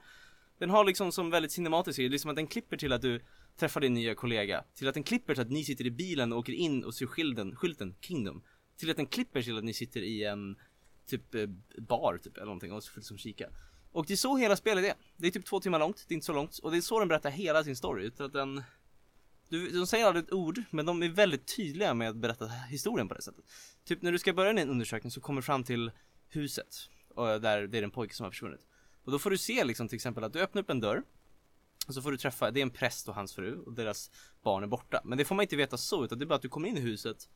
Den har liksom som väldigt cinematisk det är liksom att den klipper till att du träffar din nya kollega. Till att den klipper till att ni sitter i bilen och åker in och ser skylten, skylten Kingdom. Till att den klipper till att ni sitter i en typ eh, bar typ eller någonting och så liksom kika. Och det är så hela spelet är. Det är typ två timmar långt, det är inte så långt. Och det är så den berättar hela sin story. Utan att den du, de säger aldrig ett ord, men de är väldigt tydliga med att berätta historien på det sättet. Typ när du ska börja en undersökning så kommer du fram till huset. Och där det är en pojke som har försvunnit. Och då får du se liksom till exempel att du öppnar upp en dörr. Och så får du träffa, det är en präst och hans fru och deras barn är borta. Men det får man inte veta så, utan det är bara att du kommer in i huset.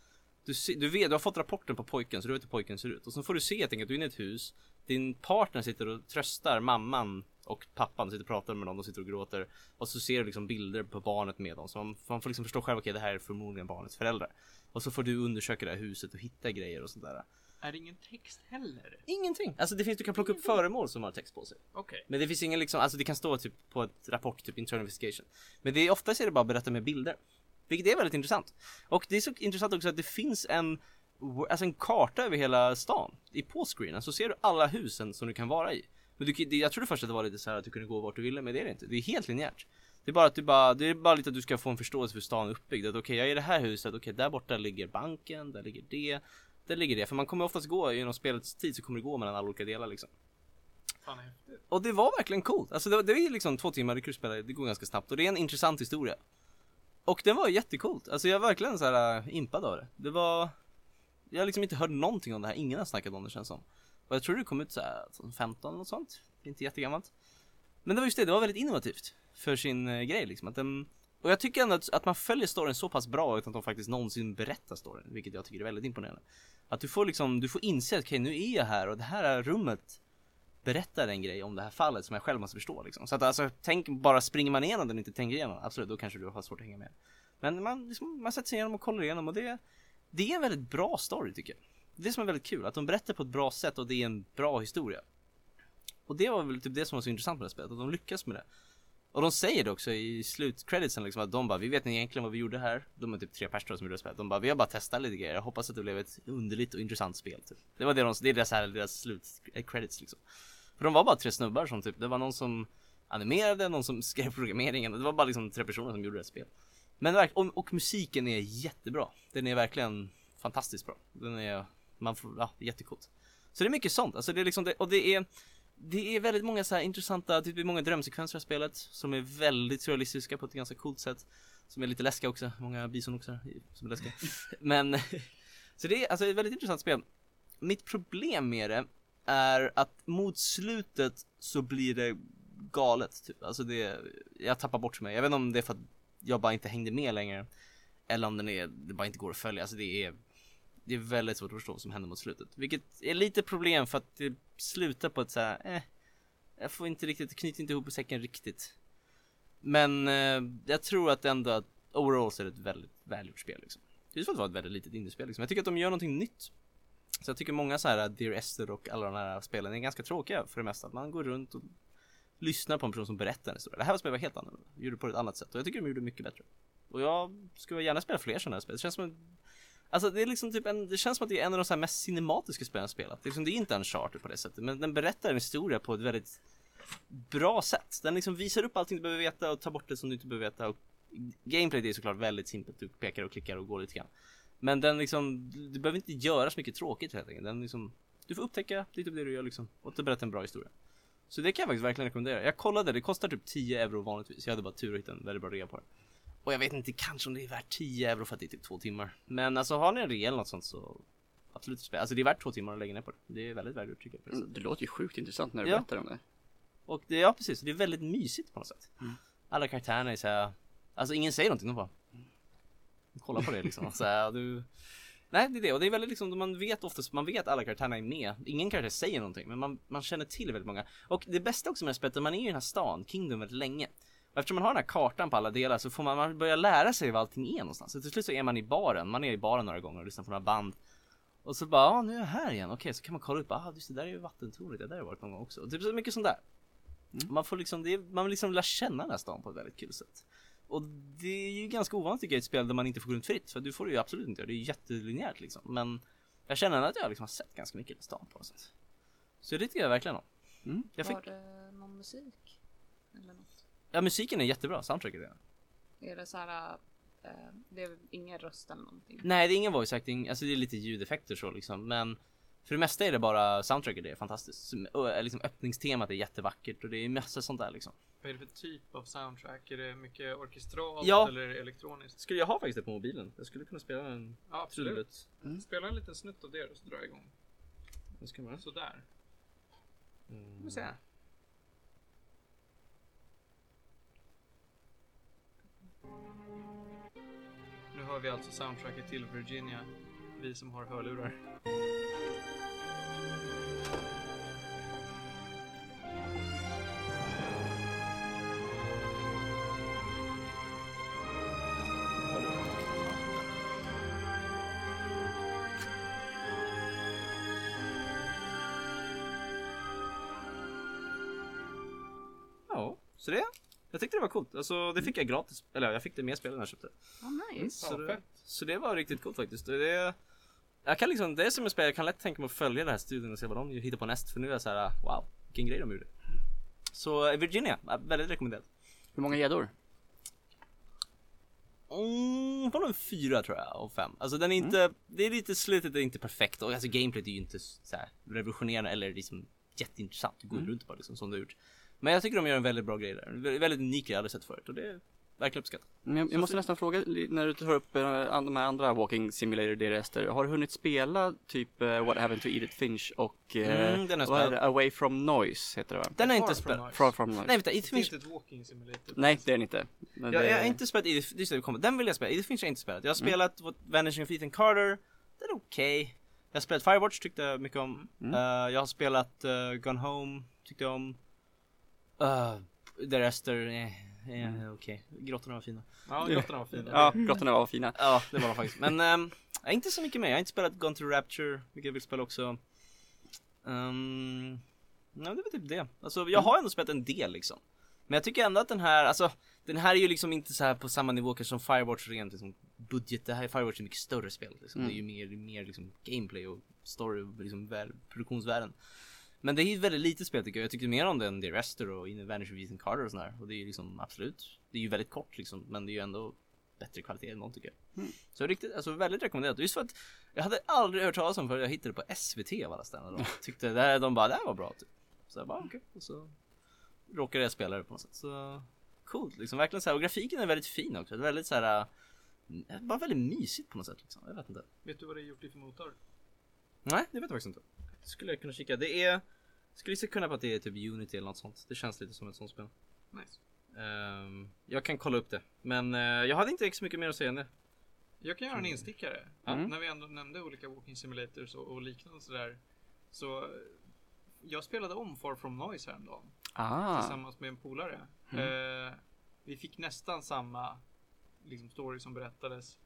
Du, se, du vet, du har fått rapporten på pojken så du vet hur pojken ser ut. Och så får du se helt enkelt att du är inne i ett hus. Din partner sitter och tröstar mamman och pappan sitter och pratar med dem, de sitter och gråter. Och så ser du liksom bilder på barnet med dem. Så man, man får liksom förstå själv, okej det här är förmodligen barnets föräldrar. Och så får du undersöka det här huset och hitta grejer och sådär. Är det ingen text heller? Ingenting! Alltså det finns, du kan plocka upp föremål som har text på sig. Okej. Men det finns ingen liksom, alltså det kan stå typ på ett rapport, typ internal investigation. Men det är oftast är det bara berätta med bilder. Vilket är väldigt intressant. Och det är så intressant också att det finns en, alltså en karta över hela stan. I på screenen så ser du alla husen som du kan vara i. Men du, jag trodde först att det var lite så här att du kunde gå vart du ville, men det är det inte. Det är helt linjärt. Det är bara att du bara, det är bara lite att du ska få en förståelse för hur stan är uppbyggd. Okej, jag är i det här huset, okej, där borta ligger banken, där ligger det, där ligger det. För man kommer oftast gå, genom spelets tid så kommer det gå mellan alla olika delar liksom. Fan. Och det var verkligen coolt. Alltså det, det är liksom två timmar, du spela, det går ganska snabbt och det är en intressant historia. Och den var jättecoolt. Alltså jag är verkligen så här äh, impad av det. Det var... Jag har liksom inte hört någonting om det här, ingen har snackat om det känns som. Och jag tror det kom ut så här alltså, 2015 och något sånt. Det är inte jättegammalt. Men det var just det, det var väldigt innovativt för sin eh, grej liksom. Att den, och jag tycker ändå att, att man följer storyn så pass bra utan att de faktiskt någonsin berättar storyn, vilket jag tycker är väldigt imponerande. Att du får liksom, du får inse att okej nu är jag här och det här rummet berättar en grej om det här fallet som jag själv måste förstå liksom. Så att alltså, tänk bara springer man igenom den och inte tänker igenom, absolut då kanske du har svårt att hänga med. Men man, liksom, man sätter sig igenom och kollar igenom och det, det är en väldigt bra story tycker jag. Det som är väldigt kul, att de berättar på ett bra sätt och det är en bra historia. Och det var väl typ det som var så intressant med det spelet, att de lyckas med det. Och de säger det också i slutcreditsen liksom att de bara, vi vet inte egentligen vad vi gjorde här. De är typ tre personer som gjorde spelet. De bara, vi har bara testat lite grejer. Jag hoppas att det blev ett underligt och intressant spel. Typ. Det var det de, det är deras, här, deras slutcredits liksom. För de var bara tre snubbar som typ, det var någon som animerade, någon som skrev programmeringen. Det var bara liksom tre personer som gjorde det här spelet. Men och, och musiken är jättebra. Den är verkligen fantastiskt bra. Den är, man får, ja, jättecoolt. Så det är mycket sånt, alltså det är liksom det, och det är det är väldigt många så här intressanta, typ det är många drömsekvenser i spelet som är väldigt surrealistiska på ett ganska coolt sätt. Som är lite läskiga också, många bisonoxar i- som är läskiga. Men, så det är alltså ett väldigt intressant spel. Mitt problem med det är att mot slutet så blir det galet typ. Alltså det, jag tappar bort mig. Jag vet inte om det är för att jag bara inte hängde med längre. Eller om den är, det bara inte går att följa. Alltså det är det är väldigt svårt att förstå vad som händer mot slutet. Vilket är lite problem för att det slutar på ett så här, eh, jag får inte riktigt, knyter inte ihop säcken riktigt. Men eh, jag tror att ändå att overall så är det ett väldigt välgjort spel liksom. Det är som att vara ett väldigt litet indiespel liksom. Jag tycker att de gör någonting nytt. Så jag tycker många så här eh, Dear Esther och alla de här spelen är ganska tråkiga för det mesta. Att man går runt och lyssnar på en person som berättar en historia. Det här spelet var helt annorlunda. Gjorde på ett annat sätt och jag tycker de gjorde det mycket bättre. Och jag skulle gärna spela fler sådana här spel. Det känns som en Alltså det är liksom typ en, det känns som att det är en av de så här mest cinematiska spelen jag spelat. Det är, liksom, det är inte en charter på det sättet, men den berättar en historia på ett väldigt bra sätt. Den liksom visar upp allting du behöver veta och tar bort det som du inte behöver veta. Och gameplay det är såklart väldigt simpelt, du pekar och klickar och går lite grann. Men den liksom, du behöver inte göra så mycket tråkigt helt enkelt. Den liksom, Du får upptäcka, lite av det du gör liksom. Och det berättar en bra historia. Så det kan jag faktiskt verkligen rekommendera. Jag kollade, det kostar typ 10 euro vanligtvis. Jag hade bara tur att hitta en väldigt bra rea på det. Och jag vet inte kanske om det är värt 10 euro för att det är typ två timmar. Men alltså har ni en rea eller något sånt så absolut spela. Alltså det är värt två timmar att lägga ner på det. Det är väldigt värt tycker jag. Mm, Det låter ju sjukt intressant när du Ja. berättar om det. Och det, ja precis, det är väldigt mysigt på något sätt. Mm. Alla karaktärerna är såhär, alltså ingen säger någonting, de bara Kolla på det liksom, så här, du Nej det är det, och det är väldigt liksom, man vet oftast, man vet att alla karaktärerna är med Ingen karaktär säger någonting, men man, man känner till väldigt många Och det bästa också med det spelet, man är i den här stan, Kingdom väldigt länge och eftersom man har den här kartan på alla delar så får man, man börja lära sig vad allting är någonstans. Så till slut så är man i baren, man är i baren några gånger och lyssnar på några band. Och så bara, ah, nu är jag här igen. Okej, så kan man kolla upp, ah just det där är ju vattentornet, det där har jag varit någon gång också. Och typ så mycket sånt där. Man får liksom, det är, man vill liksom lära känna den här stan på ett väldigt kul sätt. Och det är ju ganska ovanligt tycker jag i ett spel där man inte får gå runt fritt, för du får det ju absolut inte göra, det är ju jättelinjärt liksom. Men jag känner att jag liksom har sett ganska mycket i stan på något sätt. Så det tycker jag verkligen om. Mm. Jag fick, Var det någon musik? Eller något? Ja musiken är jättebra, soundtracket är det. Är det så här, eh, det är ingen röst eller någonting? Nej det är ingen voice acting, alltså det är lite ljudeffekter så liksom men För det mesta är det bara soundtracket det är fantastiskt och, liksom öppningstemat är jättevackert och det är massa sånt där liksom Vad är det för typ av soundtrack? Är det mycket orkestralt Ja. eller elektroniskt? Skulle jag ha faktiskt det på mobilen? Jag skulle kunna spela en Ja, absolut. trudelutt Spela en liten snutt av det och så drar jag igång. Nu ska man Sådär. mm. Vi se. Nu hör vi alltså soundtracket till Virginia. Vi som har hörlurar. Ja, så det jag tyckte det var coolt, alltså det fick jag gratis Eller jag fick det med spelet när jag köpte Oh, nice. så, Ja, det, så det var riktigt coolt faktiskt det, Jag kan liksom, det är som ett spel, jag kan lätt tänka mig att följa den här studien och se vad de hittar på näst För nu är jag så här, wow, vilken grej de gjorde Så eh, Virginia, ja, väldigt rekommenderat Hur många gäddor? Mm, på en fyra tror jag och fem. Alltså den är inte, det är lite slutet är inte perfekt och alltså gameplayet är ju inte så här revolutionerande eller liksom jätteintressant. Du går runt bara liksom som du har gjort. Men jag tycker de gör en väldigt bra grej där. Väldigt unik grej jag aldrig sett förut och det är verkligen uppskattat. Men jag, jag måste nästan fråga när du tar upp eh, an- de här andra Walking Simulator DRSter. Har du hunnit spela typ eh, What Happened to Edith Finch och eh, Mm, den vad är det? Away from Noise heter det va? Den Far inte spelat. Far from Noise. Nej vänta, Edith Det är Finch. inte ett walking simulator. Nej, det är den inte. Men Jag, det- jag har inte spelat Edith, just det. Den vill jag spela. Edith Finch har jag inte spelat. Jag har spelat mm. Vanishing of Ethan Carter. Den är okej. Jag har spelat Firewatch, tyckte jag mycket om. Mm. Eh, jag har spelat uh, Gone Home, tyckte jag om. Uh, The Rester, eh, eh, okej. Grottorna var fina. Ja, grottorna var fina. Ja, grottorna var fina. Ja, det var de faktiskt. Men um, inte så mycket mer. Jag har inte spelat Gone to Rapture, vilket jag vill spela också. Um, nej, det var typ det. Alltså, jag har ändå spelat en del liksom. Men jag tycker ändå att den här, alltså den här är ju liksom inte så här på samma nivå kanske som Firewatch rent liksom budget. Det här är Firewatch är mycket större spel liksom. Det är ju mer, mer liksom gameplay och story och liksom väl, produktionsvärden. Men det är ju ett väldigt litet spel tycker jag. Jag tycker mer om det än The Rester och In Vanish of Ethan Carter och sådär. Och det är ju liksom absolut. Det är ju väldigt kort liksom. Men det är ju ändå bättre kvalitet än någon tycker jag. Så riktigt, alltså väldigt rekommenderat. Just för att jag hade aldrig hört talas om för jag hittade det på SVT av alla ställen. De tyckte det här, de bara det här var bra typ. Så jag bara okej. Och så råkade jag spela det på något sätt. Så coolt liksom. Verkligen så här. Och grafiken är väldigt fin också. Det är väldigt så här. äh, Bara väldigt mysigt på något sätt liksom. Jag vet inte. Vet du vad det är gjort i för motor? Nej, det vet jag faktiskt inte. Skulle jag kunna kika. Det är skulle gissa kunna på att det är typ Unity eller något sånt. Det känns lite som ett sånt spel. Nice. Ehm, jag kan kolla upp det. Men eh, jag hade inte så mycket mer att säga än det. Jag kan göra en instickare. Mm. När vi ändå nämnde olika walking simulators och, och liknande sådär. Så eh, jag spelade om Far From Noise häromdagen. Ah, Tillsammans med en polare. Eh, vi fick nästan samma liksom, story som berättades.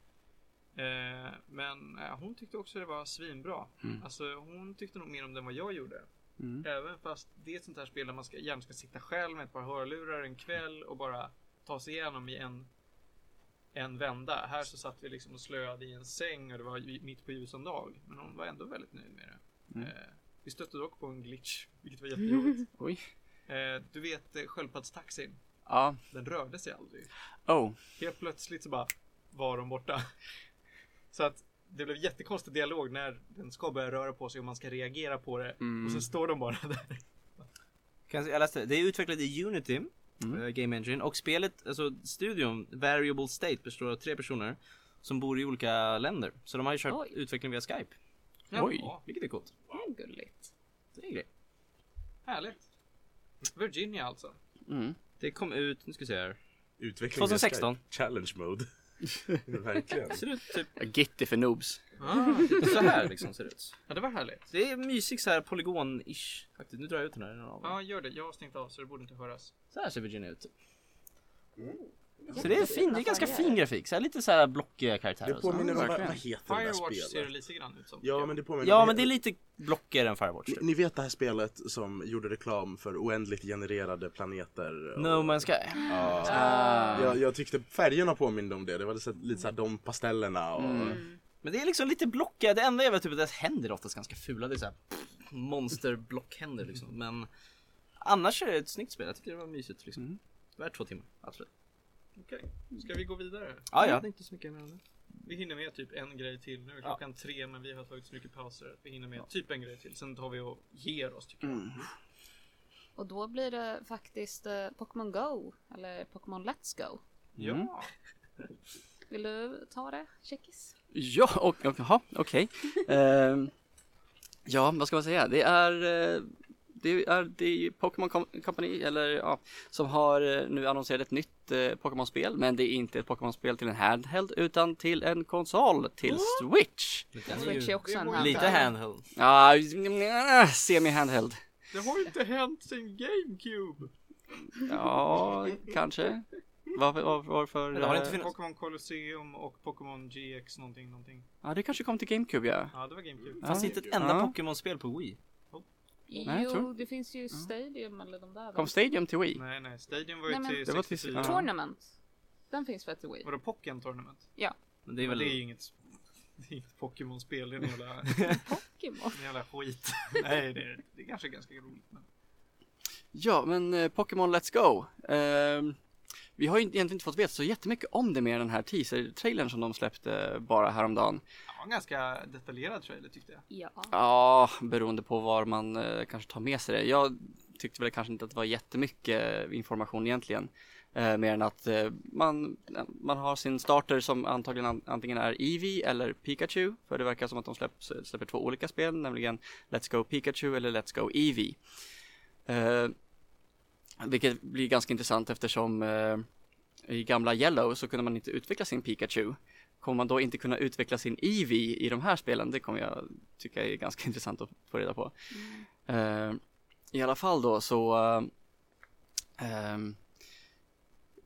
Eh, men eh, hon tyckte också det var svinbra. Mm. Alltså hon tyckte nog mer om det än vad jag gjorde. Mm. Även fast det är ett sånt här spel där man ska, gärna ska sitta själv med ett par hörlurar en kväll och bara ta sig igenom i en, en vända. Här så satt vi liksom och slöade i en säng och det var mitt på ljusan dag. Men hon var ändå väldigt nöjd med det. Mm. Eh, vi stötte dock på en glitch, vilket var jättejobbigt. oj. Eh, du vet eh, sköldpaddstaxin, Ja, den rörde sig aldrig. oh. Helt plötsligt så bara var de borta. Så att det blev jättekonstig dialog när den ska börja röra på sig och man ska reagera på det. Mm. Och sen står de bara där. Kan jag, läste det. Är utvecklat i Unity, eh, Game Engine, och spelet, alltså studion, Variable State, består av tre personer som bor i olika länder. Så de har ju kört Oj. utveckling via Skype, Oj. Ja, vilket är coolt. Det är gulligt. Det är grej. härligt. Virginia alltså. Mm. Det kom ut, nu ska vi se här. Utveckling 2016. Skype. Challenge mode. Verkligen. Det ser ut typ Gitty för noobs. Ah, så här liksom ser det ut. ja, det var härligt. Det är mysig så här polygon-ish faktiskt. Nu drar jag ut den här. Ja, gör det. Jag har stängt av så det borde inte höras. Så här ser Virginia ut. Så det är fin, det är ganska fin grafik. Så här lite så här blockiga karaktärer Det och så. påminner om, vad, vad heter det där Firewatch ser det spelet? lite grann ut som. Ja men det påminner Ja men det är lite blockigare än Firewatch Ni, typ. ni vet det här spelet som gjorde reklam för oändligt genererade planeter? och- No Man's Sky. Ja. Ah. Jag, jag tyckte färgerna påminde om det, det var lite, så- lite såhär de pastellerna och... Mm. Men det är liksom lite blockiga, det enda är väl typ att dess händer är oftast ganska fula. Det är såhär monsterblock-händer liksom. Men annars är det ett snyggt spel, jag tycker det var mysigt liksom. Mm. Värt två timmar, absolut. Okej, ska vi gå vidare? Ja, jag hade inte så mycket det. Vi hinner med typ en grej till. Nu är klockan tre men vi har tagit så mycket pauser att vi hinner med typ en grej till. Sen tar vi och ger oss tycker jag. Och då blir det faktiskt eh, Pokémon Go. Eller Pokémon Let's Go. Ja, Vill du ta det, Checkis? Ja, och, och, jaha, okej. Ehm, ja, vad ska man säga? Det är, eh, det är, det är Pokémon Com- Company, eller ja, som har eh, nu annonserat ett nytt eh, Pokémon-spel, men det är inte ett Pokémon-spel till en handheld, utan till en konsol, till Switch. Är Switch är också en handheld. lite handheld. Ja, ah, semi-handheld. det har ju inte hänt sen GameCube. Ja, kanske. Varför, var, varför? Det har inte eh, funnits- Pokémon Colosseum och Pokémon GX någonting någonting. Ja, det kanske kom till GameCube, ja. Ja, det var GameCube. Fanns Ja. inte ett enda Ja. Pokémon-spel på Wii. Nej, jo, tror- det finns ju Stadium eller de där. Kom Stadium till Wii? Nej, nej, Stadium var ju Nej, till Det var till- 64. ja. Tournament. Den finns väl till Wii? Vadå Pokémon Tournament? Ja. Men det är Men väl... det är ju inget, det är inget Pokémon-spel, det är en jävla, Pokémon. en jävla skit. nej, det är, det är kanske ganska roligt. Men... Ja, men eh, Pokémon Let's Go. Ehm, vi har ju egentligen inte fått veta så jättemycket om det än den här teaser-trailern som de släppte bara häromdagen. Var en ganska detaljerad trailer tyckte jag. Ja. Ja, beroende på var man eh, kanske tar med sig det. Jag tyckte väl kanske inte att det var jättemycket information egentligen. Eh, mer än att eh, man, man har sin starter som antagligen an, antingen är Eevee eller Pikachu. För det verkar som att de släpps, släpper två olika spel, nämligen Let's Go Pikachu eller Let's Go Eevee. Eh, vilket blir ganska intressant eftersom eh, i gamla Yellow så kunde man inte utveckla sin Pikachu. Kommer man då inte kunna utveckla sin Eevee i de här spelen? Det kommer jag tycka är ganska intressant att få reda på. Eh, I alla fall då så eh, ehm,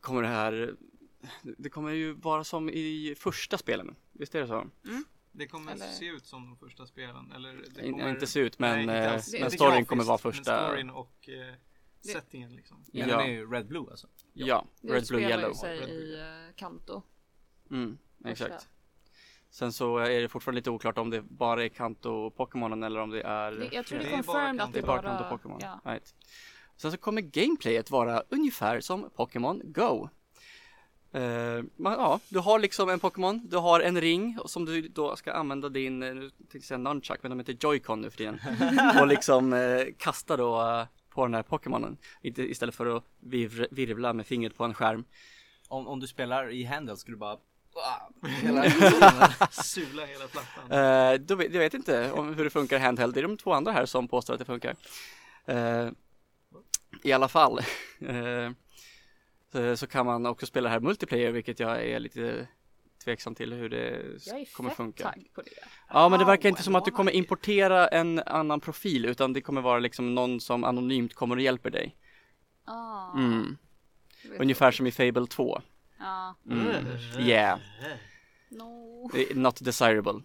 kommer det här det kommer ju vara som i första spelen, visst är det så? Det kommer Eller- se ut som de första spelen. Eller det kommer... inte se ut men, Nej, eh. Det- men det- storyn kommer vara men första, storyn och eh, settingen liksom. Men Ja. den är ju Red Blue alltså. ja, Det Red, Blue, Yellow. sig Red Blue. i uh, Kanto. Mm. Exakt. Sen så är det fortfarande lite oklart om det bara är Kanto Pokémonen eller om det är Det, jag tror det är är bara confirmed att Det är bara bara... Kanto Pokémon. Ja. Right. Sen så kommer gameplayet vara ungefär som Pokémon Go. Eh, man, ja, du har liksom en Pokémon, du har en ring som du då ska använda din, eh, nu tänkte jag säga nunchuck men de heter Joy-Con nu för tiden. och liksom eh, kasta då eh, på den här Pokémonen. Istället för att virv, virvla med fingret på en skärm. Om, om du spelar i handel skulle du bara... Sula hela plattan. Eh, då vet, jag vet inte om hur det funkar handheld. Det är de två andra här som påstår att det funkar. Eh, I alla fall. eh, så, så kan man också spela här multiplayer, vilket jag är lite tveksam till hur det Jag är kommer fett funka. på det. Ja, men det verkar inte som att du kommer importera en annan profil, utan det kommer vara liksom någon som anonymt kommer och hjälper dig. Ah, Mm. Ungefär som i Fable 2. Ja. Mm. Yeah. No. Är Not desirable.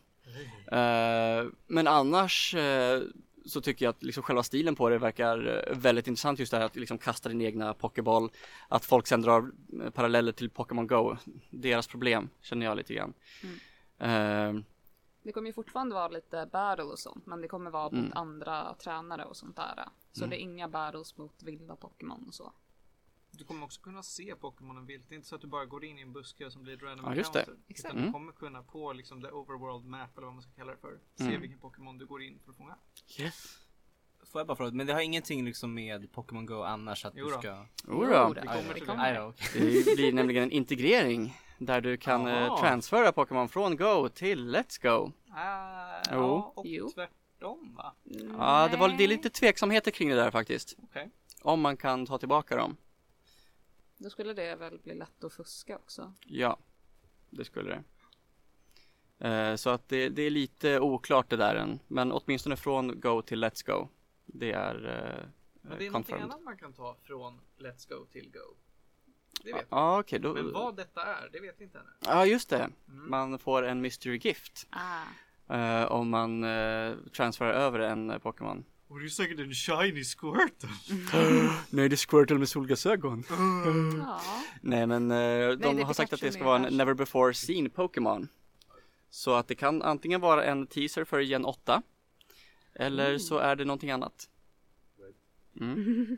Eh, men annars eh, så tycker jag att liksom själva stilen på det verkar eh, väldigt intressant just det här att liksom kasta din egna pokéboll. Att folk sen drar eh, paralleller till Pokémon Go. Deras problem känner jag lite grann. Eh, Det kommer ju fortfarande vara lite battle och sånt, men det kommer vara mot Mm. andra tränare och sånt där. Så det är inga battles mot vilda Pokémon och så. Du kommer också kunna se Pokémonen vilt. Det är inte så att du bara går in i en buske som blir ett random Ja, just det. Exakt. Utan Mm. du kommer kunna på liksom the overworld map eller vad man ska kalla det för. Se Mm. vilken Pokémon du går in för att fånga. Yes. Får jag bara fråga, men det har ingenting liksom med Pokémon Go annars att Jo du då. ska... Jodå. Jo, Vi det kommer det kommer. Då. Det blir nämligen en integrering där du kan eh, transfera Pokémon från Go till Let's Go. Ah, Jo. ja, och Jo. tvärtom va? Ja, det var det är lite tveksamheter kring det där faktiskt. Okej. Om man kan ta tillbaka dem. Då skulle det väl bli lätt att fuska också. Ja, det skulle det. Eh, Så att det, det är lite oklart det där än. Men åtminstone från Go till Let's Go. Det är eh, Men det är någonting confirmed. annat man kan ta från Let's Go till Go. Det Ja, vet ah, okej. då... Men vad detta är, det vet vi inte ännu. Ja, just det. Mm. Man får en mystery gift Ah. eh, om man eh, transfererar över en eh, Pokémon. Och det är säkert en shiny Squirtle. Nej, det är Squirtle med solglasögon. Ja. Nej, men eh, de är har sagt att det ska vara en never before seen Pokémon. Så att det kan antingen vara en teaser för Gen 8 eller så är det någonting annat. Mm.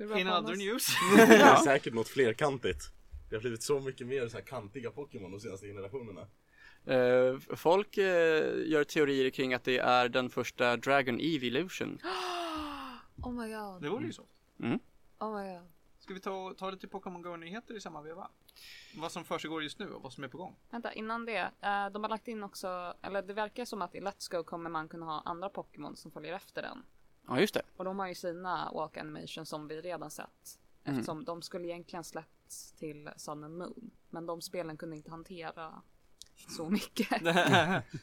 In other news. Det är säkert något flerkantigt. Det har blivit så mycket mer så här kantiga Pokémon de senaste generationerna. Eh, folk eh, gör teorier kring att det är den första Dragon Evolution. Oh my god. Det vore ju så. Oh my god. Ska vi ta, ta lite Pokémon Go-nyheter i samma veva? Vad som försiggår just nu och vad som är på gång. Vänta, innan det. eh, de har lagt in också, eller det verkar som att i Let's Go kommer man kunna ha andra Pokémon som följer efter den. Ja, just det. Och de har ju sina walk animations som vi redan sett. Mm. Eftersom de skulle egentligen släppts till Sun and Moon. Men de spelen kunde inte hantera så mycket.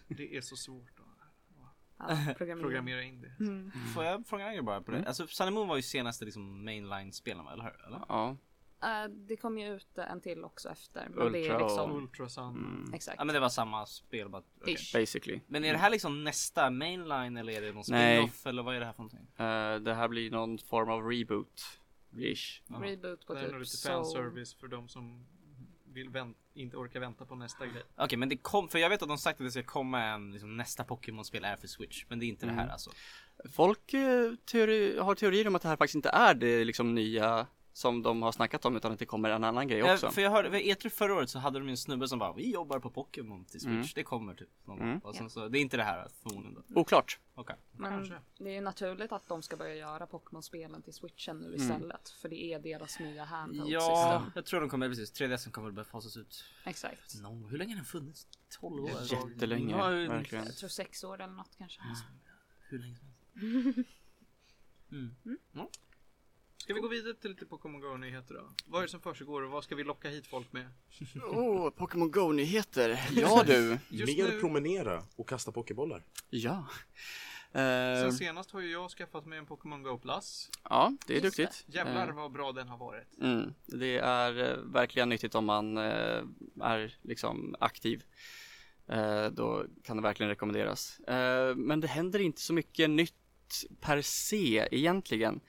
Det är så svårt att Ja, programmera in det. Mm. Får jag fråga en grej bara på det? Mm. Alltså Sun and Moon var ju senaste liksom mainline-spelen eller hur? Eller? Ja. Eh, det kom ju ut en till också efter. Men det är Ultra och- liksom, Ultrasun. Mm. exakt. Ja men det var samma spel bara. Ish. Basically. Men är det här liksom nästa mainline eller är det någon spin-off eller vad är det här för någonting? Eh, det här blir någon form av reboot. Ish. Reboot på Det är nog typ lite fanservice för de som vill vänt, inte orkar vänta på nästa grej. Okej men det kom, för jag vet att de sagt att det ska komma en, liksom, nästa Pokémon-spel är för Switch. Men det är inte det här Mm. alltså. Folk eh, teori, har teorier om att det här faktiskt inte är det liksom nya som de har snackat om utan att det kommer en annan grej också. Eh, för jag hörde, vid E3 förra året så hade de en snubbe som bara Vi jobbar på Pokémon till Switch, Mm. det kommer typ någon Mm. gång. Och sen så, det är inte det här förmodligen då. Oklart. Okej. Men Kanske. det är ju naturligt att de ska börja göra Pokémon-spelen till switchen nu Mm. istället. För det är deras nya handheld Ja, jag tror de kommer, precis, 3DS kommer väl börja fasas ut. Exakt. No, hur länge har den funnits? 12 år? Jättelänge, Ja, verkligen. Jag tror sex år eller något kanske. Hur länge som helst. Mm. Ska vi gå vidare till lite Pokémon Go-nyheter då? Vad är det som försiggår och vad ska vi locka hit folk med? Åh, Pokémon Go-nyheter. Ja du. Just Mer nu- promenera och kasta pokébollar. Ja. Sen Eh, senast har ju jag skaffat mig en Pokémon Go Plus. ja, det är Just det. duktigt. Jävlar Eh, vad bra den har varit. Mm, det är eh, verkligen nyttigt om man är liksom aktiv. Då kan det verkligen rekommenderas. Men det händer inte så mycket nytt per se egentligen.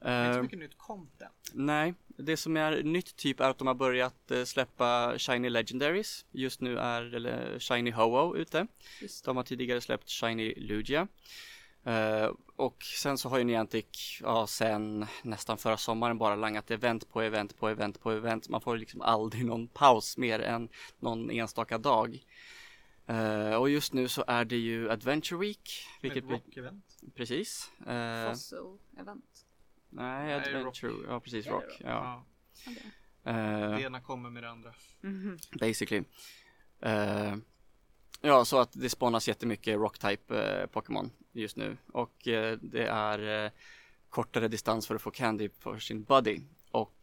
Det är inte Eh, så mycket nytt content. nej, det som är nytt typ är att de har börjat eh, släppa Shiny Legendaries. Just nu är Shiny Ho-Oh ute. Just De har tidigare släppt Shiny Lugia. Eh, och sen så har ju Niantic, ja sen nästan förra sommaren bara langat event på event på event på event. Man får liksom aldrig någon paus mer än någon enstaka dag. Eh, och just nu så är det ju Adventure Week, vilket blir, rock-event. precis. Eh, Fossil event. Nej, Nej, Adventure, ja precis, Rock. Ja. Ja. Okej. Eh, Det ena kommer med det andra. Mhm. basically. Eh, ja, så att det spånas jättemycket Rock-type eh, Pokémon just nu och det är kortare distans för att få Candy för sin buddy och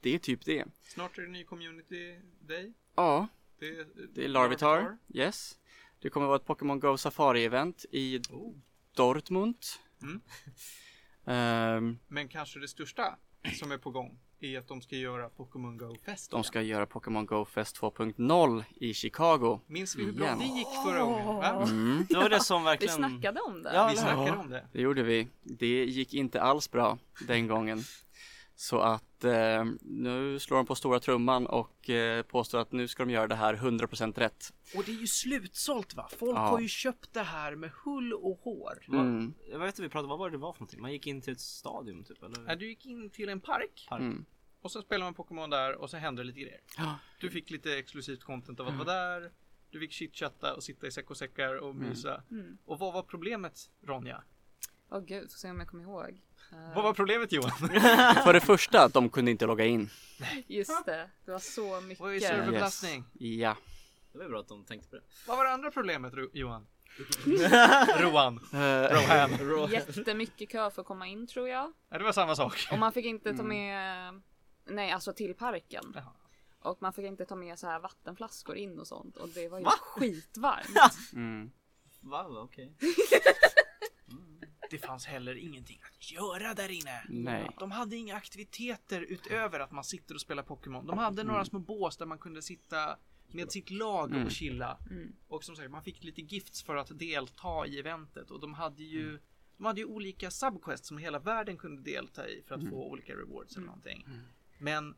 det är typ det. Snart är det ny Community Day. Ja, Det är, det är Larvitar, yes. Det kommer vara ett Pokémon Go Safari-event i Oh. Dortmund. Mm. Ehm, Men kanske det största som är på gång är att de ska göra Pokémon Go Fest. de igen. ska göra Pokémon Go Fest 2.0 i Chicago. Minns vi hur bra det gick förra gången? Va? Mm, Det var det som Vi verkligen... snackade om det. Ja, Vi snackade om det. det gjorde vi. Det gick inte alls bra den gången. Så att eh, nu slår de på stora trumman och eh, påstår att nu ska de göra det här 100% rätt. Och det är ju slutsålt va? Folk Ja. har ju köpt det här med hull och hår. Mm. Jag vet inte, vi pratade, vad var det det var för någonting? Man gick in till ett stadium typ eller? Ja, Du gick in till en park Park. Mm. och så spelade man Pokémon där och så hände det lite grejer. Ja. Du fick lite exklusivt content av att vara där. Du fick chitchatta och sitta i säck och säckar och mysa. Mm. Och vad var problemet Ronja? Åh gud, får se om jag kommer ihåg. Eh, Vad var problemet Johan? För det första, de kunde inte logga in. Just det, det var så mycket. Vad är serverbelastning? Ja. Det var bra att de tänkte på det. Vad var det andra problemet Ro- Johan? Rohan. Eh, Rohan. Jättemycket kö för att komma in tror jag. Ja, det var samma sak. Och man fick inte ta med, nej alltså till parken. Jaha. Och man fick inte ta med så här vattenflaskor in och sånt. Och det var ju Va? skitvarmt. mm. Va? Okej. Det fanns heller ingenting att göra där inne. Nej. De hade inga aktiviteter utöver att man sitter och spelar Pokémon. De hade några små bås där man kunde sitta med sitt lag Mm. och chilla. Mm. Och som sagt, man fick lite gifts för att delta i eventet. Och de hade ju, de hade ju olika subquests som hela världen kunde delta i för att få olika rewards eller någonting. Men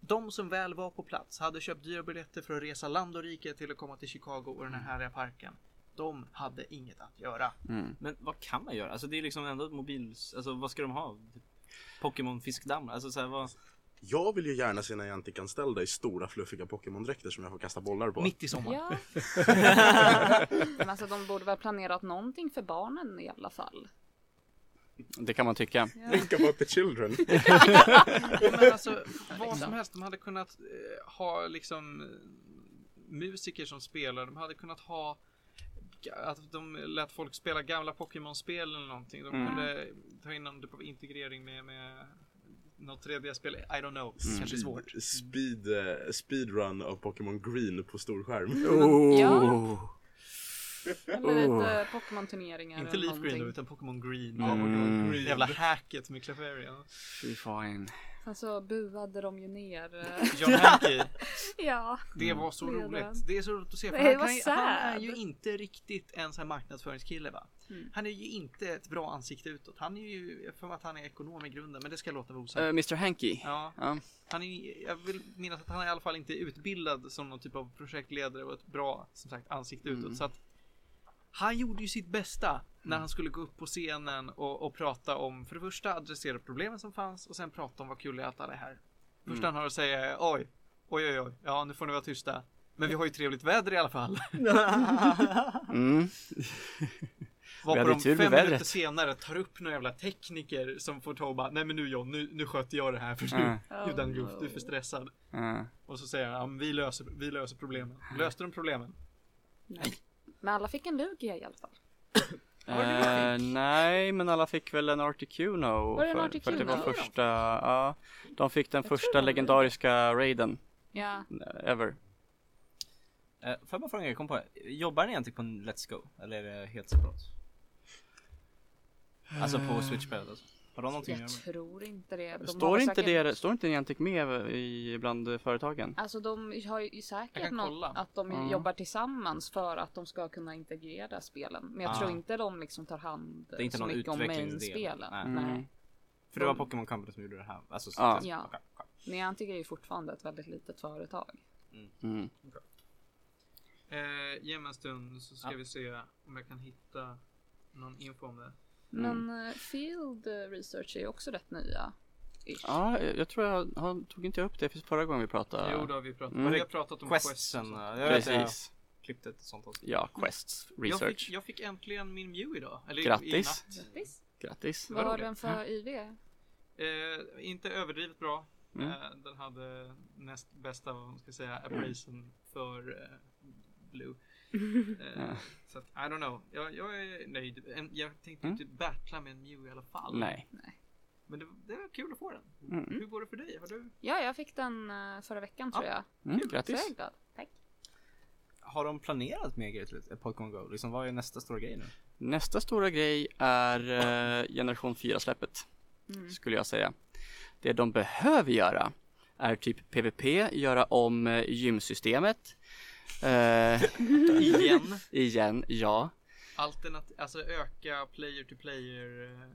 de som väl var på plats hade köpt dyra biljetter för att resa land och rike till att komma till Chicago och den här härliga parken. De hade inget att göra. Mm. Men vad kan man göra? Alltså det är liksom ändå ett mobils... Alltså vad ska de ha? Pokémon fiskdamm? Alltså såhär vad... Jag vill ju gärna se Niantic-anställda i stora fluffiga Pokémon-dräkter som jag får kasta bollar på. Mitt i sommaren. Ja. Men alltså de borde väl planerat någonting för barnen i alla fall. Det kan man tycka. Ja. Think about the children. Men alltså vad som helst. De hade kunnat eh, ha liksom eh, musiker som spelar. De hade kunnat ha att de lät folk spela gamla Pokémon-spel eller någonting. De Mm. kunde ta in någon typ av integrering med, med något 3D-spel. I don't know. Kanske svårt. Speed, eh, speedrun av Pokémon Green på storskärm. Oh. Ja. Eller lite Pokémon-turneringar Inte eller Leaf Green utan Pokémon Green. Ja, Pokémon Green. Jävla hacket med Clefairy. Fy fine. Sen så buade de ju ner. eh, John Hankey. ja. Det var så Ledaren. roligt. Det är så roligt att se. För han, kan, ju- han är ju inte riktigt en sån här marknadsföringskille va? Mm. Han är ju inte ett bra ansikte utåt. Han är ju, mig att han är ekonom i grunden, men det ska jag låta vara osagt. Eh, Mr Hanky. Ja, Ja. han är, jag vill minnas att han i alla fall inte är utbildad som någon typ av projektledare och ett bra, som sagt, ansikte utåt. Mm. Så att han gjorde ju sitt bästa när han skulle gå upp på scenen och, och prata om, för det första adressera problemen som fanns och sen prata om vad kul det är att alla är här. Första han har att säga oj, oj, oj, oj, ja nu får ni vara tysta. Men vi har ju trevligt väder i alla fall. Mm. Varpå hade de fem minuter senare tar upp några jävla tekniker som får ta och bara, nej men nu John, nu, nu sköter jag det här för Mm. nu, you done goof, du är för stressad. Eh, Och så säger han, ja, vi löser, vi löser problemen. Löste de problemen? Men alla fick en Lugia i alla fall. eh, nej, men alla fick väl en Articuno. Var det en för, Articuno? för det var första, ja. De fick den Jag första legendariska raiden Ja. eh, ever. Eh, får jag bara fråga, jag kom på det. Jobbar ni egentligen på en Let's Go? Eller är det helt separat? Alltså på Switch-spelet alltså. Har de någonting Jag tror inte det. De Står inte, säkert- det, står inte Niantic med i, bland företagen? Alltså de har ju säkert något att de Ja. jobbar tillsammans för att de ska kunna integrera spelen. Men jag Ah. tror inte de liksom tar hand Det är inte så någon mycket om main-spelen. Nej. Mm. Nej. För det var Pokémon Company som gjorde det här. Alltså, så att- Ja. okej. Niantic är ju fortfarande ett väldigt litet företag. Mm. Eh, ge mig en stund så ska Ja. vi se om jag kan hitta någon info om det. Men eh, Field Research är ju också rätt nya. Ish. Ja, jag jag tror jag, han tog inte jag upp det förra gången vi pratade. Jo, det har vi pratat om. Mm. Vi har pratat om så. jag vet jag Precis. klippte ett sånt avsnitt. Ja, Quests Jag Research. fick, jag fick äntligen min Mew idag. Eller Grattis. i natt. Grattis. Grattis. Vad har den för IV? Eh, inte överdrivet bra. Mm. Eh, den hade näst bästa, vad man ska säga, appraisen för eh, Blue. Ja. Så att, I don't know. Jag, jag är nöjd. En, jag tänkte Mm. inte battla med en Mew i alla fall. Nej. Men det, det var kul att få den. Mm. Hur går det för dig? Har du? Ja, jag fick den eh, förra veckan tror jag. Mm, Så jag grattis. är glad. Tack. Har de planerat mer grejer till ett Pokémon Go? Liksom vad är nästa stora grej nu? Nästa stora grej är eh, generation 4-släppet. Mm. Skulle jag säga. Det de behöver göra är typ PVP, göra om eh, gymsystemet. Eh, Igen. igen, ja. Alternat alltså öka player to player eh,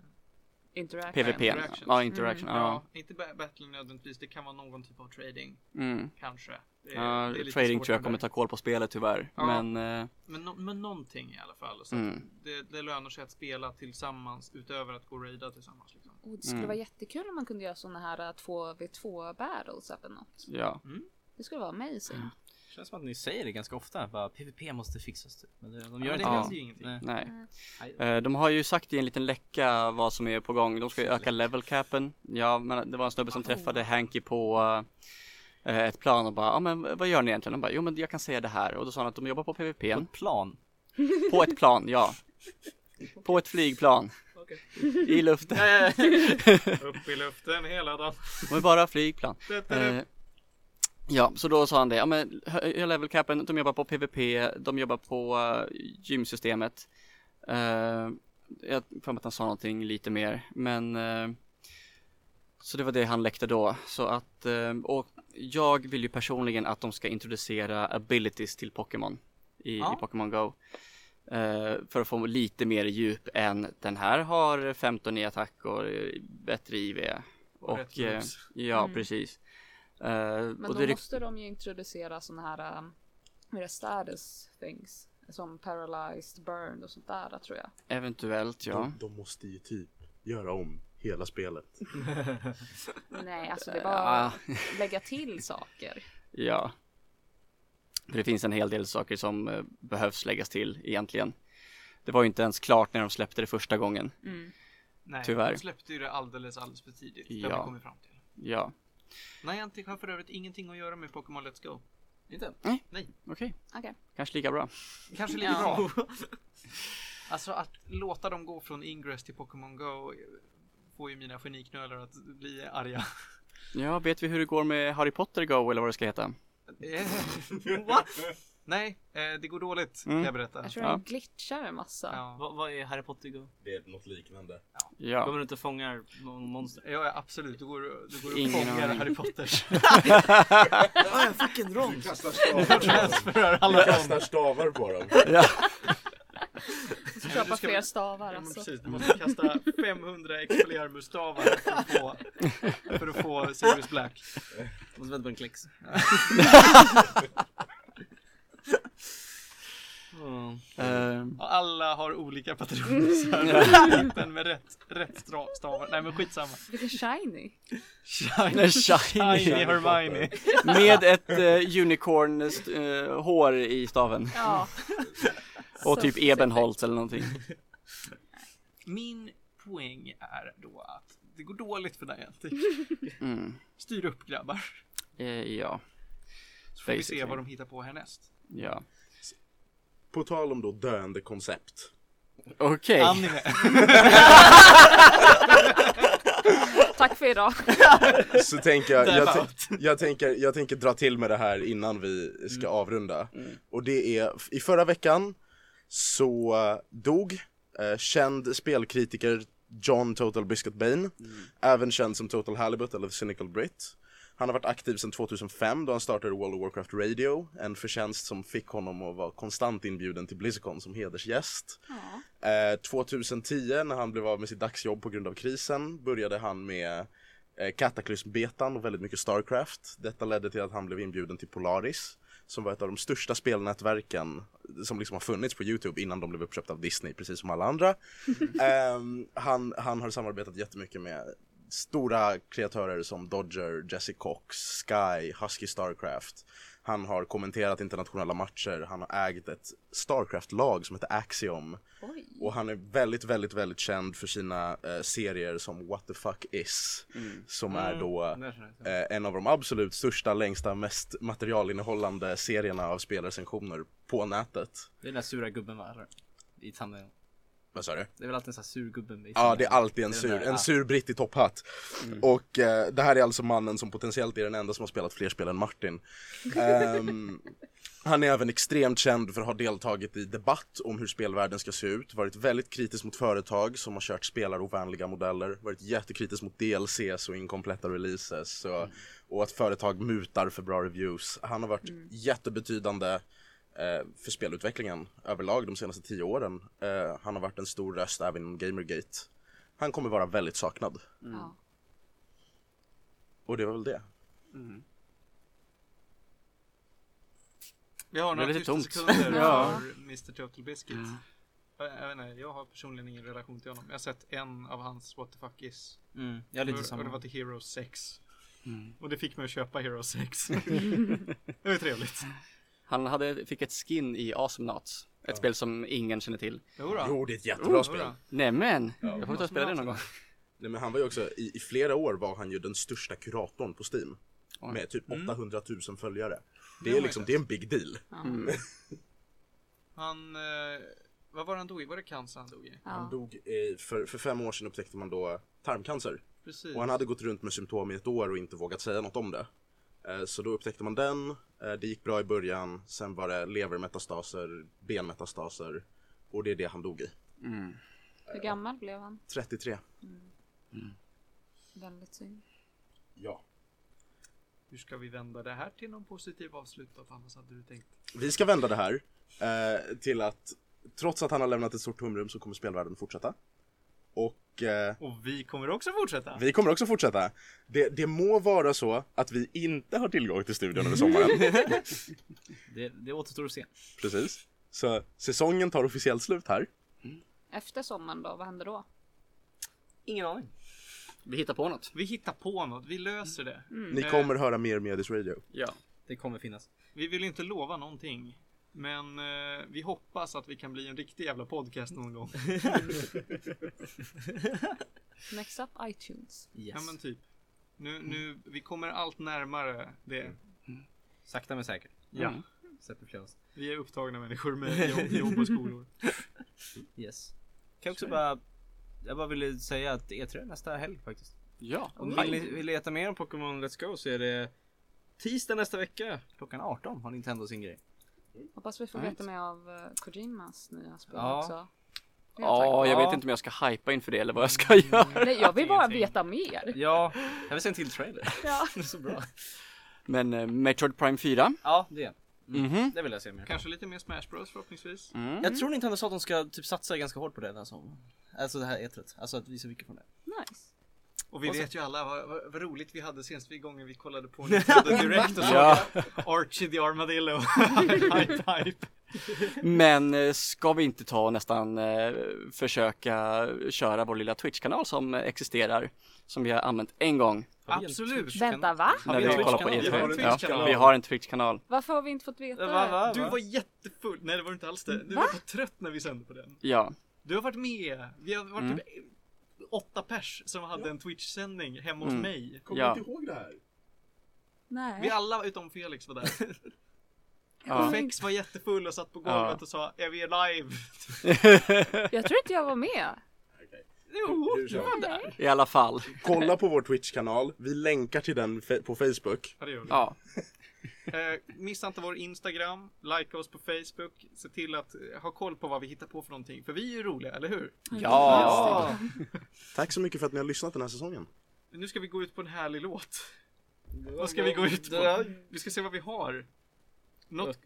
Interaction. PVP. Interactions. Ja, interaction. Ja, Ja. inte ba- battle nödvändigtvis, det kan vara någon typ av trading, Mm. kanske. Det är- Ja, det är lite trading tror jag kommer ta koll på spelet tyvärr. Ja. Men eh, Men, no- men någonting i alla fall. Så Mm. det, det lönar sig att spela tillsammans utöver att gå och raida tillsammans. Liksom. Och det skulle Mm. vara jättekul om man kunde göra sådana här 2v2 battles eller något. ja. Det skulle vara amazing. Känns som att ni säger det ganska ofta, bara PVP måste fixas typ. Men det, de Ja, gör det inte händer det. ingenting. Nej. Nej. Nej. Eh, De har ju sagt i en liten läcka vad som är på gång. De ska ju öka level capen. Ja, men det var en snubbe som träffade Hanky på eh, ett plan och bara, ja men vad gör ni egentligen? De bara, jo men jag kan säga det här. Och då sa han att de jobbar på PVP. På ett plan. På ett plan, ja. På ett flygplan. I luften. Upp i luften hela dagen. De är bara flygplan. Eh, ja, så då sa han det. Ja, men höja level capen, de jobbar på PVP, de jobbar på uh, gymsystemet. Uh, jag får mig att han sa någonting lite mer, men eh, så det var det han läckte då. Så att, och jag vill ju personligen att de ska introducera abilities till Pokémon i, Ja. i Pokémon Go. För att få lite mer djup än den här har 15 i attack och bättre IV. Och, moves. ja, Mm. precis. Eh, Men och då det, måste de ju introducera sådana här um, mer status things. Som paralyzed, burned och sånt där tror jag. eventuellt ja. De, de måste ju typ göra om hela spelet. Nej, alltså det är bara Ja. lägga till saker. Ja. För det finns en hel del saker som eh, behövs läggas till egentligen. Det var ju inte ens klart när de släppte det första gången. Nej, Tyvärr. de släppte ju det alldeles, alldeles för tidigt. Det har vi kommit fram till. Ja, Niantic har för övrigt ingenting att göra med Pokémon Let's Go. Inte? Nej, okej. Okej. Kanske lika bra. kanske lite Ja. bra. Alltså att låta dem gå från Ingress till Pokémon Go får ju mina geniknölar att bli arga. Ja, vet vi hur det går med Harry Potter Go eller vad det ska heta? Eh, What? Nej, eh, det går dåligt kan Mm. jag berätta. Jag tror Ja. de glitchar en massa. Ja. Vad, vad är Harry Potter Go? Det är något liknande. Ja. Kommer du inte fånga någon monster? Ja, ja, absolut. Du går, du går och Ingen fångar aning. Harry Potters. Ah, jag fick en roll! Kastar stavar, Transferar alla kastar stavar på dem. ja. Köpa du ska- fler stavar Ja, men alltså. precis, du måste kasta 500 Expelliarmus-stavar för att få, för att få Sirius Black. Måste vänta på en klicks. Mm. Och alla har olika patroner. Men med rätt, rätt stra- stavar. Nej men skitsamma. Lite shiny. Shiny, Shiny. Shiny Hermione. med ett uh, unicorn eh, hår i staven. Ja. Och typ ebenholt eller någonting. Min poäng är då att det går dåligt för Niantic. Mm. Styr upp grabbar. Eh, ja. Så får vi se Basically. vad de hittar på härnäst. Ja. På tal om då döende koncept. Okej. Anime. Tack för idag. Så tänker jag, jag, jag, tänker, jag tänker dra till med det här innan vi ska avrunda. Och det är, i förra veckan så dog eh, känd spelkritiker John Total Biscuit Bane, även känd som Total Halibut eller The Cynical Brit. Han har varit aktiv sedan 2005 då han startade World of Warcraft Radio, en förtjänst som fick honom att vara konstant inbjuden till Blizzcon som hedersgäst. Eh, 2010 när han blev av med sitt dagsjobb på grund av krisen började han med eh, Cataclysm-betan och väldigt mycket Starcraft. Detta ledde till att han blev inbjuden till Polaris som var ett av de största spelnätverken som liksom har funnits på Youtube innan de blev uppköpta av Disney, precis som alla andra. Ehm, han, han har samarbetat jättemycket med stora kreatörer som Dodger, Jesse Cox, Sky, Husky Starcraft. Han har kommenterat internationella matcher, han har ägt ett Starcraft-lag som heter Axiom. Oj. Och han är väldigt, väldigt, väldigt känd för sina eh, serier som What the fuck is. Som är då känner jag. eh, en av de absolut största, längsta, mest materialinnehållande serierna av spelarrecensioner på nätet. Det är den där sura gubben va? I thumbnailen. Vad sa du? Det är väl alltid en sån här sur gubbe i Ja, det är alltid en sur, där, en ja. sur britt i topphatt. Och eh, det här är alltså mannen som potentiellt är den enda som har spelat fler spel än Martin. Ehm, han är även extremt känd för att ha deltagit i debatt om hur spelvärlden ska se ut, varit väldigt kritisk mot företag som har kört spelarovänliga modeller, varit jättekritisk mot DLCs och inkompletta releases så, och att företag mutar för bra reviews. Han har varit jättebetydande eh, för spelutvecklingen överlag de senaste tio åren. Eh, han har varit en stor röst även inom Gamergate. Han kommer vara väldigt saknad. Ja. Och det var väl det. Vi har några tysta tomt. sekunder Ja. för Mr Total Biscuit. Jag, jag vet inte, jag har personligen ingen relation till honom. Jag har sett en av hans What the fuck is. Mm, jag är lite och, och samma. det var till Hero 6. Mm. Och det fick mig att köpa Hero 6. det var trevligt. Han hade, fick ett skin i Awesomenauts. Ett spel som ingen känner till. Jodå. Jo, det är ett jättebra Jodå. spel. Nämen! jag får ta och spela det någon gång. Nej, men han var ju också, i, i flera år var han ju den största kuratorn på Steam. Oj. Med typ 800 000 följare. Det är liksom, det är en big deal. Mm. Han, eh, vad var han dog i? Var det cancer han dog i? Han Ja. dog, eh, för, för fem år sedan upptäckte man då tarmcancer. Precis. Och han hade gått runt med symptom i ett år och inte vågat säga något om det. Eh, Så då upptäckte man den, eh, det gick bra i början, sen var det levermetastaser, benmetastaser och det är det han dog i. Mm. Hur gammal blev han? 33. Väldigt synd. Ja. Hur ska vi vända det här till någon positiv avslutat? Annars hade du tänkt. Vi ska vända det här eh, till att trots att han har lämnat ett stort tomrum så kommer spelvärlden fortsätta. Och eh, Och vi kommer också fortsätta. vi kommer också fortsätta. Det, det må vara så att vi inte har tillgång till studion över sommaren. Det, det återstår att se. Precis. Så säsongen tar officiellt slut här. Efter sommaren då, vad händer då? Ingen aning. Vi hittar på något. Vi hittar på något, vi löser det. Ni Eh, kommer höra mer Medis Radio. Ja. Det kommer finnas. Vi vill inte lova någonting. Men eh, vi hoppas att vi kan bli en riktig jävla podcast någon gång. Next up iTunes. Yes. Ja men typ. Nu, nu, vi kommer allt närmare det. Sakta men säkert. Ja. Mm. Släpper fler oss. Vi är upptagna människor med jobb, jobb och skolor. Yes. Kan jag också bara, jag bara ville säga att E3 är nästa helg faktiskt. Ja. Om ni vill, vill leta mer om Pokémon Let's Go så är det tisdag nästa vecka klockan 18 har Nintendo sin grej. Hoppas vi får Right. veta mer av uh, Kojimas nya spel Ja. också. Ja, jag Ja. vet inte om jag ska hypa inför det eller vad jag ska göra. Nej, jag vill bara veta mer. Ja, jag vill se en till trailer. Ja. det är så bra. Men eh, Metroid Prime 4. Ja, det. Mhm. Det vill jag se mer. Kanske lite mer Smash Bros förhoppningsvis. Mm. Jag tror Nintendo sa att de ska typ satsa ganska hårt på det där som, alltså det här E3. Alltså att visa mycket från det. Nice. Och vi Och så- vet ju alla vad, vad, vad roligt vi hade senast vi gången vi kollade på Nintendo Direct och såg Ja. Archie the Armadillo. hype, hype. Men eh, ska vi inte ta och nästan eh, försöka köra vår lilla Twitch-kanal som existerar? Som vi har använt en gång Absolut. Vänta, va? Har när vi vi kollar på Twitch-kanal? Vi E3. har en Ja, vi har en Twitch-kanal. Varför har vi inte fått veta Va, va? Du var jättefull. Nej det var du inte alls det. Du var trött när vi sände på den. Ja, Du har varit med. Vi har varit Mm. Åtta pers som hade en Twitch-sändning hemma hos Mm. mig. Kommer Ja. du inte ihåg det här? Nej. Vi alla utom Felix var där. ja. Fex var jättefull och satt på golvet Ja. och sa Är vi live? Jag tror inte jag var med. Jo, du var där. i alla fall. Kolla på vår Twitch-kanal. Vi länkar till den fe- på Facebook. Ja, det gör vi. Ja, Eh, missa inte vår Instagram, likea oss på Facebook, se till att eh, ha koll på vad vi hittar på för någonting. För vi är ju roliga, eller hur? ja. Tack så mycket för att ni har lyssnat den här säsongen. Nu ska vi gå ut på en härlig låt. Vad ska vi gå ut på? Vi ska se vad vi har. Något.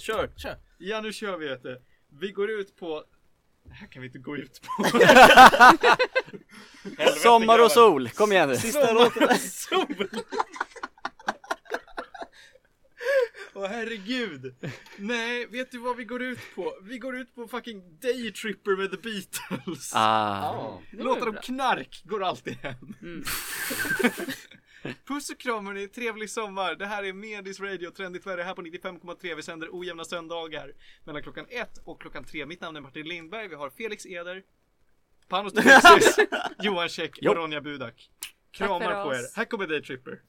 Kör, kör. Ja, nu kör vi vet du. Vi går ut på... Det här kan vi inte gå ut på. Sommar och sol, kom igen nu. Sista låten. Sol! Åh herregud! Nej, vet du vad vi går ut på? Vi går ut på fucking Daytripper med The Beatles. Ah. Ja. Det Låtar om knark går alltid hem. Puss och kram hörni, trevlig sommar. Det här är Medis Radio, trendigt värre här på 95,3. Vi sänder ojämna söndagar mellan klockan ett och klockan tre. Mitt namn är Martin Lindberg. Vi har Felix Eder, Panos Demesis, Johan Käck och Ronja Budak. Kramar på er. Här kommer Daytripper.